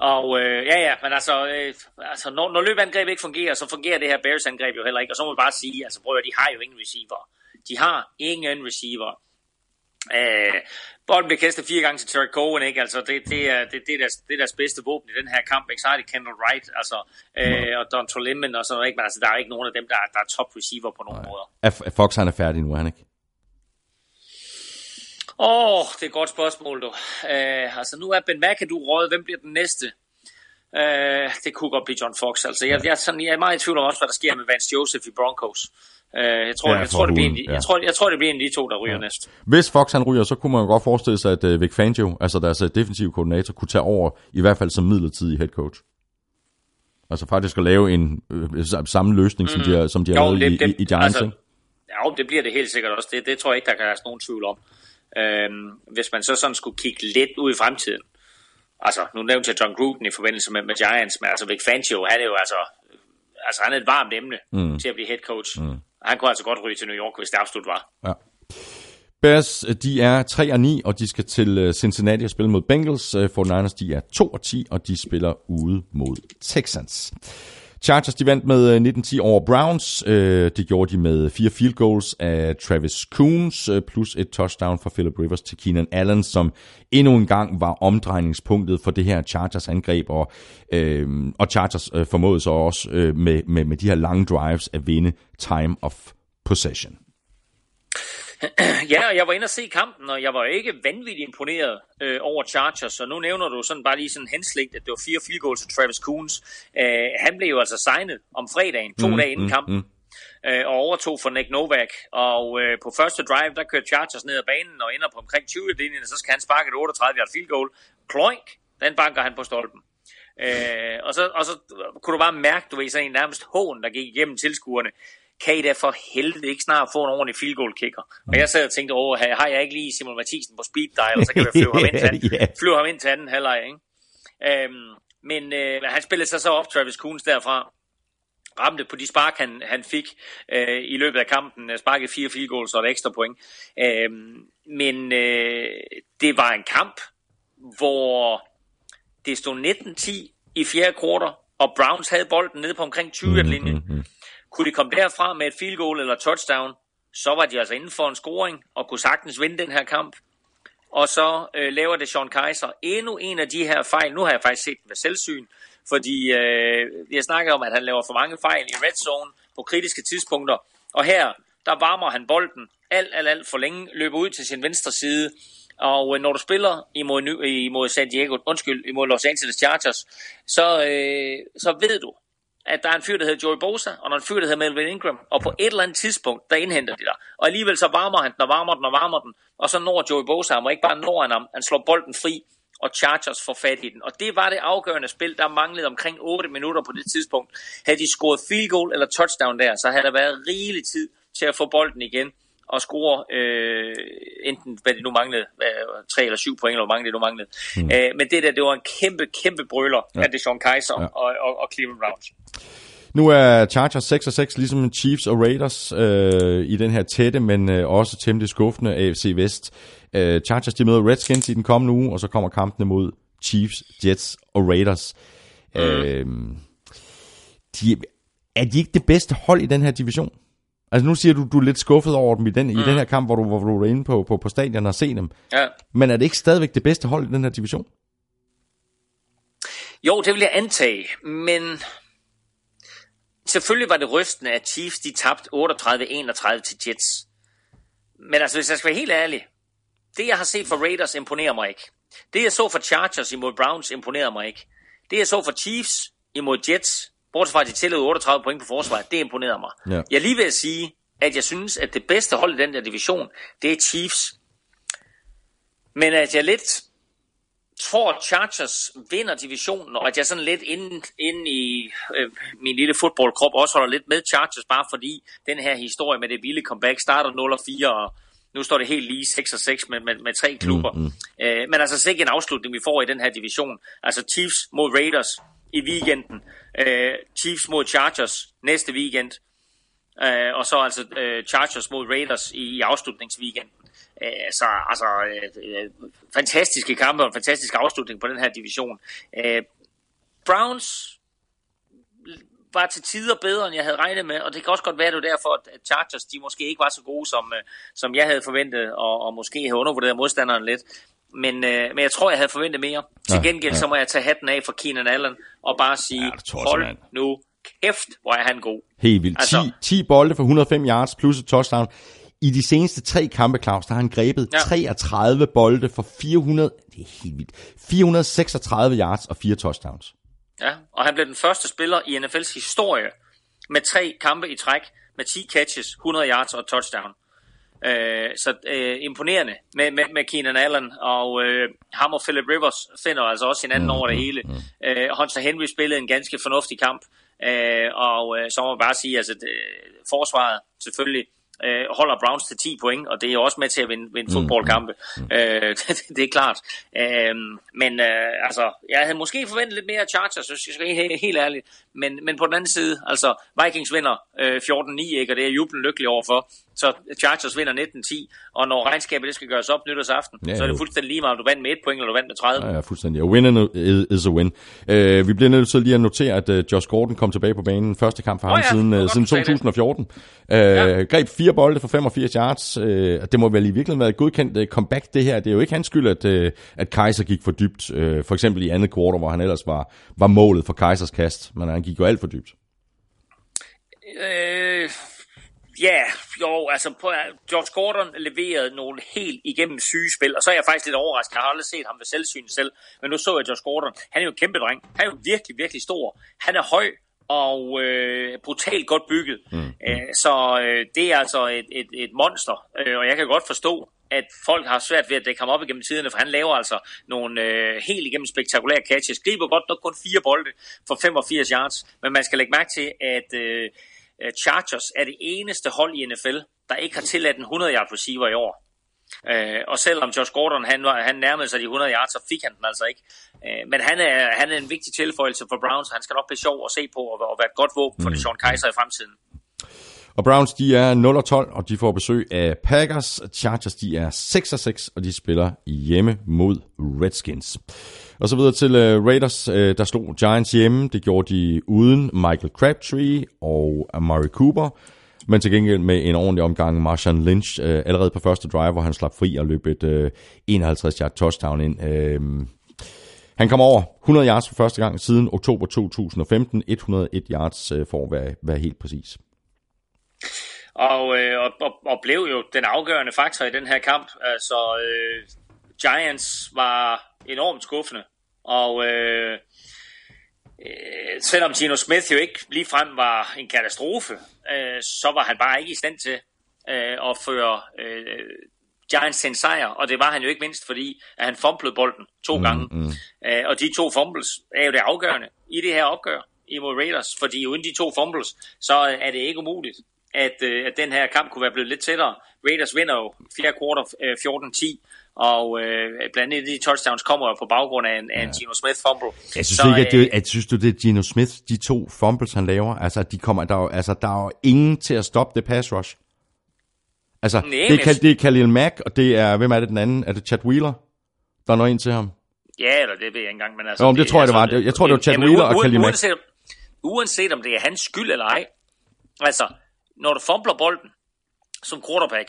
og øh, ja, ja, men altså, øh, altså når, når løbeangreb ikke fungerer, så fungerer det her Bears-angreb jo heller ikke. Og så må vi bare sige, altså prøv at de har jo ingen receiver. De har ingen receiver. Øh, bolden bliver kastet fire gange til Terry Cohen, ikke? Altså, det, det, er, det, det, er deres, det er deres bedste våben i den her kamp, ikke? Så har de Kendall Wright, altså, øh, og Don Toleman og sådan noget, ikke? Men altså, der er ikke nogen af dem, der, er, der er top receiver på nogen måder. Er, er Fox, han er færdig nu, er han ikke? Åh, oh, det er et godt spørgsmål, du. Uh, altså, nu er Ben McAdoo røget. Hvem bliver den næste? Uh, det kunne godt blive John Fox. Altså, jeg, jeg, sådan, jeg er meget i tvivl om også, hvad der sker med Vance Joseph i Broncos. Uh, jeg, tror, ja, jeg, tror, det bliver en, ja. jeg, tror, jeg tror, det bliver en af de to, der ryger ja. næst. Hvis Fox han ryger, så kunne man jo godt forestille sig, at uh, Vic Fangio, altså deres uh, defensive koordinator, kunne tage over, i hvert fald som midlertidig head coach. Altså faktisk at lave en øh, samme løsning, mm. som de har, som de har jo, lavet det, i, i, i Giants, altså? Ja, det bliver det helt sikkert også. Det, det tror jeg ikke, der kan være nogen tvivl om. Øhm, hvis man så sådan skulle kigge lidt ud i fremtiden. Altså, nu nævnte jeg John Gruden i forbindelse med, med Giants, men altså Vic Fangio, han er jo altså, altså han er et varmt emne mm. til at blive head coach. Mm. Han kunne altså godt ryge til New York, hvis det absolut var. Ja. Bears, de er 3 og 9, og de skal til øh, Cincinnati og spille mod Bengals. Øh, for Niners, de er 2 og 10, og de spiller ude mod Texans. Chargers de vandt med øh, 19-10 over Browns. Øh, det gjorde de med fire field goals af Travis Coons, øh, plus et touchdown fra Philip Rivers til Keenan Allen, som endnu en gang var omdrejningspunktet for det her Chargers angreb. Og, øh, og Chargers øh, formåede så også øh, med, med, med de her lange drives at vinde time of possession ja, og jeg var inde og se kampen, og jeg var ikke vanvittigt imponeret øh, over Chargers, og nu nævner du sådan bare lige sådan henslægt, at det var fire field goals til Travis Coons. Øh, han blev jo altså signet om fredagen, to mm, dage inden mm, kampen. Mm. Øh, og overtog for Nick Novak. Og øh, på første drive, der kørte Chargers ned ad banen og ender på omkring 20-linjen, og så skal han sparke et 38-yard field goal. Kloink, den banker han på stolpen. Øh, og, så, og så kunne du bare mærke, du ved, sådan en nærmest hån, der gik igennem tilskuerne kan I da for helvede ikke snart få en ordentlig field goal kicker? Og jeg sad og tænkte, åh, har jeg ikke lige Simon Mathisen på speed dial, så kan vi (laughs) flyve ham ind til anden, yeah. flyve ham ind til anden halvleg, ikke? Øhm, men øh, han spillede sig så op, Travis Coons derfra, ramte på de spark, han, han fik øh, i løbet af kampen, sparkede fire field goals og et ekstra point. Øhm, men øh, det var en kamp, hvor det stod 19-10 i fjerde kvartal, og Browns havde bolden nede på omkring 20-linjen. Mm-hmm. Kunne de komme derfra med et field goal eller touchdown, så var de altså inden for en scoring og kunne sagtens vinde den her kamp. Og så øh, laver det Sean Kaiser endnu en af de her fejl. Nu har jeg faktisk set den ved selvsyn, fordi øh, jeg snakker om, at han laver for mange fejl i red zone på kritiske tidspunkter. Og her, der varmer han bolden alt, alt, alt for længe, løber ud til sin venstre side. Og øh, når du spiller imod, imod San Diego, undskyld, imod Los Angeles Chargers, så, øh, så ved du, at der er en fyr, der hedder Joey Bosa, og der er en fyr, der hedder Melvin Ingram, og på et eller andet tidspunkt, der indhenter de der. Og alligevel så varmer han den, og varmer den, og varmer den, og så når Joey Bosa ham, og ikke bare når han ham, han slår bolden fri, og Chargers får fat i den. Og det var det afgørende spil, der manglede omkring 8 minutter på det tidspunkt. Havde de scoret field goal eller touchdown der, så havde der været rigelig tid til at få bolden igen og score øh, enten, hvad det nu manglede, øh, tre eller syv point, eller hvor mange det nu manglede. Mm. Øh, men det der, det var en kæmpe, kæmpe brøler ja. af det Sean Kaiser ja. og, og, og Cleveland Browns. Nu er Chargers 6 og 6, ligesom Chiefs og Raiders øh, i den her tætte, men øh, også temmelig skuffende AFC Vest. Øh, Chargers de møder Redskins i den kommende uge, og så kommer kampene mod Chiefs, Jets og Raiders. Mm. Øh, de, er de ikke det bedste hold i den her division? Altså nu siger du, du er lidt skuffet over dem i den, mm. i den her kamp, hvor du, hvor du er inde på, på, på stadion og se dem. Ja. Men er det ikke stadigvæk det bedste hold i den her division? Jo, det vil jeg antage, men selvfølgelig var det rystende, at Chiefs de tabte 38-31 til Jets. Men altså, hvis jeg skal være helt ærlig, det jeg har set for Raiders imponerer mig ikke. Det jeg så for Chargers imod Browns imponerer mig ikke. Det jeg så for Chiefs imod Jets bortset fra at de tillod 38 point på forsvaret, det imponerede mig. Ja. Jeg lige vil sige, at jeg synes, at det bedste hold i den der division, det er Chiefs. Men at jeg lidt tror, at Chargers vinder divisionen, og at jeg sådan lidt inde, inde i øh, min lille fodboldkrop også holder lidt med Chargers, bare fordi den her historie med det vilde comeback starter 0 og 4, og nu står det helt lige 6 og 6 med, med, med tre klubber. Mm, mm. Øh, men altså ikke en afslutning, vi får i den her division. Altså Chiefs mod Raiders i weekenden. Øh, Chiefs mod Chargers næste weekend. Øh, og så altså øh, Chargers mod Raiders i, i afslutningsweekenden. Øh, så altså øh, øh, fantastiske kampe og en fantastisk afslutning på den her division. Øh, Browns var til tider bedre, end jeg havde regnet med, og det kan også godt være, at det var derfor, at Chargers de måske ikke var så gode, som, øh, som jeg havde forventet, og, og måske havde undervurderet modstanderen lidt. Men, øh, men jeg tror, jeg havde forventet mere. Til Ja, gengæld ja. så må jeg tage hatten af for Keenan Allen og bare sige, Ja, jeg hold simpelthen. nu kæft, hvor er han god. Helt vildt. 10, Altså- 10 bolde for 105 yards plus et touchdown. I de seneste tre kampe, Claus, der har han grebet Ja. 33 bolde for 400, det er helt vildt, 436 yards og fire touchdowns. Ja, og han blev den første spiller i NFL's historie med tre kampe i træk med 10 catches, 100 yards og touchdown. Øh, så øh, imponerende med, med, med Keenan Allen, og øh, ham og Philip Rivers finder altså også hinanden mm, over det hele. Mm. Øh, Hunter Henry spillede en ganske fornuftig kamp, øh, og øh, så må man bare sige, altså det, forsvaret selvfølgelig øh, holder Browns til 10 point, og det er også med til at vinde, vinde fodboldkampe. Mm. Øh, (laughs) det, det er klart. Øh, men øh, altså, jeg havde måske forventet lidt mere af Chargers, jeg skal være helt, helt ærligt. Men, men på den anden side, altså Vikings vinder øh, 14-9, ikke, og det er jublen lykkelig overfor. Så Chargers vinder 19-10, og når regnskabet det skal gøres op nytårsaften, Ja, så er det fuldstændig lige meget, om du vandt med et point, eller du vandt med 30. Ja, ja, fuldstændig. A win is a win. Uh, vi bliver nødt til lige at notere, at uh, Josh Gordon kom tilbage på banen. Første kamp for Åh ham ja, siden, godt, siden du sagde det. 2014. Uh, ja. Greb fire bolde for 85 yards. Uh, det må vel i virkeligheden være et godkendt uh, comeback, det her. Det er jo ikke hans skyld, at, uh, at Kaiser gik for dybt. Uh, for eksempel i andet kvartal, hvor han ellers var, var målet for Kaisers kast. Men han gik jo alt for dybt. Øh, ja, jo, altså på, George Gordon leverede nogle helt igennem syge spil, og så er jeg faktisk lidt overrasket. Jeg har aldrig set ham ved selvsyn selv, men nu så jeg George Gordon. Han er jo en kæmpe dreng. Han er jo virkelig, virkelig stor. Han er høj og øh, brutalt godt bygget. Mm. Øh, så øh, det er altså et, et, et monster, øh, og jeg kan godt forstå, at folk har svært ved at dække ham op igennem tiderne, for han laver altså nogle øh, helt igennem spektakulære catches. Griber godt nok kun fire bolde for 85 yards, men man skal lægge mærke til, at øh, Chargers er det eneste hold i NFL, der ikke har tilladt en 100-yard receiver i år. Øh, og selvom Josh Gordon han, han nærmede sig de 100 yards, så fik han den altså ikke. Øh, men han er, han er en vigtig tilføjelse for Browns. Han skal nok blive sjov at se på og, og være et godt våben for mm. Sean Kaiser i fremtiden. Og Browns, de er 0-12, og de får besøg af Packers. Chargers, de er 6-6, og de spiller hjemme mod Redskins. Og så videre til uh, Raiders, uh, der slog Giants hjemme. Det gjorde de uden Michael Crabtree og Amari Cooper. Men til gengæld med en ordentlig omgang Marshawn Lynch uh, allerede på første drive, hvor han slap fri og løb et uh, 51-yard touchdown ind. Uh, han kom over 100 yards for første gang siden oktober 2015. 101 yards uh, for at være, være helt præcis. Og, øh, og, og, og blev jo den afgørende faktor i den her kamp. Altså, øh, Giants var enormt skuffende. Og øh, øh, selvom Gino Smith jo ikke ligefrem var en katastrofe, øh, så var han bare ikke i stand til øh, at føre øh, Giants til en sejr. Og det var han jo ikke mindst, fordi at han fumblede bolden to mm, gange. Mm. Øh, og de to fumbles er jo det afgørende i det her opgør imod Raiders. Fordi uden de to fumbles, så er det ikke umuligt, at, øh, at den her kamp kunne være blevet lidt tættere. Raiders vinder jo fjerde kvartal øh, 14-10, og øh, blandt andet de touchdowns kommer jo på baggrund af en, af en Gino Smith fumble. Jeg synes Så, ikke, at øh, det, at, synes du, det er Gino Smith, de to fumbles, han laver, altså, de kommer, der, er jo- altså, der er jo ingen til at stoppe det pass rush. Altså, Nej, det, er, Kal- det er Khalil Mack, og det er, hvem er det den anden? Er det Chad Wheeler, der når ind til ham? Ja, eller det ved jeg ikke engang, men altså... Jo, men det tror jeg, det var. altså, Jeg tror, det var Chad jamen, Wheeler og Khalil Mack. Uanset, uanset om det er hans skyld eller ej, altså, når du fumbler bolden som quarterback,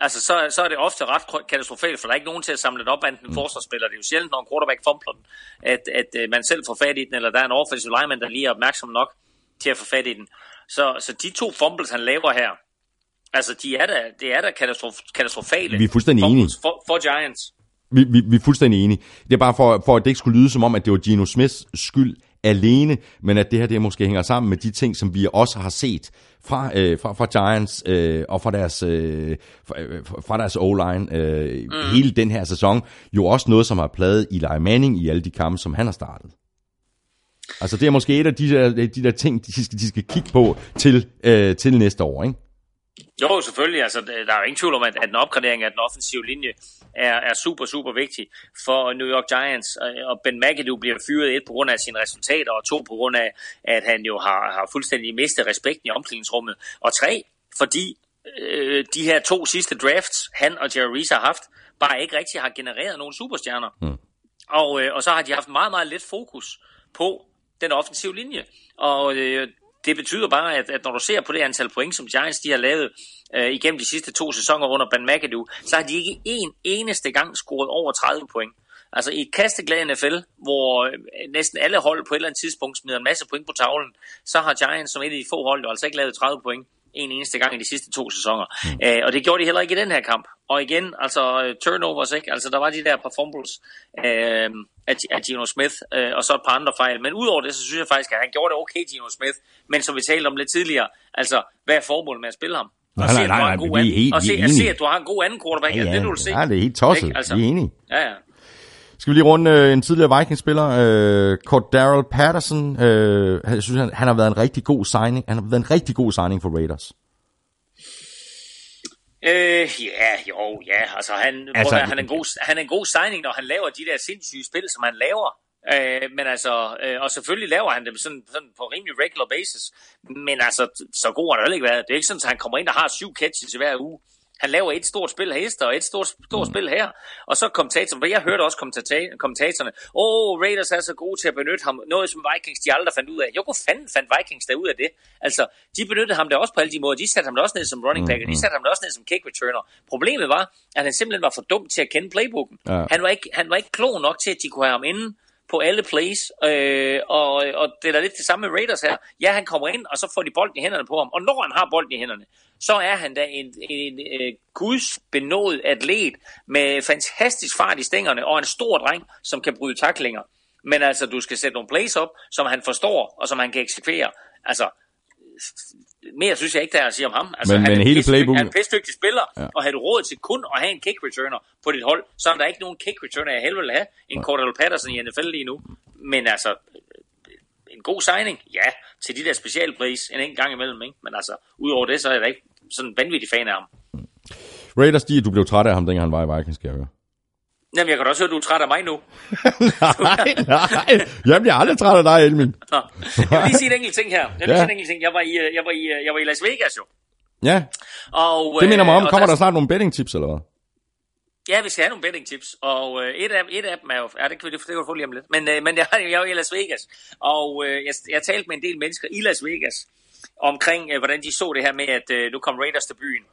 altså, så, så er det ofte ret katastrofalt, for der er ikke nogen til at samle det op, enten en forsvarsspiller. Det er jo sjældent, når en quarterback fumbler den, at, at øh, man selv får fat i den, eller der er en offensive lineman, der lige er opmærksom nok til at få fat i den. Så, så de to fumbles, han laver her, altså, de er da, det er da katastrof, katastrofale. Vi er fuldstændig enige. For, for Giants. Vi, vi, vi er fuldstændig enige. Det er bare for, for, at det ikke skulle lyde som om, at det var Gino Smiths skyld alene, men at det her det måske hænger sammen med de ting, som vi også har set fra, øh, fra, fra Giants øh, og fra deres, øh, fra, øh, fra deres O-line øh, mm. hele den her sæson. Jo også noget, som har pladet Eli Manning i alle de kampe, som han har startet. Altså det er måske et af de der, de der ting, de skal, de skal kigge på til, øh, til næste år, ikke? Jo, selvfølgelig. Altså, der er jo ingen tvivl om, at, at en opgradering af den offensive linje er, er super, super vigtig for New York Giants. Og- Og Ben McAdoo bliver fyret et på grund af sine resultater, og to på grund af, at han jo har, har fuldstændig mistet respekten i omklædningsrummet. Og tre, fordi øh, de her to sidste drafts, han og Jerry Reese har haft, bare ikke rigtig har genereret nogle superstjerner. Mm. Og, øh, og så har de haft meget, meget lidt fokus på den offensive linje. Og øh, det betyder bare, at, at når du ser på det antal point, som Giants de har lavet øh, igennem de sidste to sæsoner under Ben McAdoo, så har de ikke en eneste gang scoret over 30 point. Altså i et kasteglad NFL, hvor øh, næsten alle hold på et eller andet tidspunkt smider en masse point på tavlen, så har Giants som et af de få hold jo altså ikke lavet 30 point en eneste gang i de sidste to sæsoner. Mm. Æ, og det gjorde de heller ikke i den her kamp. Og igen, altså turnovers, ikke? Altså der var de der par fumbles øh, af, af Gino Smith, øh, og så et par andre fejl. Men udover det, så synes jeg faktisk, at han gjorde det okay, Gino Smith. Men som vi talte om lidt tidligere, altså hvad er formålet med at spille ham? Nej, nej, nej, nej, vi er helt og se, enige. at se, at du har en god anden quarterback, ja, ja, det er det, du vil se. Ja, det er helt tosset. Ikke? Altså, vi er enige. Ja, ja. Skal vi lige runde øh, en tidligere Vikings-spiller, øh, Cort Darrell Patterson. Øh, jeg synes, han, han har været en rigtig god signing. Han har været en rigtig god signing for Raiders. Øh, ja, jo, ja, altså han, Altså, altså, han, er en god, han er en god signing, når han laver de der sindssyge spil, som han laver. Øh, men altså, øh, og selvfølgelig laver han dem sådan, sådan på rimelig regular basis. Men altså, så god har det heller ikke været. Det er ikke sådan, at han kommer ind og har syv catches i hver uge. Han laver et stort spil her, og et stort, stort spil her. Og så kommentatoren, for jeg hørte også kommentator- kommentatorerne, åh, oh, Raiders er så gode til at benytte ham. Noget, som Vikings de aldrig fandt ud af. Jo, hvor fanden fandt Vikings der ud af det? Altså, de benyttede ham der også på alle de måder. De satte ham der også ned som running back, og de satte ham der også ned som kick returner. Problemet var, at han simpelthen var for dum til at kende playbooken. Ja. Han, var ikke, han var ikke klog nok til, at de kunne have ham inde på alle plays, øh, og, og det er da lidt det samme med Raiders her. Ja, han kommer ind, og så får de bolden i hænderne på ham, og når han har bolden i hænderne, så er han da en, en, en, en gudsbenået atlet med fantastisk fart i stængerne, og en stor dreng, som kan bryde taklinger. Men altså, du skal sætte nogle plays op, som han forstår, og som han kan eksekvere. Altså, mere synes jeg ikke, der er at sige om ham. Altså, Men- han men er hele pisse- playbooken- Han er en pissdygtig spiller, Ja. ja. og har du råd til kun at have en kick returner på dit hold, så er der ikke nogen kick returner, jeg helvede vil have. En Cordell Patterson i NFL lige nu. Men altså, en god signing, ja, til de der special plays en enkelt gang imellem, ikke? Men altså, udover det, så er jeg da ikke sådan en vanvittig fan af ham. Raiders, de, du blev træt af ham, dengang han var i Vikings, skal jeg høre. Jamen, jeg kan også høre, at du er træt af mig nu. (laughs) nej, nej. Jeg bliver aldrig træt af dig, Elmin. Nå. Jeg vil lige sige en enkelt ting her. Jeg vil Ja. sige en enkelt ting. Jeg var i, øh, jeg var i, øh, jeg var i Las Vegas jo. Ja, Og, det minder mig om. øh, Kommer der snart nogle betting tips, eller hvad? Ja, vi skal have nogle betting tips, og øh, et, af, et af dem er jo, ja, det kan vi det kan du få lige om lidt, men, øh, men jeg, (laughs) jeg er jo i Las Vegas, og øh, jeg, jeg talte med en del mennesker i Las Vegas, omkring øh, hvordan de så det her med, at øh, nu kom Raiders til byen.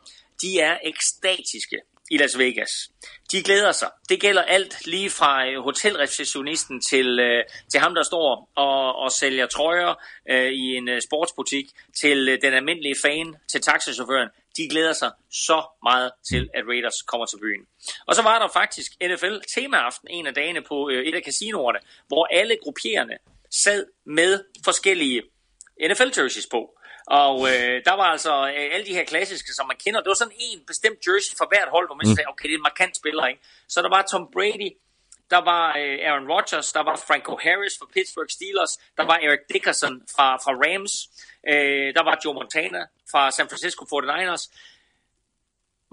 De er ekstatiske i Las Vegas. De glæder sig. Det gælder alt lige fra øh, hotelreceptionisten til, øh, til ham, der står og, og sælger trøjer øh, i en øh, sportsbutik, til øh, den almindelige fan, til taxichaufføren. De glæder sig så meget til, at Raiders kommer til byen. Og så var der faktisk NFL temaaften en af dagene på øh, et af casinoerne, hvor alle grupperende sad med forskellige NFL-jerseys på. Og øh, der var altså øh, alle de her klassiske, som man kender. Det var sådan en bestemt jersey for hvert hold, hvor man mm. sagde, okay, det er en markant spiller, ikke? Så der var Tom Brady, der var øh, Aaron Rodgers, der var Franco Harris fra Pittsburgh Steelers, der var Eric Dickerson fra, fra Rams, øh, der var Joe Montana fra San Francisco 49ers.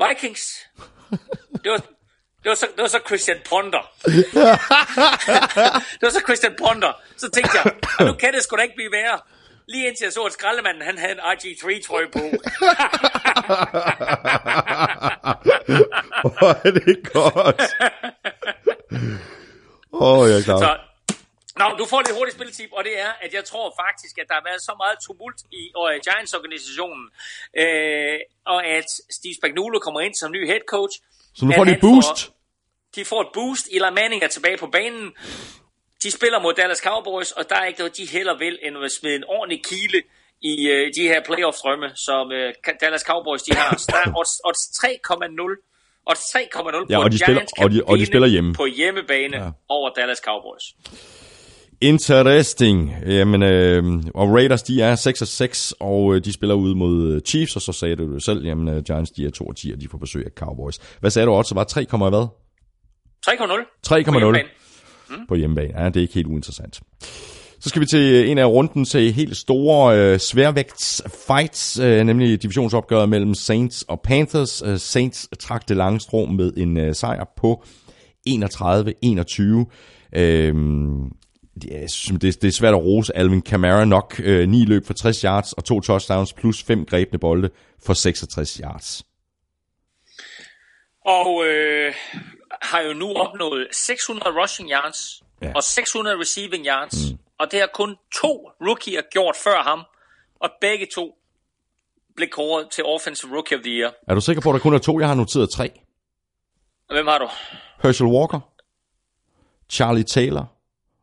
Vikings, det var, det var, så, det var så Christian Ponder. (laughs) det var så Christian Ponder. Så tænkte jeg, "Ah, nu kan det sgu da ikke blive værre. Lige indtil jeg så, at skraldemanden han havde en RG3-trøje på. (laughs) Hvor er det godt. Åh, oh, jeg er klar. Så, Nå, du får lidt hurtigt spilletip, og det er, at jeg tror faktisk, at der har været så meget tumult i uh, Giants-organisationen, øh, og at Steve Spagnuolo kommer ind som ny head coach. Så nu får de boost. Får, de får et boost. Eli Manning er tilbage på banen. De spiller mod Dallas Cowboys, og der er ikke noget, de heller vil, end at smide en ordentlig kile i uh, de her playoff-drømme, som uh, Dallas Cowboys de har. Så der er odds, odds 3,0 odds 3,0 Ja, på, og de spiller- og de- og de spiller hjemme. på hjemmebane Ja. ja. over Dallas Cowboys. Interesting. Jamen, øh, og Raiders, de er 6 og 6, og øh, de spiller ud mod øh, Chiefs, og så sagde du det selv, jamen øh, Giants, de er 2 og 10, og de får besøg af Cowboys. Hvad sagde du også? Var 3, hvad? 3,0 3,0 mm. på hjemmebane. Ja, det er ikke helt uinteressant. Så skal vi til øh, en af runden til helt store øh, sværvægts fights, øh, nemlig divisionsopgøret mellem Saints og Panthers. Øh, Saints trak det lange strå med en øh, sejr på 31-21. Øh, det, det, er svært at rose Alvin Kamara nok. Øh, 9 løb for 60 yards og to touchdowns plus fem grebne bolde for 66 yards. Og øh, har jo nu opnået 600 rushing yards Ja. og 600 receiving yards. Mm. Og det har kun to rookier gjort før ham. og begge to blev kåret til Offensive Rookie of the Year. Er du sikker på, at der kun er to? Jeg har noteret tre. Hvem har du? Herschel Walker, Charlie Taylor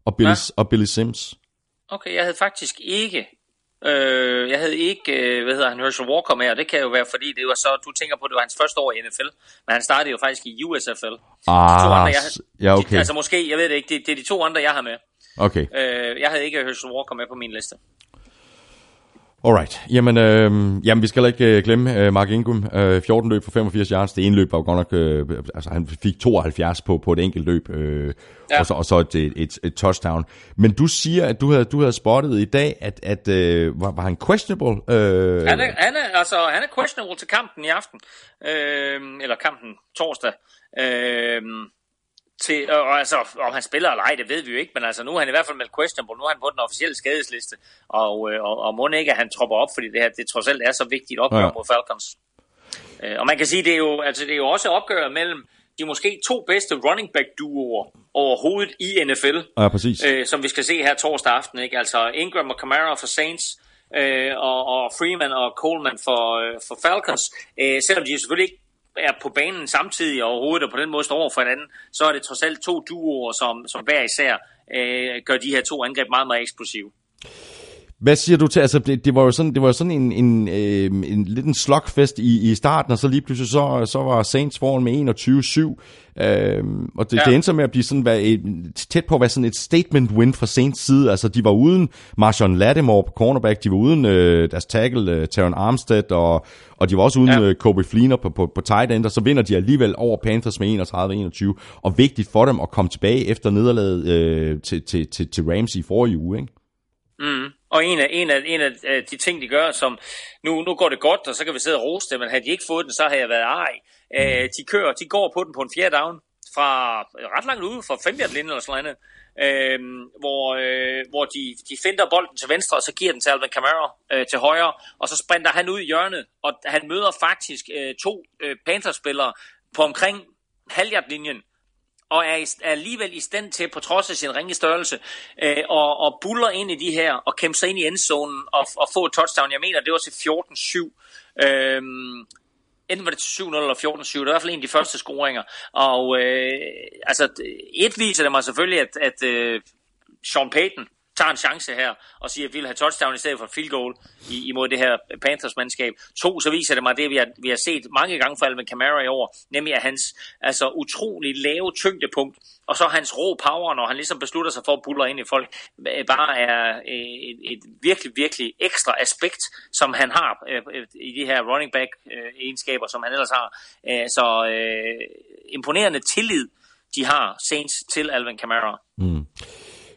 og Billy, Ja. og Billy Sims. Okay, jeg havde faktisk ikke... Øh, jeg havde ikke, øh, hvad hedder han, Herschel Walker med, og det kan jo være, fordi det var så, du tænker på, det var hans første år i NFL, men han startede jo faktisk i USFL. Ah, to andre, jeg, ja, okay. De, altså måske, jeg ved det ikke, det, det er de to andre, jeg har med. Okay, Øh, jeg havde ikke Herschel Walker med på min liste. Alright. Jamen, øh, jamen vi skal heller ikke øh, glemme øh, Mark Ingram. Øh, 14 løb for 85 yards. Det ene løb var jo godt nok... Øh, altså, han fik 72 på, på et enkelt løb, øh, ja. Og, så, og så et, et, et, et touchdown. Men du siger, at du havde, du havde spottet i dag, at, at øh, var, var han questionable? Øh, Han er, han er, altså, han er questionable til kampen i aften, øh, eller kampen torsdag. Øh, til, og, og altså, om han spiller eller ej, det ved vi jo ikke, men altså, nu er han i hvert fald meldt questionable. Nu er han på den officielle skadesliste, og, øh, og, og må ikke, at han tropper op, fordi det her, det trods alt er så vigtigt opgør Ja. mod Falcons. Øh, og man kan sige, det er jo, altså, det er jo også opgøret mellem de måske to bedste running back duoer overhovedet i NFL Ja, præcis. øh, som vi skal se her torsdag aften. Ikke? Altså Ingram og Kamara for Saints, øh, og, og Freeman og Coleman for, øh, for Falcons. Øh, selvom de selvfølgelig ikke er på banen samtidig overhovedet, og på den måde står over for hinanden, så er det trods alt to duoer, som, som hver især øh, gør de her to angreb meget, meget eksplosive. Hvad siger du til, altså det, det var jo sådan, det var jo sådan en, en, øh, en lidt en slugfest i, i starten, og så lige pludselig så, så var Saints foran med 21-7, øh, og det, ja. Det endte så med at blive sådan, hvad, et, tæt på at være sådan et statement win fra Saints side, altså de var uden Marshawn Lattimore på cornerback, de var uden øh, deres tackle, øh, Taron Armstead, og, og de var også uden. Ja. øh, Kobe Fleener på, på, på tight end, og så vinder de alligevel over Panthers med 31-21, og vigtigt for dem at komme tilbage efter nederlaget øh, til, til, til, til Rams i forrige uge, ikke? Mm. Og en af, en, af, en af øh, de ting, de gør, som nu, nu går det godt, og så kan vi sidde og rose det, men havde de ikke fået den, så havde jeg været ej. Øh, de kører, de går på den på en fjerde down, fra øh, ret langt ude, fra 5 eller sådan noget, øh, hvor, øh, hvor de, de finder bolden til venstre, og så giver den til Alvin Kamara øh, til højre, og så sprinter han ud i hjørnet, og han møder faktisk øh, to øh, Panthers-spillere på omkring halvhjertlinjen, og er, alligevel i stand til, på trods af sin ringe størrelse, øh, og, og buller ind i de her, og kæmpe sig ind i endzonen, og, og få et touchdown. Jeg mener, det var til 14-7. Øhm, enten var det til 7-0 eller 14-7. Det var i hvert fald en af de første scoringer. Og øh, altså, et viser det mig selvfølgelig, at, at øh, Sean Payton tager en chance her og siger, at vi vil have touchdown i stedet for field goal i, imod det her Panthers-mandskab. To, så viser det mig det, vi har, vi har set mange gange for med Kamara i år, nemlig at hans altså, utrolig lave tyngdepunkt, og så hans rå power, når han ligesom beslutter sig for at buller ind i folk, øh, bare er øh, et, et virkelig, virkelig ekstra aspekt, som han har øh, øh i de her running back-egenskaber, som han ellers har. Så øh, imponerende tillid, de har Saints til Alvin Kamara. Mm.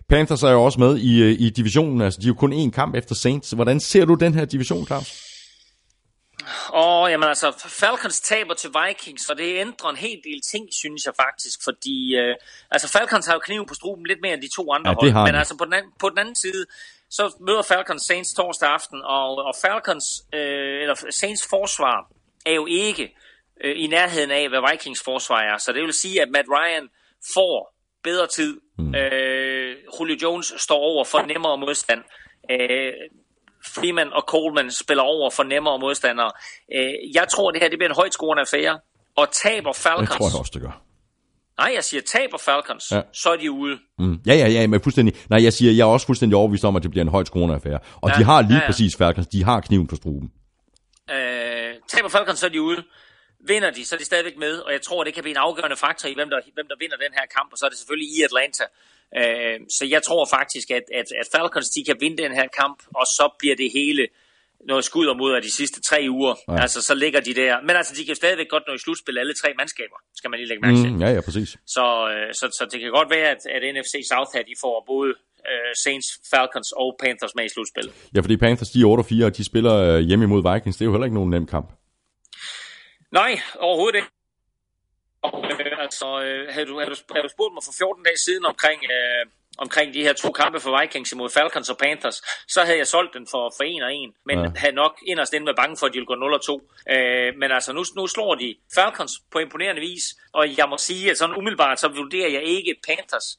Panthers er jo også med i, øh, i divisionen, altså de er jo kun én kamp efter Saints. Hvordan ser du den her division, Claus? Og jamen altså, Falcons taber til Vikings, og det ændrer en hel del ting, synes jeg faktisk, fordi øh, altså Falcons har jo kniven på struben lidt mere end de to andre Ja, hold, men altså på den, anden, på den anden side, så møder Falcons Saints torsdag aften, og, og Falcons, øh, eller Saints forsvar er jo ikke øh, i nærheden af, hvad Vikings forsvar er, så det vil sige, at Matt Ryan får bedre tid. Mm. Øh, Julio Jones står over for nemmere modstand. Øh, Freeman og Coleman spiller over for nemmere modstandere. Øh, jeg tror, det her det bliver en højt scorende affære. Og taber Det Falcons... tror jeg også, det gør. Nej, jeg siger, taber Falcons, Ja. så er de ude. Mm. Ja, ja, ja, men fuldstændig. Nej, jeg siger, jeg er også fuldstændig overbevist om, at det bliver en højt skruende affære. Og ja, de har lige ja. ja. præcis Falcons, de har kniven på struben. Øh, taber Falcons, så er de ude. Vinder de, så er de stadigvæk med, og jeg tror, det kan blive en afgørende faktor i, hvem der, hvem der vinder den her kamp, og så er det selvfølgelig i Atlanta. Øh, så jeg tror faktisk, at, at, at Falcons de kan vinde den her kamp, og så bliver det hele noget skud mod af de sidste tre uger. Ja. Altså, så ligger de der. Men altså, de kan jo stadigvæk godt nå i slutspil alle tre mandskaber, skal man lige lægge mærke til. Mm, ja, ja, præcis. Så, øh, så, så det kan godt være, at, at NFC South her, de får både øh, Saints, Falcons og Panthers med i slutspillet. Ja, fordi Panthers, de er 8 og 4, og de spiller øh, hjemme imod Vikings. Det er jo heller ikke nogen nem kamp. Nej, overhovedet ikke. Og, øh, altså, øh, havde, du, havde, du, havde du spurgt mig for 14 dage siden omkring, øh, omkring de her to kampe for Vikings imod Falcons og Panthers, så havde jeg solgt den for, for en og en, men Ja. havde nok inderst inde været bange for, at de ville gå 0 og 2. Øh, men altså, nu, nu slår de Falcons på imponerende vis, og jeg må sige, at sådan umiddelbart, så vurderer jeg ikke Panthers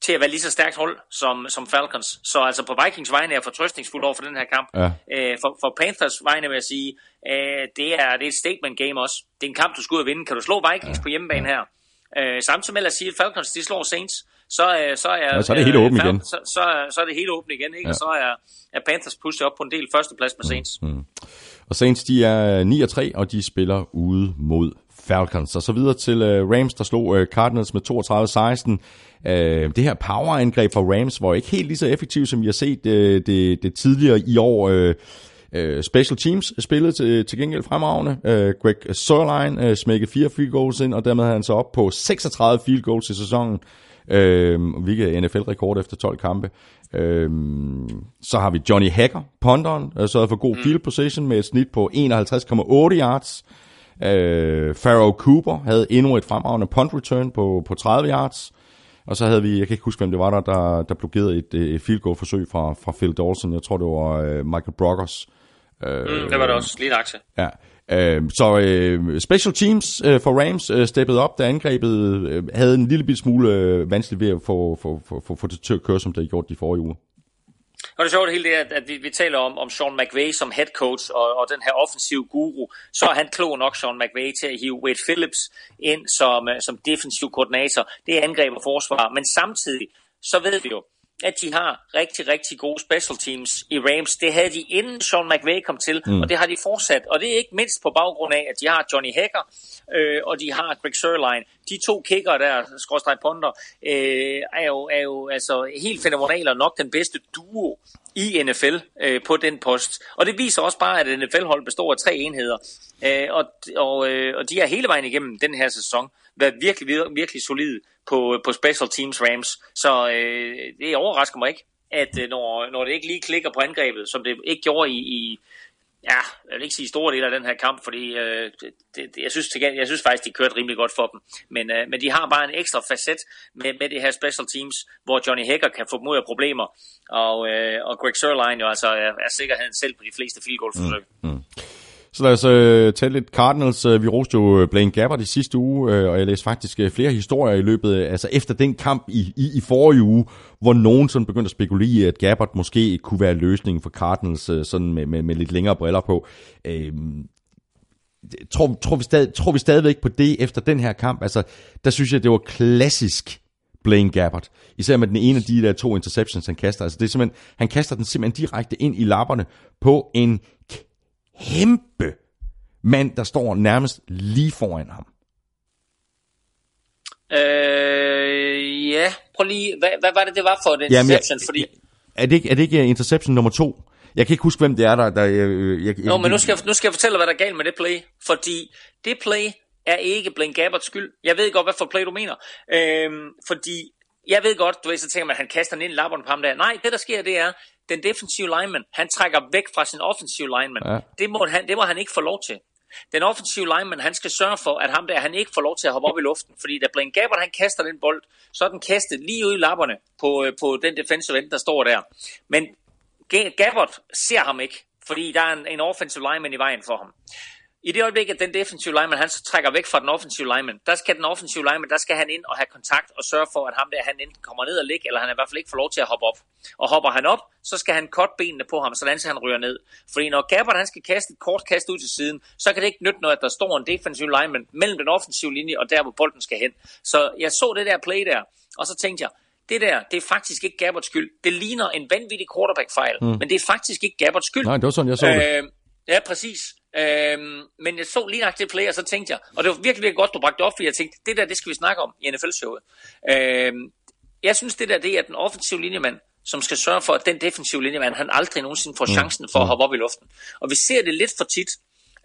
til at være lige så stærkt hold som, som Falcons. Så altså på Vikings vegne er jeg fortrøstningsfuld over for den her kamp. Ja. Øh, for, for Panthers vegne vil jeg sige, øh, det, er, det er et statement game også. Det er en kamp, du skal ud og vinde. Kan du slå Vikings ja. på hjemmebane her? Øh, samtidig med at sige, at Falcons de slår Saints, så, øh, så er, Ja, så er det helt øh, åbent igen. Så, så, så er det helt åbent igen, ikke? Ja. og så er, er Panthers pushet op på en del førsteplads med Saints. Mm. Og Saints, de er 9 og 3, og de spiller ude mod Falcons. Og så videre til uh, Rams, der slog uh, Cardinals med 32-16. Uh, det her powerangreb fra Rams var ikke helt lige så effektivt, som vi har set uh, det, det tidligere i år. Uh, Uh, special Teams spillede til, til gengæld fremragende. Uh, Greg Sørlein uh, smækkede fire field goals ind, og dermed havde han så op på 36 field goals i sæsonen, uh, hvilket er NFL-rekord efter 12 kampe. Uh, så har vi Johnny Hacker, ponderen, uh, så for god field position med et snit på 51,8 yards. Uh, Pharaoh Cooper havde endnu et fremragende punt return på, på 30 yards. Og så havde vi, jeg kan ikke huske, hvem det var der, der, der blokerede et, et field goal forsøg fra, fra Phil Dawson. Jeg tror, det var uh, Michael Brockers. Mm, det var det også, lige aktie. Ja. Øh, så øh, special teams øh, for Rams øh, steppede op, da angrebet øh, havde en lille bit smule øh, vanskeligt ved at få, få, få, få, få det til at køre, som det havde gjort de forrige uger. Og det er sjovt det hele det, at, at vi, vi taler om, om Sean McVay som head coach og, og den her offensive guru. Så er han klog nok, Sean McVay, til at hive Wade Phillips ind som, øh, som defensiv koordinator. Det er angreb og forsvar. Men samtidig, så ved vi jo, at de har rigtig, rigtig gode special teams i Rams. Det havde de inden Sean McVay kom til, mm. og det har de fortsat. Og det er ikke mindst på baggrund af, at de har Johnny Hacker, øh, og de har Greg Sørlein. De to kicker der, skråstrej ponder, øh, er, jo, er jo altså helt fænomenale og nok den bedste duo i NFL øh, på den post. Og det viser også bare, at NFL-hold består af tre enheder. Øh, og, og, øh, og de er hele vejen igennem den her sæson været virkelig, virkelig, solid solide på, på special teams Rams. Så øh, det overrasker mig ikke, at øh, når, når det ikke lige klikker på angrebet, som det ikke gjorde i, i ja, jeg vil ikke sige store dele af den her kamp, fordi øh, det, det, jeg, synes, til, jeg synes faktisk, de kørte rimelig godt for dem. Men, øh, men de har bare en ekstra facet med, med det her special teams, hvor Johnny Hacker kan få dem ud af problemer, og, øh, og Greg Sørlein jo altså er, er sikkerheden selv på de fleste field goal forsøg. Mm. mm. Så lad os øh, tale lidt Cardinals. Øh, Vi roste jo øh, Blaine Gabbert i sidste uge, øh, og jeg læste faktisk øh, flere historier i løbet, af- altså efter den kamp i, i, i forrige uge, hvor nogen sådan begyndte at spekulere at Gabbert måske kunne være løsningen for Cardinals, øh, sådan med, med, med lidt længere briller på. Øh, tror, tror, vi stadig, tror vi stadigvæk på det efter den her kamp? Altså, der synes jeg, det var klassisk Blaine Gabbert. Især med den ene af de der to interceptions, han kaster. Altså, det er simpelthen, han kaster den simpelthen direkte ind i lapperne på en kæmpe mand, der står nærmest lige foran ham. Øh, ja, prøv lige, hvad, hvad var det, det var for en Jamen, jeg- interception? Fordi, Er det, ikke, er det ikke interception nummer to? Jeg kan ikke huske, hvem det er, der... der øh, jeg, jeg, Nå, men nu skal, jeg, nu skal jeg fortælle hvad der er galt med det play. Fordi det play er ikke Blaine Gabberts skyld. Jeg ved godt, hvad for play du mener. Øhm, fordi jeg ved godt, du ved, så tænker man, at han kaster den ind i lapperne på ham der. Nej, det der sker, det er, den defensive lineman, han trækker væk fra sin offensive lineman. Ja. Det, må han, det må han ikke få lov til. Den offensive lineman, han skal sørge for, at ham der, han ikke får lov til at hoppe op i luften. Fordi da Blaine Gabbert, han kaster den bold, så er den kastet lige ud i lapperne på, øh, på den defensive end, der står der. Men Ga- Gabbert ser ham ikke, fordi der er en, en offensive lineman i vejen for ham. I det øjeblik, at den defensive lineman, han så trækker væk fra den offensive lineman, der skal den offensive lineman, der skal han ind og have kontakt og sørge for, at ham der, han enten kommer ned og ligge, eller han i hvert fald ikke får lov til at hoppe op. Og hopper han op, så skal han cut benene på ham, sådan så han ryger ned. Fordi når Gabbert, han skal kaste et kort kast ud til siden, så kan det ikke nytte noget, at der står en defensive lineman mellem den offensive linje og der, hvor bolden skal hen. Så jeg så det der play der, og så tænkte jeg, det der, det er faktisk ikke Gabberts skyld. Det ligner en vanvittig quarterback-fejl, mm. men det er faktisk ikke Gabberts skyld. Nej, det var sådan, jeg så det. Øh, ja, præcis. Øhm, men jeg så lige nok det play, og så tænkte jeg, og det var virkelig, virkelig godt, du bragte det op, fordi jeg tænkte, det der, det skal vi snakke om i NFL-showet. Øhm, jeg synes, det der, det er den offensive linjemand, som skal sørge for, at den defensive linjemand, han aldrig nogensinde får chancen for at hoppe op i luften. Og vi ser det lidt for tit,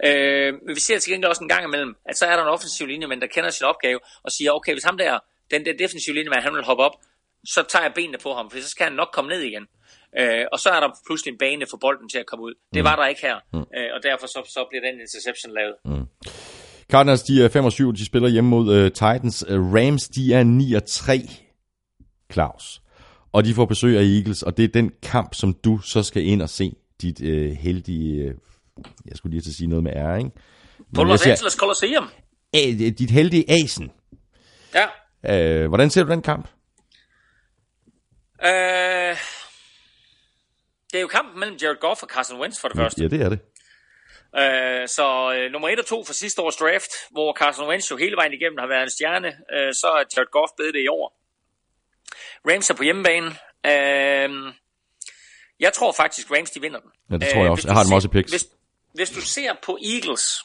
øh, men vi ser til gengæld også en gang imellem, at så er der en offensiv linjemand, der kender sin opgave, og siger, okay, hvis ham der, den der defensive linjemand, han vil hoppe op, så tager jeg benene på ham, for så skal han nok komme ned igen. Øh, og så er der pludselig en bane for bolden til at komme ud. Det var der ikke her, øh, og derfor så, så bliver den interception lavet. Cardinals, de er 5 og 7, de spiller hjemme mod uh, Titans. Uh, Rams, de er 9 og 3, Claus. Og de får besøg af Eagles, og det er den kamp, som du så skal ind og se. Dit uh, heldige, uh, jeg skulle lige til at sige noget med ære, ikke? Men På Los siger, Angeles Coliseum. "Æ, dit heldige asen. Ja. Uh, hvordan ser du den kamp? Øh, det er jo kampen mellem Jared Goff og Carson Wentz for det første. Ja, det er det. Øh, så øh, nummer 1 og 2 for sidste års draft, hvor Carson Wentz jo hele vejen igennem har været en stjerne, øh, så er Jared Goff blevet det i år. Rams er på hjemmebane. Øh, jeg tror faktisk, Rams de vinder den. Ja, det tror jeg Øh, også. hvis Jeg har dem også i picks. Hvis, hvis du ser på Eagles,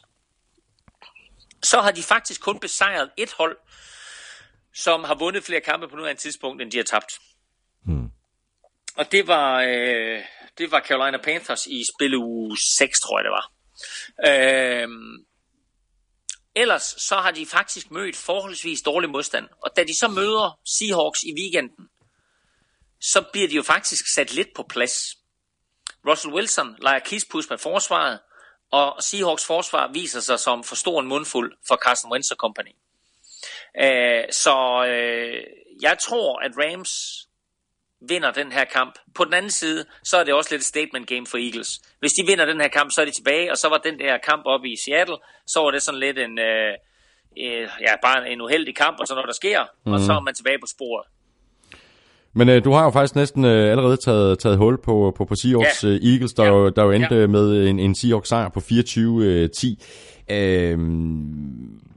så har de faktisk kun besejret et hold, som har vundet flere kampe på nuværende tidspunkt, end de har tabt. Hmm. Og det var, øh, det var Carolina Panthers i spil uge 6, tror jeg det var. Øh, ellers så har de faktisk mødt forholdsvis dårlig modstand. Og da de så møder Seahawks i weekenden, så bliver de jo faktisk sat lidt på plads. Russell Wilson leger kispus med forsvaret, og Seahawks forsvar viser sig som for stor en mundfuld for Carson Wentz company. Øh, så øh, jeg tror, at Rams vinder den her kamp. På den anden side, så er det også lidt et statement game for Eagles. Hvis de vinder den her kamp, så er de tilbage, og så var den der kamp oppe i Seattle, så var det sådan lidt en, øh, øh, ja, bare en uheldig kamp, og så når der sker, mm. og så er man tilbage på sporet. Men øh, du har jo faktisk næsten øh, allerede taget, taget hul på, på, på Seahawks Ja. øh, Eagles, der, Ja. jo, der jo endte Ja. med en, en Seahawks sejr på 24-10. Øh,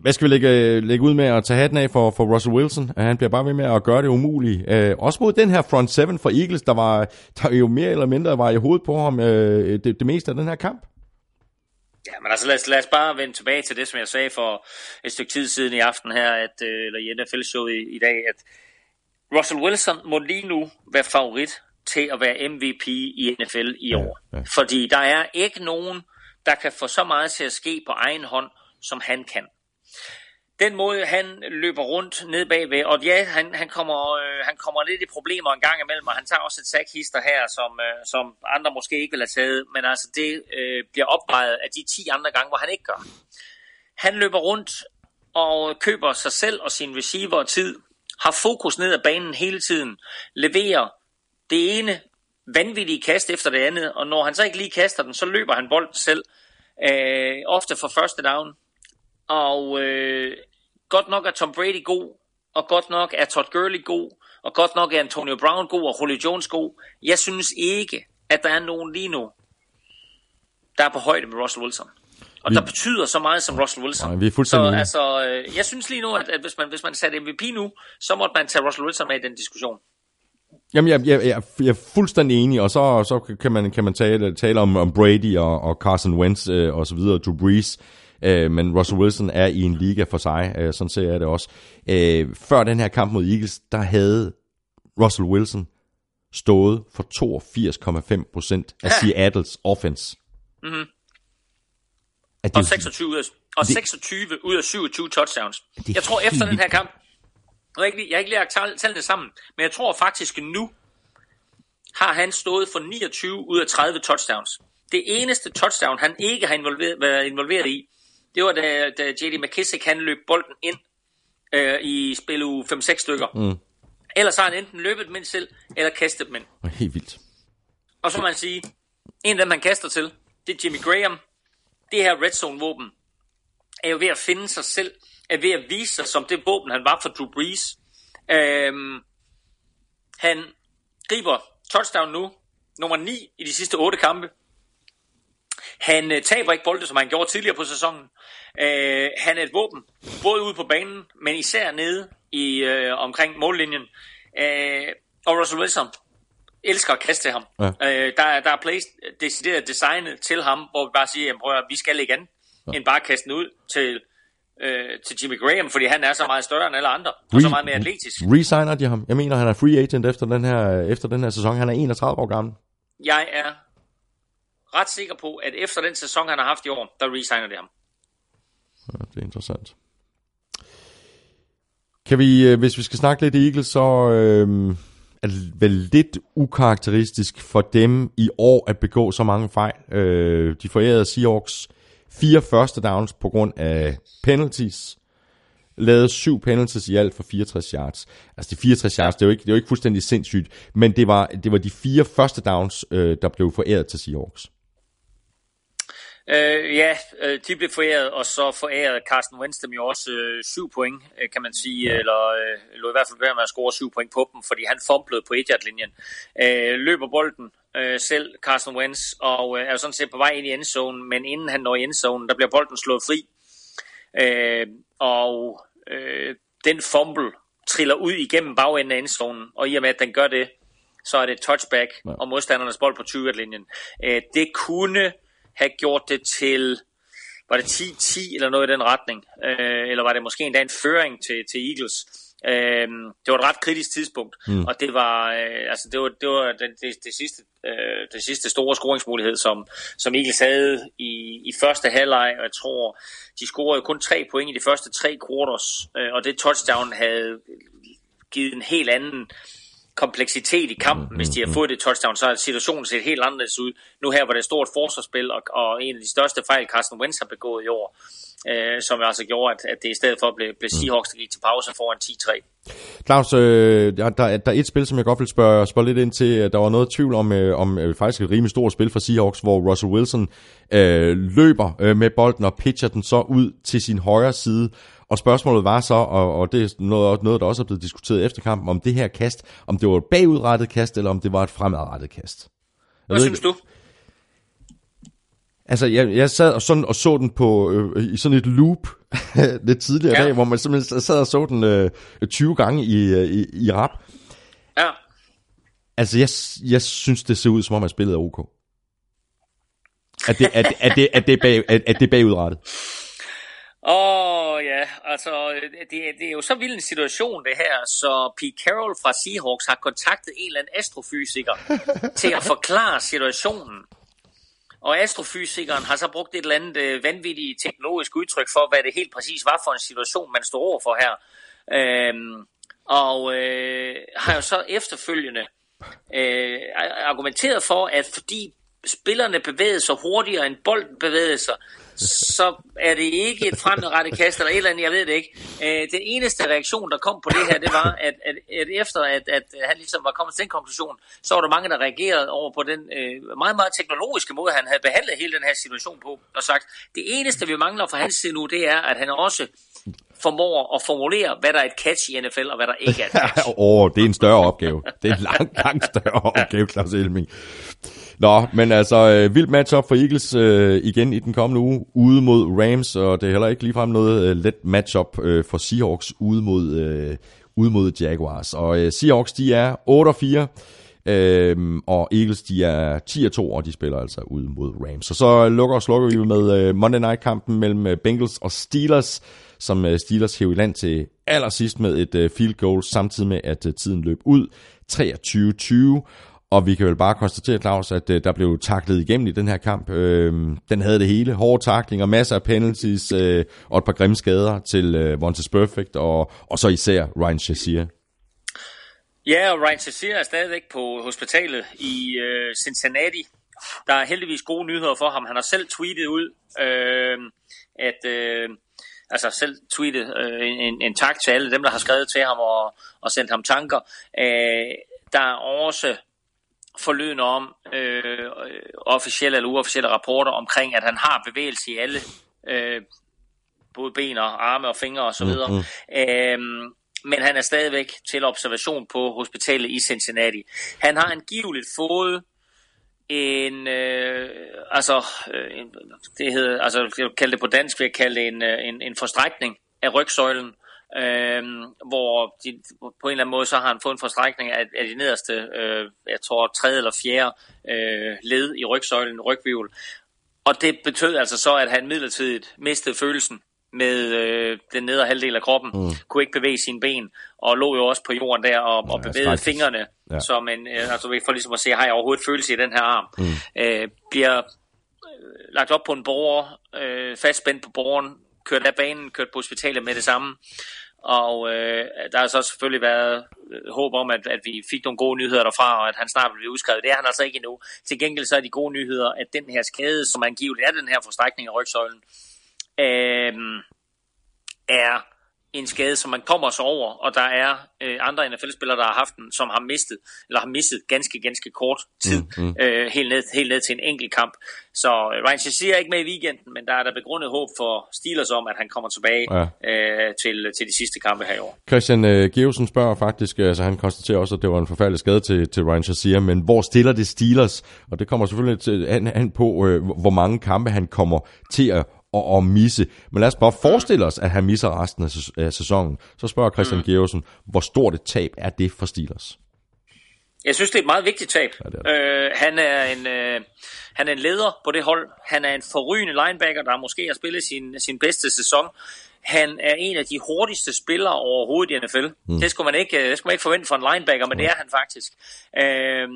hvad skal vi lægge, lægge ud med at tage hatten af for, for Russell Wilson? Han bliver bare ved med at gøre det umuligt. Øh, også mod den her front seven for Eagles, der, var, der jo mere eller mindre var i hovedet på ham øh, det, det meste af den her kamp. Ja, men altså lad os, lad os bare vende tilbage til det, som jeg sagde for et stykke tid siden i aften her, at, øh, eller i NFL-showet i, i dag, at Russell Wilson må lige nu være favorit til at være MVP i NFL i Ja, år. ja. Fordi der er ikke nogen, der kan få så meget til at ske på egen hånd, som han kan. Den måde, han løber rundt ned bagved, og ja, han, han, kommer, øh, han kommer lidt i problemer en gang imellem, og han tager også et sackhister her, som, øh, som andre måske ikke vil have taget, men altså det øh, bliver opvejet af de 10 andre gange, hvor han ikke gør. Han løber rundt og køber sig selv og sin receiver tid, har fokus ned ad banen hele tiden, leverer det ene vanvittige kast efter det andet, og når han så ikke lige kaster den, så løber han bolden selv, øh, ofte for første down. Og øh, godt nok er Tom Brady god, og godt nok er Todd Gurley god, og godt nok er Antonio Brown god, og Julio Jones god. Jeg synes ikke, at der er nogen lige nu, der er på højde med Russell Wilson. Og Vi- der betyder så meget som Russell Wilson. Nej, vi er fuldstændig så altså, øh, jeg synes lige nu, at, at hvis, man, hvis man satte MVP nu, så måtte man tage Russell Wilson med i den diskussion. Jamen, jeg, jeg, jeg, jeg er fuldstændig enig, og så, så kan man, kan man tale, tale om, om Brady og, og Carson Wentz øh, og så videre, Drew Brees, øh, men Russell Wilson er i en liga for sig, øh, sådan ser jeg det også. Øh, før den her kamp mod Eagles, der havde Russell Wilson stået for 82,5% af Seattles offense. Mhm. At Og det, 26 ud af, og Det- 26 ud af 27 touchdowns. Jeg tror efter den her kamp, jeg har ikke, jeg har ikke lige lagt tal- tallene sammen, men jeg tror faktisk nu, har han stået for 29 ud af 30 touchdowns. Det eneste touchdown, han ikke har involveret, været involveret i, det var da, da J.D. McKissick han løb bolden ind øh, i spil uge 5-6 stykker. Mm. Ellers har han enten løbet dem ind selv, eller kastet dem ind. helt vildt. Og så må man sige, en af dem, han kaster til, det er Jimmy Graham. Det her red zone våben er jo ved at finde sig selv, er ved at vise sig som det våben, han var for Drew Brees. Øhm, han griber touchdown nu, nummer 9 i de sidste 8 kampe. Han øh, taber ikke bolde, som han gjorde tidligere på sæsonen. Øh, han er et våben, både ude på banen, men især nede i øh, omkring mållinjen. Øh, og Russell Wilson elsker at kaste til ham. Ja. Øh, der, er- der er plays decideret designet til ham, hvor vi bare siger, jamen, prøv at, vi skal ikke andet, ja. end bare kaste den ud til, øh, til Jimmy Graham, fordi han er så meget større end alle andre, og så meget mere atletisk. Resigner de ham? Jeg mener, han er free agent efter den her, efter den her sæson. Han er 31 år gammel. Jeg er ret sikker på, at efter den sæson, han har haft i år, der resigner det ham. Ja, det er interessant. Kan vi, øh, hvis vi skal snakke lidt Eagles, så øh, er det vel lidt ukarakteristisk for dem i år at begå så mange fejl. Øh, de forærede Seahawks fire første downs på grund af penalties. Lavede syv penalties i alt for 64 yards. Altså de 64 yards, det er jo ikke, det er jo ikke fuldstændig sindssygt, men det var, det var de fire første downs, øh, der blev foræret til Seahawks. Øh, ja, øh, de blev foræret, og så forærede Carsten Wentz dem jo også øh, syv point, øh, kan man sige, ja. eller øh, lå i hvert fald være med at score syv point på dem, fordi han fumblede på 1 linjen øh, Løber bolden øh, selv, Carsten Wentz, og øh, er jo sådan set på vej ind i endzonen, men inden han når i endzonen, der bliver bolden slået fri. Øh, og øh, den fumble triller ud igennem bagenden af endzonen, og i og med, at den gør det, så er det touchback ja. og modstandernes bold på 20-linjen. Øh, det kunne have gjort det til, var det 10-10 eller noget i den retning, øh, eller var det måske endda en føring til, til Eagles. Øh, det var et ret kritisk tidspunkt, mm. og det var, øh, altså det var, det, var det, det, det, sidste, øh, det sidste store scoringsmulighed, som, som Eagles havde i, i første halvleg, og jeg tror, de scorede kun tre point i de første tre quarters, øh, og det touchdown havde givet en helt anden kompleksitet i kampen. Mm, Hvis de har mm, fået det touchdown, så er situationen set helt anderledes ud. Nu her var det et stort forsvarsspil, og, og en af de største fejl, Carsten Wentz har begået i år, øh, som altså gjorde, at, at det i stedet for blev, blev Seahawks, der gik til pause foran 10-3. Claus, øh, der, der, er et spil, som jeg godt vil spørge, spørge lidt ind til. Der var noget tvivl om, øh, om øh, faktisk et rimelig stort spil for Seahawks, hvor Russell Wilson øh, løber øh, med bolden og pitcher den så ud til sin højre side. Og spørgsmålet var så, og, og det er noget, noget, der også er blevet diskuteret efter kampen, om det her kast, om det var et bagudrettet kast, eller om det var et fremadrettet kast. Jeg Hvad synes ikke, du? Altså, jeg, jeg sad og, sådan, og så den på øh, i sådan et loop (laughs) lidt tidligere ja. dag, hvor man simpelthen sad og så den øh, 20 gange i, øh, i, i rap. Ja. Altså, jeg, jeg synes, det ser ud, som om, at spillet er ok. At det, at, at det, at det, er, bag, at, at det er bagudrettet. Åh oh, ja, altså det, det er jo så vild en situation det her, så Pete Carroll fra Seahawks har kontaktet en eller anden astrofysiker (laughs) til at forklare situationen. Og astrofysikeren har så brugt et eller andet øh, vanvittigt teknologisk udtryk for, hvad det helt præcis var for en situation, man står overfor her. Øhm, og øh, har jo så efterfølgende øh, argumenteret for, at fordi spillerne bevægede sig hurtigere end bolden bevægede sig, så er det ikke et fremadrettet kast eller et eller andet, jeg ved det ikke. Øh, den eneste reaktion, der kom på det her, det var, at, at, at efter at, at han ligesom var kommet til den konklusion, så var der mange, der reagerede over på den øh, meget, meget teknologiske måde, han havde behandlet hele den her situation på, og sagt, det eneste, vi mangler fra hans side nu, det er, at han også formår at formulere, hvad der er et catch i NFL, og hvad der ikke er et catch. (laughs) Åh, oh, det er en større opgave. Det er en langt, langt større opgave, Claus Elming. Nå, men altså, øh, vildt matchup for Eagles øh, igen i den kommende uge, ude mod Rams, og det er heller ikke ligefrem noget øh, let matchup øh, for Seahawks ude mod, øh, ude mod Jaguars. Og øh, Seahawks, de er 8-4, øh, og Eagles, de er 10-2, og de spiller altså ud mod Rams. Så så lukker og slukker vi med øh, Monday Night-kampen mellem øh, Bengals og Steelers, som øh, Steelers hæver i land til allersidst med et øh, field goal, samtidig med at øh, tiden løb ud 23-20. Og vi kan vel bare konstatere, Claus, at øh, der blev taklet igennem i den her kamp. Øh, den havde det hele. Hårde taklinger, masser af penalties øh, og et par grimme skader til øh, Vontes Perfect, og, og så især Ryan Shazier. Ja, og Ryan Shazier er stadigvæk på hospitalet i øh, Cincinnati. Der er heldigvis gode nyheder for ham. Han har selv tweetet ud, øh, at... Øh, altså selv tweetet øh, en, en tak til alle dem, der har skrevet til ham og, og sendt ham tanker. Øh, der er også forlydende om øh, officielle eller uofficielle rapporter omkring, at han har bevægelse i alle, øh, både ben og arme og fingre osv. Mm, mm. Øhm, men han er stadigvæk til observation på hospitalet i Cincinnati. Han har angiveligt fået en, øh, altså, øh, en, det hedder, altså, jeg vil kalde det på dansk, vil jeg kalde det en, øh, en, en forstrækning af rygsøjlen, øh, hvor de, på en eller anden måde så har han fået en forstrækning af, af de nederste, øh, jeg tror tredje eller fjerde øh, led i rygsøjlen, rygvivl. Og det betød altså så, at han midlertidigt mistede følelsen med øh, den nedre halvdel af kroppen, mm. kunne ikke bevæge sine ben, og lå jo også på jorden der og, ja, og bevægede fingrene, ja. som en, øh, altså for ligesom at se, har jeg overhovedet følelse i den her arm, mm. øh, bliver øh, lagt op på en borger, øh, fastspændt på borgeren, kørt af banen, kørt på hospitalet med det samme. Og øh, der har så selvfølgelig været øh, håb om, at, at vi fik nogle gode nyheder derfra, og at han snart bliver udskrevet. Det er han altså ikke endnu. Til gengæld så er de gode nyheder, at den her skade, som angiveligt er den her forstrækning af rygsøjlen, øh, er en skade, som man kommer så over, og der er øh, andre NFL-spillere, der har haft den, som har mistet, eller har mistet ganske, ganske kort tid, mm, mm. Øh, helt, ned, helt ned til en enkelt kamp. Så øh, Ryan Shazier er ikke med i weekenden, men der er der begrundet håb for Steelers om, at han kommer tilbage ja. øh, til, til de sidste kampe her i år. Christian øh, Geusen spørger faktisk, altså han konstaterer også, at det var en forfærdelig skade til, til Ryan Shazier, men hvor stiller det Steelers? Og det kommer selvfølgelig an, an på, øh, hvor mange kampe han kommer til at og, og misse. Men lad os bare forestille os, at han misser resten af sæsonen. Så spørger Christian mm. Georgsen, hvor stort et tab er det for Steelers? Jeg synes, det er et meget vigtigt tab. Ja, det er det. Øh, han, er en, øh, han er en leder på det hold. Han er en forrygende linebacker, der måske har spillet sin, sin bedste sæson. Han er en af de hurtigste spillere overhovedet i NFL. Mm. Det, skulle man ikke, det skulle man ikke forvente for en linebacker, men mm. det er han faktisk. Øh,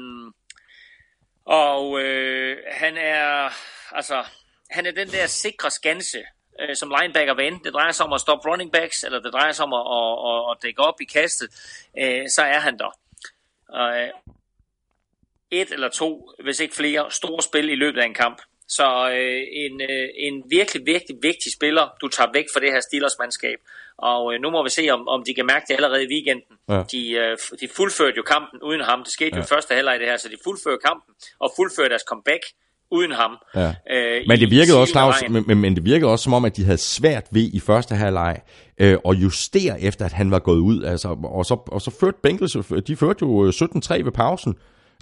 og øh, han er, altså, han er den der sikre skanse, øh, som linebacker vil enten det drejer sig om at stoppe running backs, eller det drejer sig om at, at, at, at dække op i kastet, øh, så er han der. Øh, et eller to, hvis ikke flere, store spil i løbet af en kamp. Så øh, en, øh, en virkelig, virkelig vigtig spiller, du tager væk fra det her Steelers-mandskab. Og øh, nu må vi se, om, om de kan mærke det allerede i weekenden. Ja. De, øh, de fuldførte jo kampen uden ham. Det skete ja. jo i første halvleg det her, så de fuldførte kampen og fuldførte deres comeback uden ham. Ja. Øh, men, det virkede også, Claus, men, men, det virkede også som om, at de havde svært ved i første halvleg øh, at justere efter, at han var gået ud. Altså, og, så, og så førte Bengals, de førte jo 17-3 ved pausen.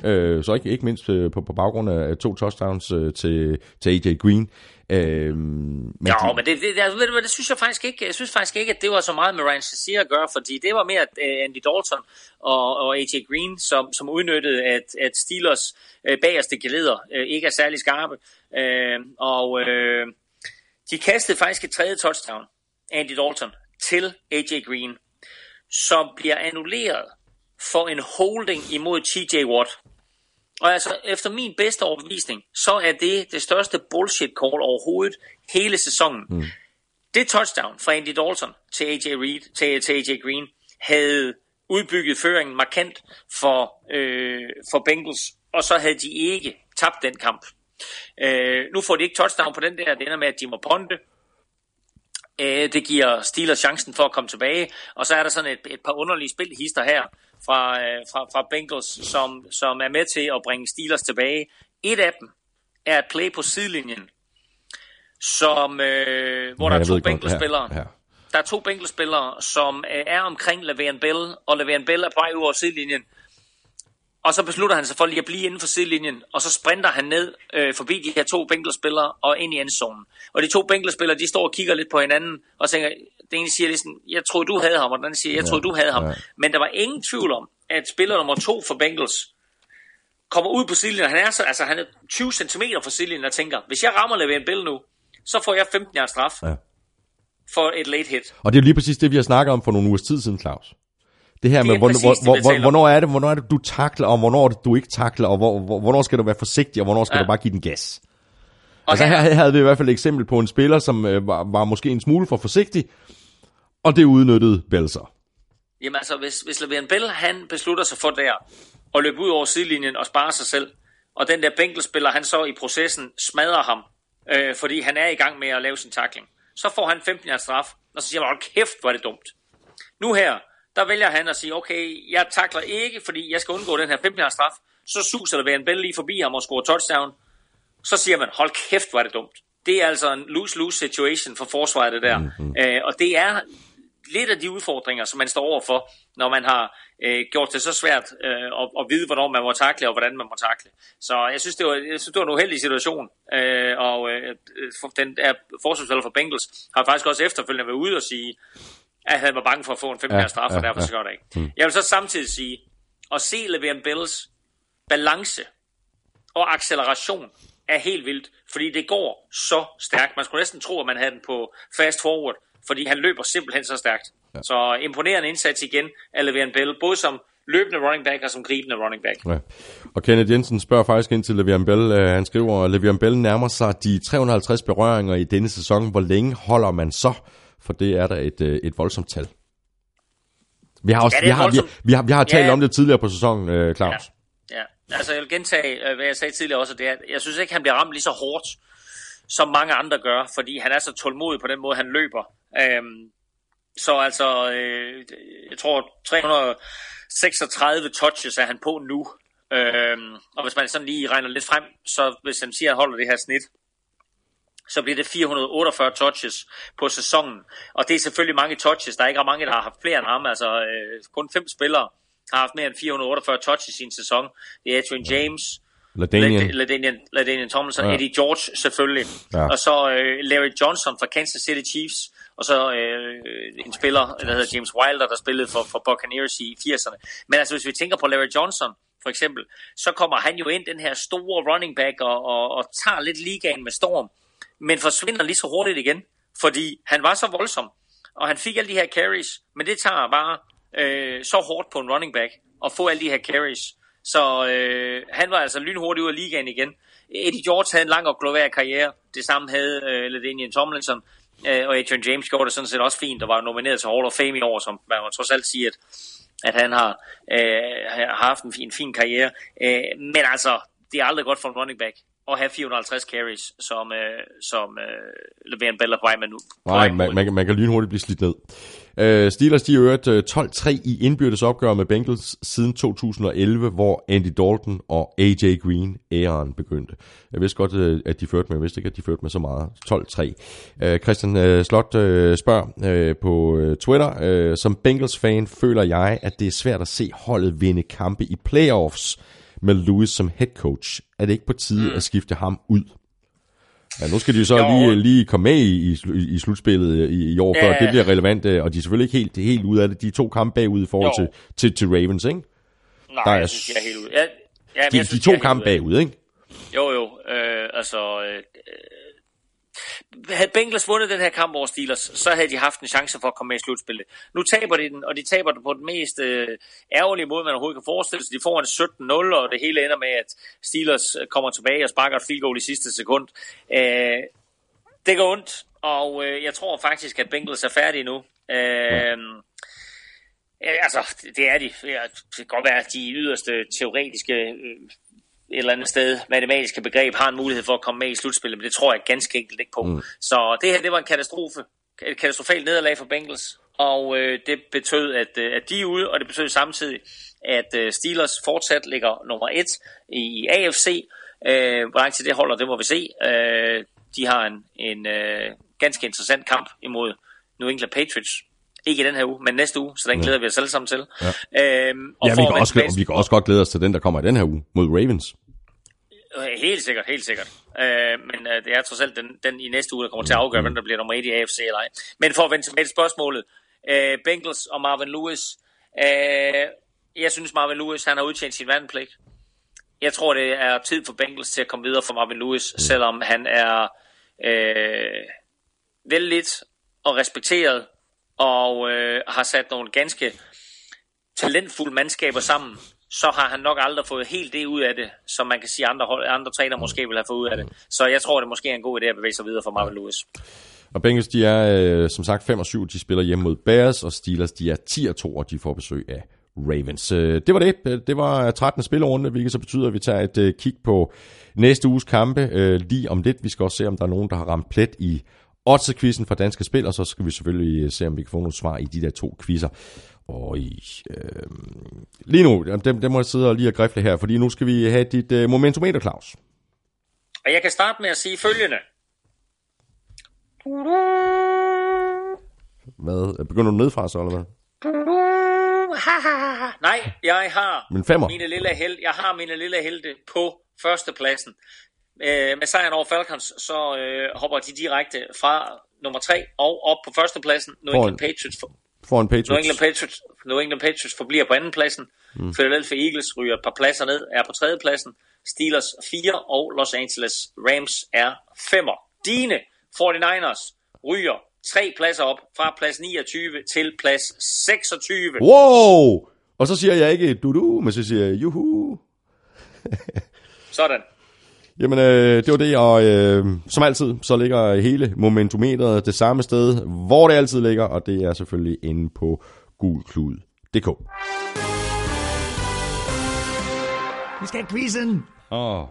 Øh, så ikke, ikke mindst øh, på, på baggrund af to touchdowns øh, til, til AJ Green. Øh, men jo, de... men det, det, det, det, det, synes jeg faktisk ikke. Jeg synes faktisk ikke, at det var så meget med Ryan Shazier at gøre, fordi det var mere uh, Andy Dalton og, og AJ Green, som, som udnyttede, at, at Steelers uh, bagerste geleder uh, ikke er særlig skarpe. Uh, og uh, de kastede faktisk et tredje touchdown, Andy Dalton, til AJ Green, som bliver annulleret for en holding imod TJ Watt. Og altså, efter min bedste overbevisning, så er det det største bullshit call overhovedet hele sæsonen. Mm. Det touchdown fra Andy Dalton til AJ, Reed, til, til AJ Green havde udbygget føringen markant for, øh, for Bengals, og så havde de ikke tabt den kamp. Øh, nu får de ikke touchdown på den der, det ender med, at de må ponte. Øh, det giver Steelers chancen for at komme tilbage, og så er der sådan et, et par underlige spilhister her, fra, øh, fra, fra Bengals, som, som er med til at bringe Steelers tilbage. Et af dem er et play på sidelinjen, som, øh, hvor ja, der er to Bengals-spillere. Ja, ja. Der er to Bengals-spillere, som øh, er omkring Le'Veon Bell, og Le'Veon Bell er på vej ud over sidelinjen. Og så beslutter han sig for lige at blive inden for sidelinjen, og så sprinter han ned øh, forbi de her to Bengals-spillere og ind i endzonen. Og de to Bengals-spillere, de står og kigger lidt på hinanden og tænker, den ene siger ligesom, jeg troede du havde ham, og den anden siger, jeg troede du havde ham. Ja. Men der var ingen tvivl om, at spiller nummer to for Bengals kommer ud på sidelinjen, han er, så, altså, han er 20 cm fra sidelinjen og tænker, hvis jeg rammer Le'Veon Bell nu, så får jeg 15 yards straf. Ja for et late hit. Og det er lige præcis det, vi har snakket om for nogle ugers tid siden, Claus. Det her med, hvornår, hvor, hvor, hvornår, er det, hvornår er det, du takler, og hvornår er det, du ikke takler, og hvor, hvor, hvornår skal du være forsigtig, og hvornår skal ja. du bare give den gas. Og altså her, havde vi i hvert fald et eksempel på en spiller, som øh, var, var måske en smule for forsigtig, og det udnyttede Bell så. Jamen altså, hvis, hvis Le'Veon Bell, han beslutter sig for der, at løbe ud over sidelinjen og spare sig selv, og den der bænkelspiller, han så i processen smadrer ham, øh, fordi han er i gang med at lave sin takling, så får han 15 års straf, og så siger man, kæft, hvor er det dumt. Nu her, der vælger han at sige, okay, jeg takler ikke, fordi jeg skal undgå den her 15 straf. Så suser der en Bell lige forbi ham og scorer touchdown. Så siger man, hold kæft, hvor er det dumt. Det er altså en lose-lose situation for forsvaret, det der. Mm-hmm. Øh, og det er lidt af de udfordringer, som man står overfor, når man har øh, gjort det så svært øh, at, at vide, hvornår man må takle, og hvordan man må takle. Så jeg synes, det var, jeg synes, det var en uheldig situation, øh, og øh, den er forsvarsspiller for Bengals har faktisk også efterfølgende været ude og sige, at han var bange for at få en 5 ja, straf, og ja, derfor ja. så gør det ikke. Mm. Jeg vil så samtidig sige, at se Le'Veon Bells balance og acceleration er helt vildt, fordi det går så stærkt. Man skulle næsten tro, at man havde den på fast forward, fordi han løber simpelthen så stærkt. Ja. Så imponerende indsats igen af Le'Veon Bell, både som løbende running back og som gribende running back. Ja. Og Kenneth Jensen spørger faktisk ind til Le'Veon Bell. Uh, han skriver, at Le'Veon Bell nærmer sig de 350 berøringer i denne sæson. Hvor længe holder man så? for det er der et, øh, et voldsomt tal. Vi har, også, ja, vi, har, vi, vi, har, vi har talt ja. om det tidligere på sæsonen, øh, Claus. Ja altså jeg vil gentage, øh, hvad jeg sagde tidligere også, det er, jeg synes ikke, han bliver ramt lige så hårdt, som mange andre gør, fordi han er så tålmodig på den måde, han løber. Øhm, Så altså, øh, jeg tror 336 touches er han på nu. Øhm, og hvis man sådan lige regner lidt frem, så hvis han siger, at han holder det her snit, så bliver det 448 touches på sæsonen. Og det er selvfølgelig mange touches. Der er ikke mange, der har haft flere end ham. Altså øh, kun fem spillere har haft mere end 448 touches i en sæson. Det er Adrian James, Ladanian. Ladanian, Ladanian Tomlinson, Ja. Eddie George selvfølgelig, ja. og så øh, Larry Johnson fra Kansas City Chiefs, og så øh, en spiller, der hedder James Wilder, der spillede for, for Buccaneers i 80'erne. Men altså, hvis vi tænker på Larry Johnson, for eksempel, så kommer han jo ind, den her store running back, og, og, og tager lidt ligaen med storm, men forsvinder lige så hurtigt igen, fordi han var så voldsom, og han fik alle de her carries, men det tager bare øh, så hårdt på en running back og få alle de her carries. Så øh, han var altså lynhurtigt ud af ligaen igen. Eddie George havde en lang og glorværdig karriere. Det samme havde øh, Ladanian Tomlinson. Øh, og Adrian James gjorde det sådan set også fint, og var nomineret til Hall of Fame i år, som man må trods alt sige, at, at han har, øh, har haft en fin, fin karriere. Øh, men altså, det er aldrig godt for en running back at have 450 carries, som, øh, som øh, Le'Veon Bell er på vej med nu. Nej, man, man, kan- man kan lynhurtigt blive slidt ned. Uh, Steelers de øvrigt øh, 12-3 i indbyrdes opgør med Bengals siden 2011, hvor Andy Dalton og AJ Green æren begyndte. Jeg vidste godt, øh, at de førte med, jeg vidste ikke, at de førte med så meget. 12-3. Uh, Christian uh, Slot uh, spørger uh, på uh, Twitter, uh, som Bengals-fan føler jeg, at det er svært at se holdet vinde kampe i playoffs med Lewis som head coach. Er det ikke på tide mm. at skifte ham ud? Ja, nu skal de jo så Jo. lige, lige komme med i, i, i slutspillet i, i år, før Ja. det bliver relevant, øh, og de er selvfølgelig ikke helt, helt ude af det. De er to kampe bagud i forhold til, til, til Ravens, ikke? Nej, der er jeg synes, jeg er helt ude. Ja, ja, De, jeg de synes, to er helt kampe bagud, ikke? Jo, jo. Øh, altså, øh, øh, havde Bengals vundet den her kamp over Steelers, så havde de haft en chance for at komme med i slutspillet. Nu taber de den, og de taber den på den mest øh, ærgerlige måde, man overhovedet kan forestille sig. De får en 17-0, og det hele ender med, at Steelers øh, kommer tilbage og sparker et field goal i sidste sekund. Øh, det går ondt, og øh, jeg tror faktisk, at Bengals er færdige nu. Øh, altså, det- er de. Det kan godt være, at de yderste teoretiske øh, et eller andet sted matematiske begreb har en mulighed for at komme med i slutspillet, men det tror jeg ganske enkelt ikke på. Mm. Så det her, det var en katastrofe. Et katastrofalt nederlag for Bengals, og øh, det betød, at, øh, at de er ude, og det betød samtidig, at øh, Steelers fortsat ligger nummer et i AFC. Øh, hvor lang tid det holder, det må vi se. Øh, de har en, en øh, ganske interessant kamp imod New England Patriots. Ikke i den her uge, men næste uge, så den glæder vi os alle sammen til. Ja. Øhm, og Ja, vi kan, også, vi kan også godt glæde os til den, der kommer i den her uge mod Ravens. Øh, helt sikkert, helt sikkert. Øh, men øh, det er trods alt den, den i næste uge, der kommer til at afgøre, hvem der bliver nummer 1 i AFC eller ej. Men for at vende tilbage til spørgsmålet. Øh, Bengals og Marvin Lewis. Øh, jeg synes, Marvin Lewis han har udtjent sin vandpligt. Jeg tror, det er tid for Bengals til at komme videre for Marvin Lewis, selvom han er øh, vældigt og respekteret og øh, har sat nogle ganske talentfulde mandskaber sammen, så har han nok aldrig fået helt det ud af det, som man kan sige, andre, hold- andre træner måske vil have fået ud af det. Så jeg tror, det måske er en god idé at bevæge sig videre for Marvin Lewis. Og Bengals, de er øh, som sagt 5 og 7, de spiller hjemme mod Bears, og Steelers, de er 10 og 2, og de får besøg af Ravens. Øh, det var det. Øh, det var øh, 13. spillerunde, hvilket så betyder, at vi tager et kig på næste uges kampe lige om lidt. Vi skal også se, om der er nogen, der har ramt plet i Odds-quizzen fra Danske Spil, og så skal vi selvfølgelig øh, se, om vi kan få nogle svar i de der to quizzer. Og i, øh, lige nu, dem, dem må jeg sidde og lige og grifle her, fordi nu skal vi have dit øh, momentometer, Claus. Og jeg kan starte med at sige følgende. Hvad? Begynder du nedfra så, eller hvad? Nej, jeg har Men femmer. mine lille held, jeg har mine lille helte på førstepladsen. Øh, med sejren over Falcons, så øh, hopper de direkte fra nummer 3 og op på førstepladsen. New. England Patriots, for, Foran New Patriots. England Patriots, New England Patriots forbliver på andenpladsen. Mm. Philadelphia Eagles ryger et par pladser ned, er på tredjepladsen. Steelers 4 og Los Angeles Rams er femmer. Dine 49ers ryger tre pladser op fra plads 29 til plads 26. Wow! Og så siger jeg ikke du-du, men så siger jeg juhu. Sådan. Jamen, øh, det var det, og øh, som altid, så ligger hele momentometeret det samme sted, hvor det altid ligger, og det er selvfølgelig inde på gulklud.dk. Vi skal have quizzen. Åh,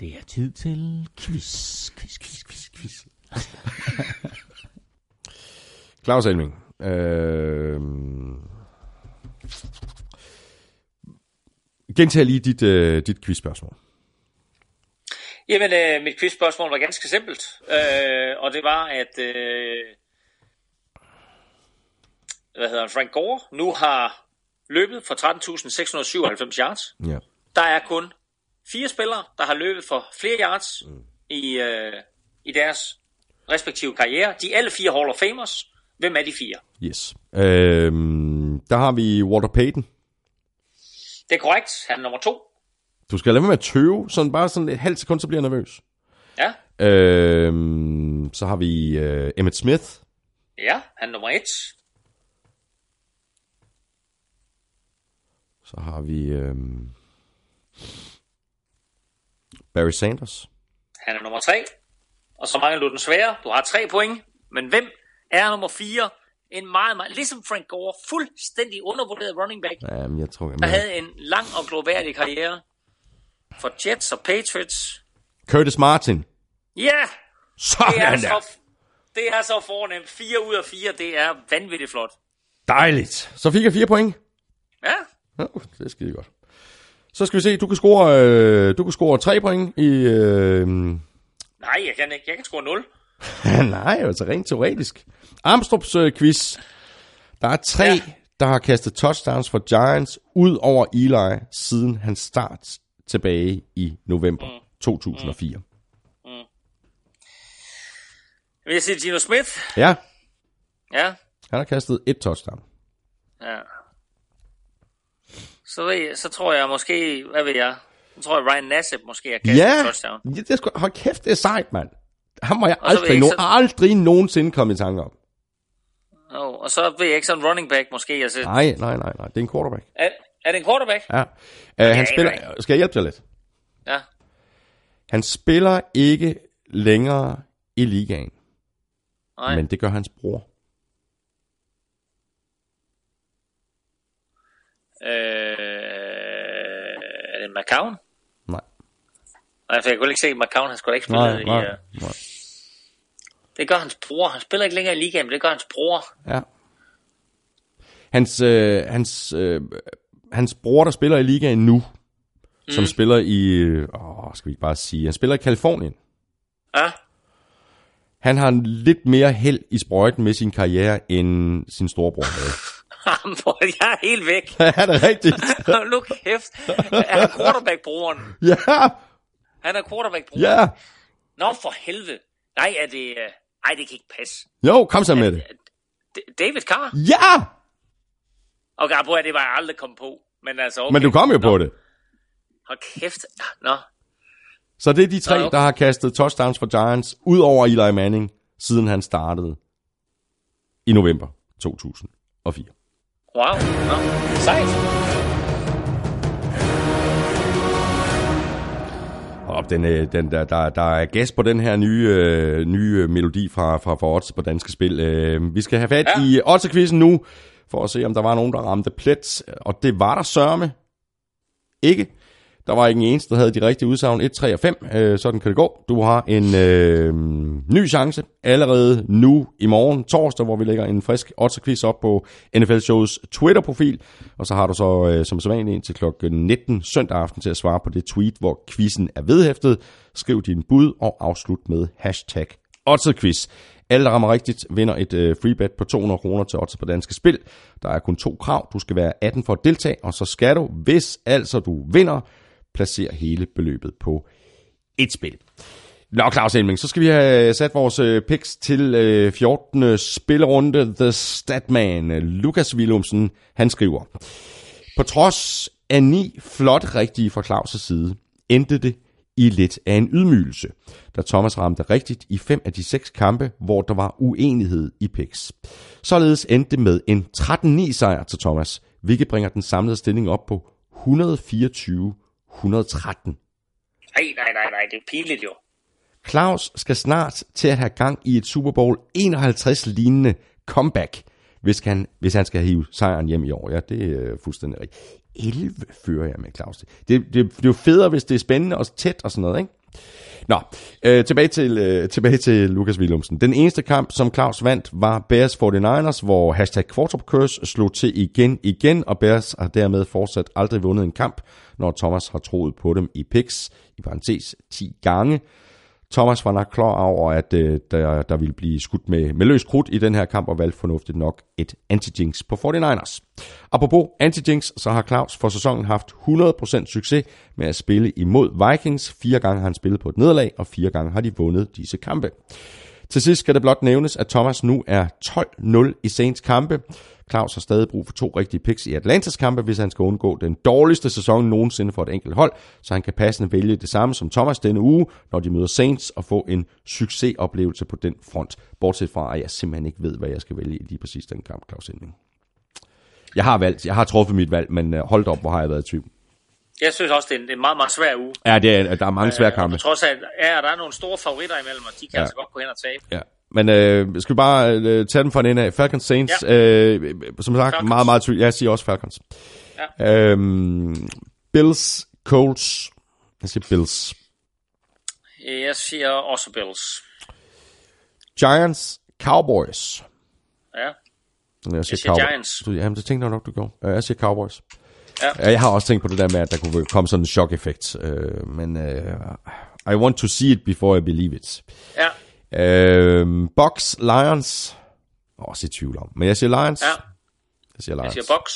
Det er tid til quiz, quiz, quiz, quiz, quiz. (laughs) Claus Elming, Øh... Gentag lige dit, øh, dit quizspørgsmål. Jamen, øh, mit quizspørgsmål var ganske simpelt. Øh, og det var, at... Øh, hvad hedder han? Frank Gore nu har løbet for 13.697 yards. Ja. Der er kun fire spillere, der har løbet for flere yards mm. i, øh, i deres respektive karriere. De er alle fire Hall of Famers. Hvem er de fire? Yes. Øh, der har vi Walter Payton. Det er korrekt. Han er nummer to. Du skal lade være med at tøve, sådan bare sådan et halvt sekund, så bliver jeg nervøs. Ja, Øh, så har vi øh, Emmett Smith. ja han er nummer et. Så har vi øh, Barry Sanders. Han er nummer tre. Og så mangler du den svære. Du har tre point. Men hvem er nummer fire? En meget, meget, ligesom Frank Gore, fuldstændig undervurderet running back, Ja, men jeg tror, der jeg havde en lang og gloværdig karriere for Jets og Patriots. Curtis Martin. Ja, det er, Sådan der. så, det er så fornemt. Fire ud af fire, det er vanvittigt flot. Dejligt. Så fik jeg fire point. Ja, Ja, det er skide godt. Så skal vi se, du kan score, øh, du kan score tre point i... Øh, nej, jeg kan ikke. Jeg kan score 0. (laughs) nej, altså rent teoretisk. Armstrongs øh, quiz. Der er tre, ja. Ja. der har kastet touchdowns for Giants ud over Eli siden hans start tilbage i november mm. 2004. Mm. Vil jeg sige Gino Smith? Ja, Ja, han har kastet et touchdown. ja. Så, ved så tror jeg måske, hvad ved jeg, så tror jeg Ryan Nassib måske har kastet Ja, en touchdown. ja det er sgu, hold kæft, det er sejt, mand. Han må jeg Og aldrig, jeg no, ikke så- aldrig nogensinde komme i tanke om. Oh, og så ved jeg ikke sådan running back måske. Altså, Nej, nej, nej, nej. Det er en quarterback. er, er det en quarterback? Ja. Uh, han spiller, skal jeg hjælpe dig lidt? Ja. Han spiller ikke længere i ligaen, Nej. men det gør hans bror. Øh, er det McCown? Nej. Nej, for jeg kunne ikke se, at McCown han skulle ikke spille i... Uh, nej. det gør hans bror. Han spiller ikke længere i ligaen, men det gør hans bror. Ja. Hans, øh, hans, øh, hans bror, der spiller i ligaen nu, mm. som spiller i, øh, åh, skal vi ikke bare sige, han spiller i Kalifornien. Ja, Han har lidt mere held i sprøjten med sin karriere, end sin storebror havde. (laughs) Jeg er helt væk. (laughs) er det rigtigt? (laughs) nu kæft. Er han quarterback-broren? ja, Han er quarterback-broren. ja. Nå, for helvede. Nej, er det... Uh... Ej, det kan ikke passe. Jo, kom så med det. David Carr? Ja! Okay, bror, det var jeg aldrig kommet på. Men altså, okay. Men du kom jo Nå, på det. Hold kæft. Nå, Så det er de tre, Nå, okay. der har kastet touchdowns for Giants, ud over Eli Manning, siden han startede i november 2004. wow. Nå, sejt. Og den, øh, den, der, der, der er gas på den her nye, øh, nye melodi fra, fra, Odds på Danske Spil. Øh, vi skal have fat ja. I Odds-quizzen nu, for at se, om der var nogen, der ramte plet. Og det var der sørme ikke. Der var ikke en eneste, der havde de rigtige udsagn 1, 3 og 5. Øh, sådan kan det gå. Du har en øh, ny chance allerede nu i morgen, torsdag, hvor vi lægger en frisk odds-quiz op på NFL Shows Twitter-profil. Og så har du så øh, som sædvanligt indtil kl. 19 søndag aften til at svare på det tweet, hvor quizzen er vedhæftet. Skriv din bud og afslut med hashtag odds alle, der rammer rigtigt, vinder et øh, free bet på 200 kroner til odds på danske spil. Der er kun to krav. Du skal være 18 for at deltage, og så skal du, hvis altså du vinder, placere hele beløbet på et spil. Nå, Claus Elming, så skal vi have øh, sat vores øh, picks til øh, 14. spillerunde. The Statman, øh, Lukas Willumsen, han skriver. På trods af ni flot rigtige fra Claus' side, endte det i lidt af en ydmygelse, da Thomas ramte rigtigt i fem af de seks kampe, hvor der var uenighed i picks. Således endte det med en 13-9 sejr til Thomas, hvilket bringer den samlede stilling op på 124-113. Nej, nej, nej, nej, det er pinligt jo. Claus skal snart til at have gang i et Super Bowl 51 lignende comeback, hvis han, hvis han skal hive sejren hjem i år. Ja, det er fuldstændig rigtigt. 11 fører jeg med Claus. Det, det, det er jo federe, hvis det er spændende og tæt og sådan noget, ikke? Nå, øh, tilbage, til, øh, tilbage til Lukas Willumsen. Den eneste kamp, som Claus vandt, var Bears 49ers, hvor hashtag Quarterback Curse slog til igen igen, og Bears har dermed fortsat aldrig vundet en kamp, når Thomas har troet på dem i picks, i parentes 10 gange. Thomas var nok klar over, at øh, der, der ville blive skudt med, med løs krudt i den her kamp, og valgte fornuftigt nok et anti-jinx på 49ers. Apropos anti-jinx, så har Claus for sæsonen haft 100% succes med at spille imod Vikings. Fire gange har han spillet på et nederlag, og fire gange har de vundet disse kampe. Til sidst skal det blot nævnes, at Thomas nu er 12-0 i Saints kampe. Claus har stadig brug for to rigtige picks i Atlantas kampe, hvis han skal undgå den dårligste sæson nogensinde for et enkelt hold, så han kan passende vælge det samme som Thomas denne uge, når de møder Saints, og få en succesoplevelse på den front. Bortset fra, at jeg simpelthen ikke ved, hvad jeg skal vælge i lige præcis den kamp, Claus Inding. Jeg har valgt, jeg har truffet mit valg, men øh, hold op, hvor har jeg været i tvivl. Jeg synes også, det er en, en meget, meget svær uge. Ja, det er, der er mange svære Øh, kampe. På trods af, ja, der er nogle store favoritter imellem, og de kan Ja. altså godt gå hen og tabe. Ja. Men øh, skal vi bare øh, tage dem fra en ende af. Falcons Saints, ja. øh, som sagt, Falcons. meget, meget tvivl. Jeg siger også Falcons. Ja. Øhm, Bills, Colts. Jeg siger Bills. Jeg siger også Bills. Giants, Cowboys. Ja. Jeg siger, Jeg siger Cowboys. Giants. Du, jamen, det tænkte jeg nok, du gjorde. Øh, Jeg siger Cowboys. Ja. Jeg har også tænkt på det der med, at der kunne komme sådan en chok-effekt. Øh, men øh, I want to see it before I believe it. Ja. Øh, Bucks, Lions. Også i tvivl om. Men jeg siger Lions. Ja. Jeg siger Lions. Jeg siger Box.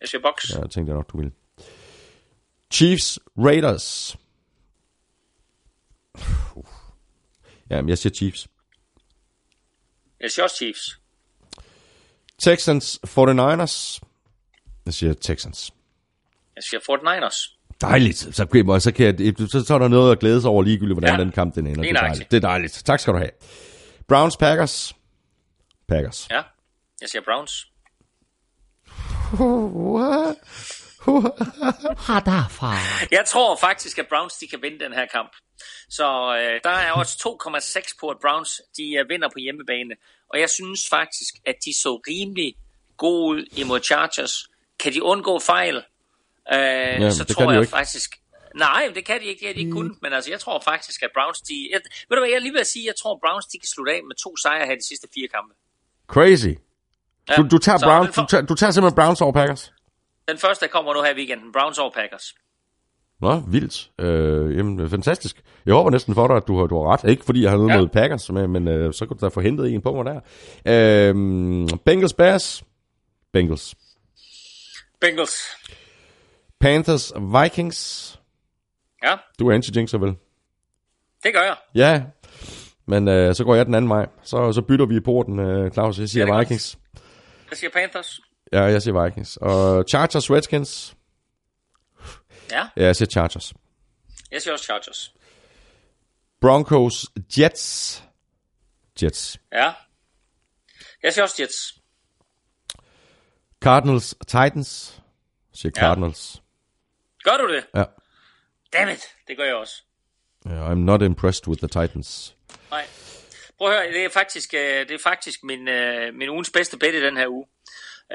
Jeg siger Box. Ja, jeg tænkte jeg nok, du ville. Chiefs, Raiders. Uff. Jamen, jeg siger Chiefs. Jeg siger også Chiefs. Texans, 49ers. Jeg siger Texans. Jeg siger 49ers. Dejligt. Så, kan- så, kan jeg, så, så er der noget at glæde sig over ligegyldigt, hvordan ja. Den kamp den ender. Det er dejligt. Det er dejligt. Tak skal du have. Browns, Packers. Packers. Ja. Jeg siger Browns. Jeg tror faktisk, at Browns de kan vinde den her kamp. Så øh, der er også 2,6 på, at Browns de øh, vinder på hjemmebane. Og jeg synes faktisk, at de så rimelig gode ud imod Chargers. Kan de undgå fejl, øh, men så tror jeg ikke. faktisk... Nej, det kan de ikke. Det har de ikke mm. kun. Men altså, jeg tror faktisk, at Browns... De, jeg, ved du hvad, jeg lige ved at sige, jeg tror, at Browns de kan slutte af med to sejre her de sidste fire kampe. Crazy. Ja. Du, du, tager Så Browns, for, du, tager, du tager simpelthen Browns over Packers? den første, der kommer nu her i weekenden. Browns over Packers. Nå, vildt. Øh, jamen, fantastisk. Jeg håber næsten for dig, at du har, du har ret. Ikke fordi jeg har noget ja. Ja. mod Packers, men, men øh, så kan du da få hentet en på mig der. Øh, Bengals, Bears. Bengals. Bengals. Panthers, Vikings. Ja, Du er anti-jinxer vel? det gør jeg. Ja, men øh, så går jeg den anden vej. Så, så bytter vi i porten, øh, Claus. Jeg siger Ja, er godt. Vikings. Jeg siger Panthers. Ja, jeg siger Vikings. Og Chargers, Redskins. Ja, Ja, jeg siger Chargers. jeg siger også Chargers. Broncos, Jets. Jets. Ja. Jeg siger også Jets. Cardinals, Titans. Jeg siger. Cardinals. Gør du det? Ja. Dammit, det gør jeg også. Yeah, I'm not impressed with the Titans. Nej. Prøv at høre, det er faktisk, øh, det er faktisk min, øh, min ugens bedste bet i den her uge.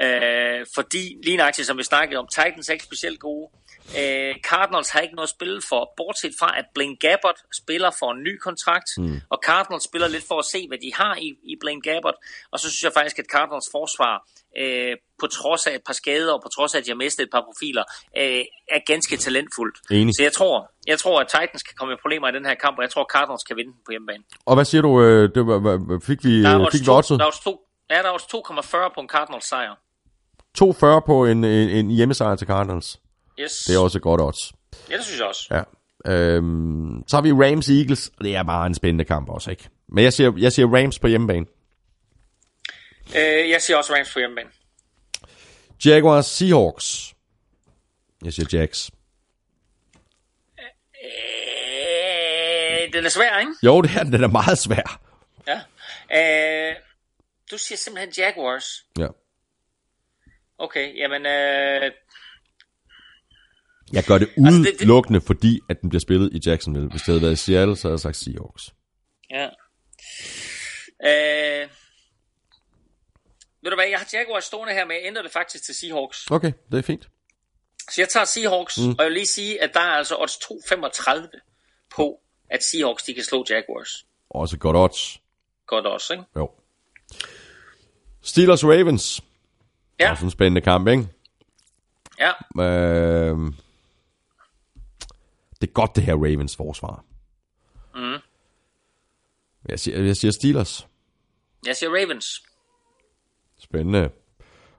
Øh, fordi, lige nøjagtigt som vi snakkede om, Titans er ikke specielt gode. Øh, Cardinals har ikke noget at spille for, bortset fra, at Blaine Gabbert spiller for en ny kontrakt, mm. og Cardinals spiller lidt for at se, hvad de har i, i Blaine Gabbert. Og så synes jeg faktisk, at Cardinals forsvar, øh, på trods af et par skader, og på trods af, at de har mistet et par profiler, øh, er ganske talentfuldt. Enig. Så jeg tror, jeg tror, at Titans kan komme i problemer i den her kamp, og jeg tror, at Cardinals kan vinde den på hjemmebane. Og hvad siger du? Øh, det var, hvad- fik vi, Der er øh, også fik vi oddset? der er også to, ja, der er også 2,40 på en Cardinals sejr. 2,40 på en, en, en hjemmesejr til Cardinals. Yes. Det er også godt odds. Ja, det synes jeg også. Ja. Øhm, så har vi Rams Eagles, og det er bare en spændende kamp også, ikke? Men jeg siger, jeg siger Rams på hjemmebane. Øh, jeg siger også Rams på hjemmebane. Jaguars Seahawks. Jeg siger Jags. Øh, den er svær, ikke? Jo, det er den, den er meget svær. Ja. Øh, du siger simpelthen Jaguars. Ja. Okay, jamen... Øh, Jeg gør det Altså, det- udelukkende, fordi at den bliver spillet i Jacksonville. Hvis det havde været i Seattle, så havde jeg sagt Seahawks. ja. Øh, ved du hvad, jeg har Jaguars stående her, men jeg ændrer det faktisk til Seahawks. Okay, det er fint. Så jeg tager Seahawks, mm. og jeg vil lige sige, at der er altså odds 2,35 på, at Seahawks de kan slå Jaguars. Også godt odds. Godt også, ikke? Jo. Steelers Ravens. Ja, Også en spændende kamp, ikke? ja. Øh, det er godt, det her Ravens forsvar. Mm. Jeg siger, jeg siger Steelers. Jeg siger Ravens. Spændende.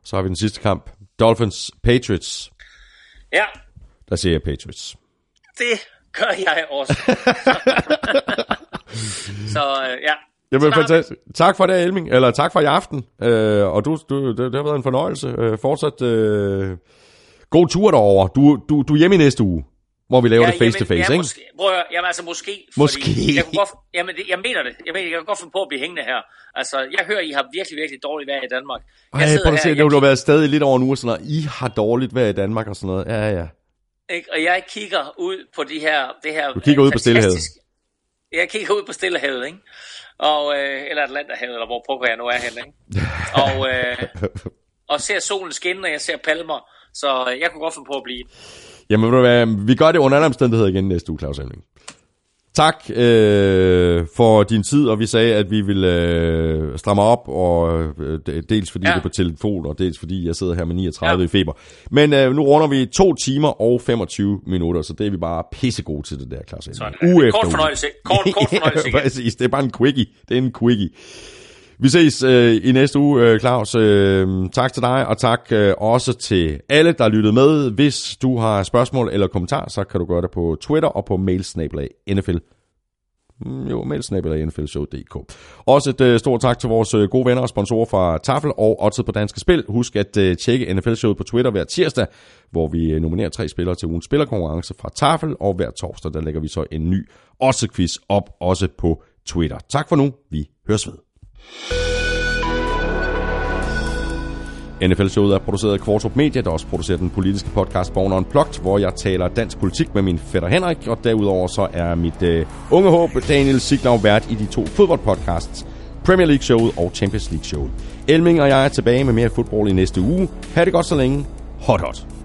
Så har vi den sidste kamp. Dolphins Patriots. Ja, Der siger jeg Patriots. det gør jeg også. (laughs) så øh, ja. Jamen, fantastisk. Tak for det, Elming. Eller tak for i aften. Øh, og du, du, det, det har været en fornøjelse. Øh, fortsat øh, god tur derover. Du, du, du er hjemme i næste uge, hvor vi laver det face to face, ja, ikke? Måske, prøv at, jamen altså måske. Måske. Jeg, kunne godt, jamen, det, jeg mener det. Jeg, mener, jeg kan godt finde på at blive hængende her. Altså, jeg hører, I har virkelig, virkelig dårligt vejr i Danmark. Jeg Ej, prøv at her, se, jeg, du har været stadig lidt over en uge, sådan noget. I har dårligt vejr i Danmark og sådan noget. Ja, ja. ikke, og jeg kigger ud på de her, det her Du kigger ud på Stillehavet. Jeg kigger ud på Stillehavet, ikke? Og, øh, eller Atlanterhavet, eller hvor pokker jeg nu er henne, ikke? (laughs) Og, øh, og ser solen skinne, og jeg ser palmer, så øh, jeg kunne godt finde på at blive. Jamen, du hvad, vi gør det under alle omstændigheder igen næste uge, Claus Elming. Tak øh, for din tid, og vi sagde, at vi ville øh, stramme op, og øh, dels fordi ja. Det er på telefon, og dels fordi jeg sidder her med 39 Ja. i feber. Men øh, nu runder vi to timer og 25 minutter, så det er vi bare pissegode til det der, Claus. Sådan. Uge Kort fornøjelse. Kort, kort fornøjelse. (laughs) Præcis, det er bare en quickie. Det er en quickie. Vi ses øh, i næste uge, øh, Claus. Øh, tak til dig, og tak øh, også til alle, der lyttede med. Hvis du har spørgsmål eller kommentarer, så kan du gøre det på Twitter og på mailsnabelag NFL. Mm, jo, mailsnabelag nflshow.dk. Også et øh, stort tak til vores øh, gode venner og sponsorer fra Tafel og Odds på Danske Spil. Husk at øh, tjekke NFL-showet på Twitter hver tirsdag, hvor vi øh, nominerer tre spillere til ugens spillerkonkurrence fra Tafel, og hver torsdag, der lægger vi så en ny Odds-quiz op, også på Twitter. Tak for nu. Vi høres ved. NFL-showet er produceret af Kvartrup Media, der også producerer den politiske podcast Born Unplugged, hvor jeg taler dansk politik med min fætter Henrik, og derudover så er mit øh, unge håb Daniel Siglau vært i de to fodboldpodcasts, Premier League-showet og Champions League-showet. Elming og jeg er tilbage med mere fodbold i næste uge. Ha' det godt så længe. Hot hot.